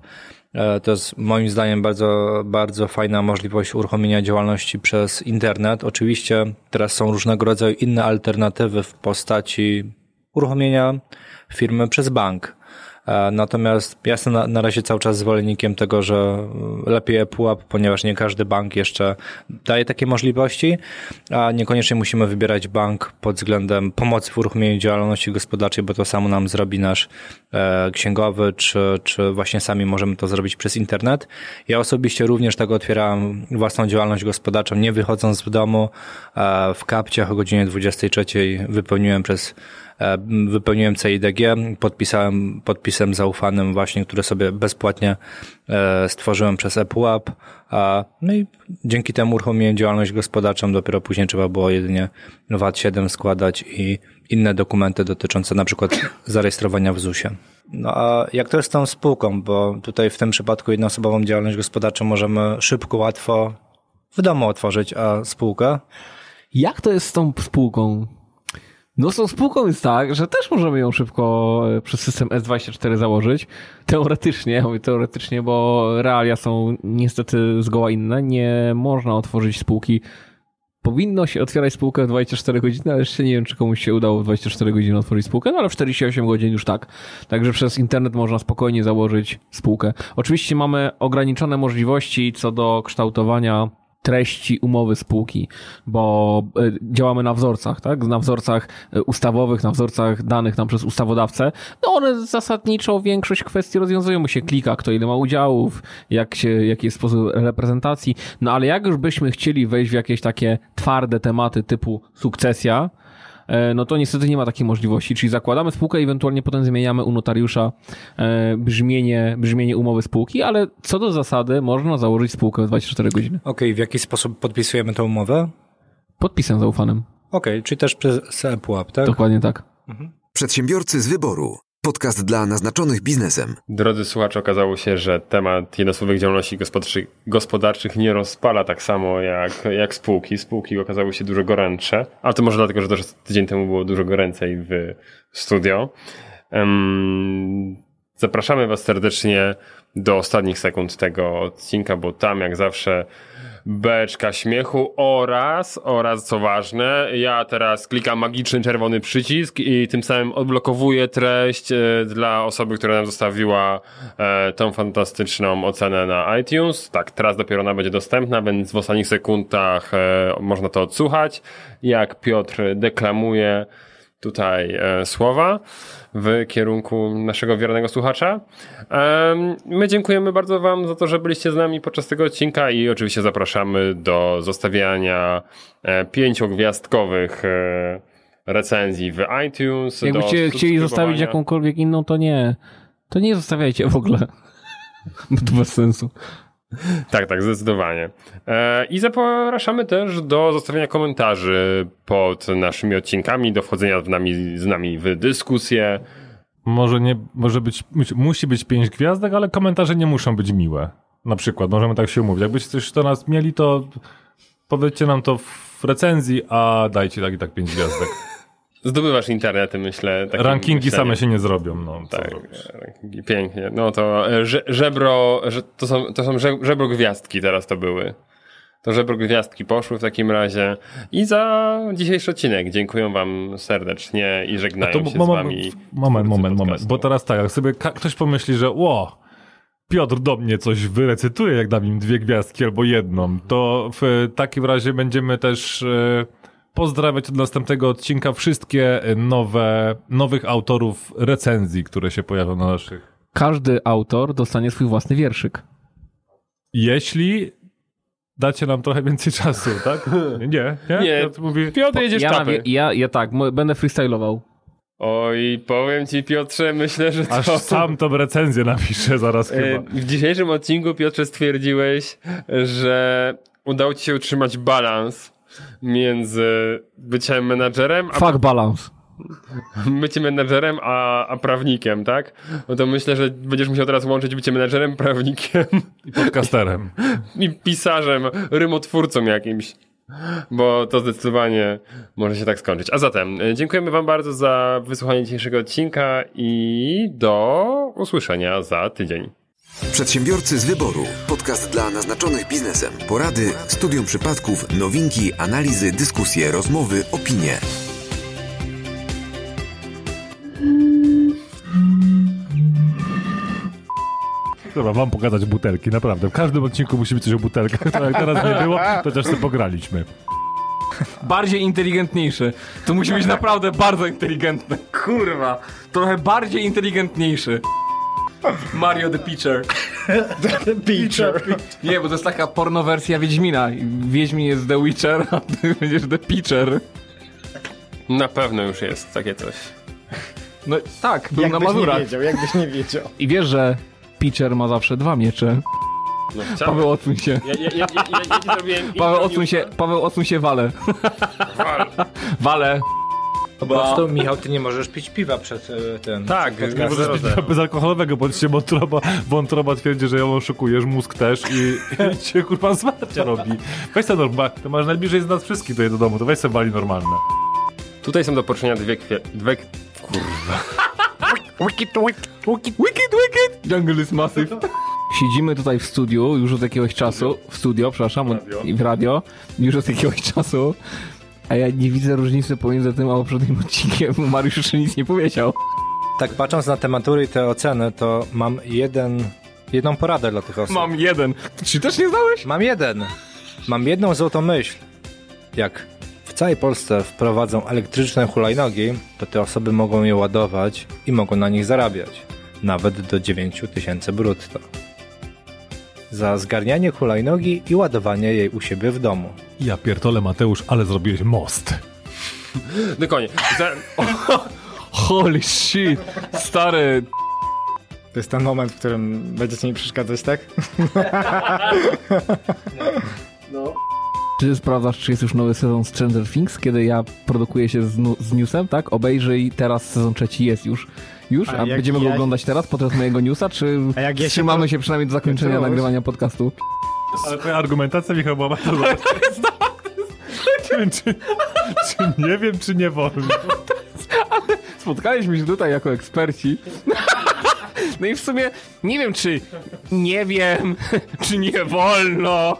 E, To jest moim zdaniem bardzo, bardzo fajna możliwość uruchomienia działalności przez internet. Oczywiście teraz są różnego rodzaju inne alternatywy w postaci uruchomienia firmy przez bank. E, Natomiast ja jestem na, na razie cały czas zwolennikiem tego, że lepiej ePUAP, ponieważ nie każdy bank jeszcze daje takie możliwości, a niekoniecznie musimy wybierać bank pod względem pomocy w uruchomieniu działalności gospodarczej, bo to samo nam zrobi nasz e, księgowy, czy, czy właśnie sami możemy to zrobić przez internet. Ja osobiście również tak otwierałem własną działalność gospodarczą, nie wychodząc z domu. E, w kapciach o godzinie 23 wypełniłem przez Wypełniłem CIDG, podpisałem podpisem zaufanym właśnie, który sobie bezpłatnie e, stworzyłem przez ePUAP. a No i dzięki temu uruchomiłem działalność gospodarczą, dopiero później trzeba było jedynie VAT-7 składać i inne dokumenty dotyczące na przykład zarejestrowania w ZUS-ie. No a jak to jest z tą spółką, bo tutaj w tym przypadku jednoosobową działalność gospodarczą możemy szybko, łatwo w domu otworzyć, a spółkę
Jak to jest z tą spółką? No z tą spółką jest tak, że też możemy ją szybko e, przez system S24 założyć. Teoretycznie, mówię teoretycznie, bo realia są niestety zgoła inne. Nie można otworzyć spółki. Powinno się otwierać spółkę w 24 godziny, ale jeszcze nie wiem, czy komuś się udało w 24 godziny otworzyć spółkę, no ale w 48 godzin już tak. Także przez internet można spokojnie założyć spółkę. Oczywiście mamy ograniczone możliwości co do kształtowania treści umowy spółki, bo e, działamy na wzorcach, tak? Na wzorcach e, ustawowych, na wzorcach danych nam przez ustawodawcę. No one zasadniczo większość kwestii rozwiązują mu się klika, kto ile ma udziałów, jak się, jaki jest sposób reprezentacji. No ale jak już byśmy chcieli wejść w jakieś takie twarde tematy typu sukcesja, no to niestety nie ma takiej możliwości, czyli zakładamy spółkę, ewentualnie potem zmieniamy u notariusza e, brzmienie, brzmienie umowy spółki, ale co do zasady można założyć spółkę w 24 godziny.
Okej, w jaki sposób podpisujemy tę umowę?
Podpisem zaufanym.
Okej, czyli też przez ePUAP, tak?
Dokładnie tak.
Przedsiębiorcy z wyboru. Podcast dla naznaczonych biznesem.
Drodzy słuchacze, okazało się, że temat jednosłowych działalności gospodarczych, nie rozpala tak samo jak, jak spółki. Spółki okazały się dużo gorętsze, ale to może dlatego, że też tydzień temu było dużo goręcej w studio. Zapraszamy Was serdecznie do ostatnich sekund tego odcinka, bo tam jak zawsze beczka śmiechu oraz, oraz co ważne, ja teraz klikam magiczny czerwony przycisk i tym samym odblokowuję treść e, dla osoby, która nam zostawiła e, tą fantastyczną ocenę na iTunes. Tak, teraz dopiero ona będzie dostępna, więc w ostatnich sekundach e, można to odsłuchać. Jak Piotr deklamuje tutaj e, słowa w kierunku naszego wiernego słuchacza. My dziękujemy bardzo Wam za to, że byliście z nami podczas tego odcinka i oczywiście zapraszamy do zostawiania e, pięciogwiazdkowych e, recenzji w iTunes.
Jakbyście chcieli zostawić jakąkolwiek inną, to nie. To nie zostawiajcie w ogóle. Bo to bez sensu.
Tak, tak, zdecydowanie. E, I zapraszamy też do zostawienia komentarzy pod naszymi odcinkami, do wchodzenia z nami, z nami w dyskusję.
Może nie, może być, musi- być pięć gwiazdek, ale komentarze nie muszą być miłe. Na przykład, możemy tak się umówić. Jakbyście coś do nas mieli, to powiedzcie nam to w recenzji, a dajcie tak i tak pięć gwiazdek.
Zdobywasz internety, myślę.
Rankingi
myśleniem.
same się nie zrobią, no.
Tak, rankingi, pięknie. No to e, że, żebro, że, to są, to są żeb- żebro gwiazdki teraz to były. To żebro gwiazdki poszły w takim razie. I za dzisiejszy odcinek dziękuję wam serdecznie i żegnają
To
się z wami.
moment, moment, moment. Bo teraz tak, jak sobie ktoś pomyśli, że ło, Piotr do mnie coś wyrecytuje, jak dam im dwie gwiazdki albo jedną, to w takim razie będziemy też e, pozdrawiać od następnego odcinka wszystkie nowe, nowych autorów recenzji, które się pojawią na naszych.
Każdy autor dostanie swój własny wierszyk.
Jeśli dacie nam trochę więcej czasu, tak? Nie, nie?
Nie.
Ja mówię,
Piotr jedziesz
Ja, ja, ja tak, będę freestylował.
Oj, powiem ci Piotrze, myślę, że to...
Aż sam to recenzję napiszę zaraz
E,
chyba.
W dzisiejszym odcinku, Piotrze, stwierdziłeś, że udało ci się utrzymać balans między byciem menadżerem, a
Fuck balance.
byciem menadżerem, a, a prawnikiem, tak? No to myślę, że będziesz musiał teraz łączyć bycie menadżerem, prawnikiem
I podcasterem.
i pisarzem, rymotwórcą jakimś. Bo to zdecydowanie może się tak skończyć. A zatem e, dziękujemy Wam bardzo za wysłuchanie dzisiejszego odcinka i do usłyszenia za tydzień.
Przedsiębiorcy z wyboru. Podcast dla naznaczonych biznesem. Porady, studium przypadków, nowinki, analizy, dyskusje, rozmowy, opinie.
Dobra, mam pokazać butelki, naprawdę. W każdym odcinku musi być coś o butelkach. To jak teraz nie było, to też sobie pograliśmy.
Bardziej inteligentniejszy. To musi być naprawdę bardzo inteligentne. Kurwa. Trochę bardziej inteligentniejszy. Mario the Pitcher.
Pitcher.
Nie, bo to jest taka porno wersja Wiedźmina. Wiedźmin jest The Witcher, a ty będziesz The Pitcher.
Na pewno już jest takie coś.
No tak, był na
Jakbyś nie
Mazurach.
wiedział, jakbyś nie wiedział.
I wiesz, że Pitcher ma zawsze dwa miecze.
No, chciałem.
Paweł, odsuń się.
Ja, ja, ja, ja, ja,
Paweł, odsuń się, Paweł, odsuń się, wale.
Wal.
Wale.
Po prostu, Michał, ty nie możesz pić piwa przed e, ten...
Tak,
przed
Nie możesz pić bezalkoholowego, bo ci się wątroba, wątroba twierdzi, że ją oszukujesz, mózg też i, i cię kurwa zwarcia robi. Weź sobie norma, to masz najbliżej z nas wszystkich tutaj do domu, to weź sobie wali normalne.
Tutaj są do poruszenia dwie kwie... Dwie... Kurwa.
Wicked, wicked, wicked, wicked. Jungle is massive. Siedzimy tutaj w studiu już od jakiegoś czasu, w studio, przepraszam,
Radio.
i w radio, już od jakiegoś czasu, a ja nie widzę różnicy pomiędzy tym a poprzednim odcinkiem, bo Mariusz jeszcze nic nie powiedział.
Tak, patrząc na te matury i te oceny, to mam jeden, jedną poradę dla tych osób.
Mam jeden. Czy też nie znałeś?
Mam jeden. Mam jedną złotą myśl. Jak w całej Polsce wprowadzą elektryczne hulajnogi, to te osoby mogą je ładować i mogą na nich zarabiać. Nawet do 9 tysięcy brutto. Za zgarnianie hulajnogi i ładowanie jej u siebie w domu.
Ja pierdolę Mateusz, ale zrobiłeś most.
Dokładnie. Za...
Holy shit, stary.
To jest ten moment, w którym będziecie mi przeszkadzać, tak?
Czy ty sprawdzasz, czy jest już nowy sezon Stranger Things, kiedy ja produkuję się z, z newsem, tak? Obejrzyj, teraz sezon trzeci jest już. Już?
A
A, będziemy
ja-
go oglądać teraz podczas mojego newsa, czy
A jak ja się
trzymamy
pro-
się przynajmniej do zakończenia
Cóż.
nagrywania podcastu?
Ale twoja argumentacja, Michał, była bardzo dobra. Nie wiem, czy, czy nie wiem, czy nie wolno.
Spotkaliśmy się tutaj jako eksperci. No i w sumie nie wiem, czy nie wiem, czy nie wolno.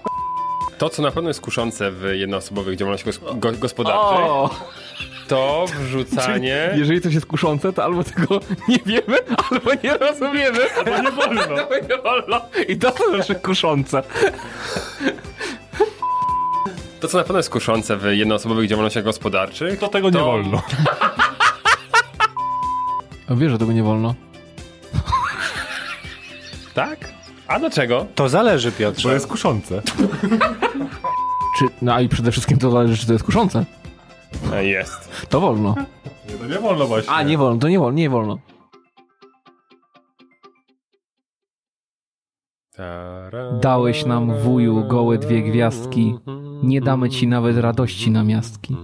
To, co na pewno jest kuszące w jednoosobowych działalnościach gos- go- gospodarczych,
O,
to wrzucanie...
jeżeli coś jest kuszące, to albo tego nie wiemy, albo nie rozumiemy. Albo nie wolno. Albo nie wolno. I to są rzeczy kuszące.
To, co na pewno jest kuszące w jednoosobowych działalnościach gospodarczych,
To tego nie
To-
wolno.
A wiesz, że tego nie wolno?
tak? A dlaczego?
To zależy,
Bo
Piotrze.
jest kuszące.
Czy, no i przede wszystkim to zależy, czy to jest kuszące.
E, Jest.
To wolno.
Nie, to nie wolno właśnie.
A, nie wolno, to nie wolno, nie wolno. Dałeś nam, wuju, gołe dwie gwiazdki. Nie damy ci nawet radości na miastki.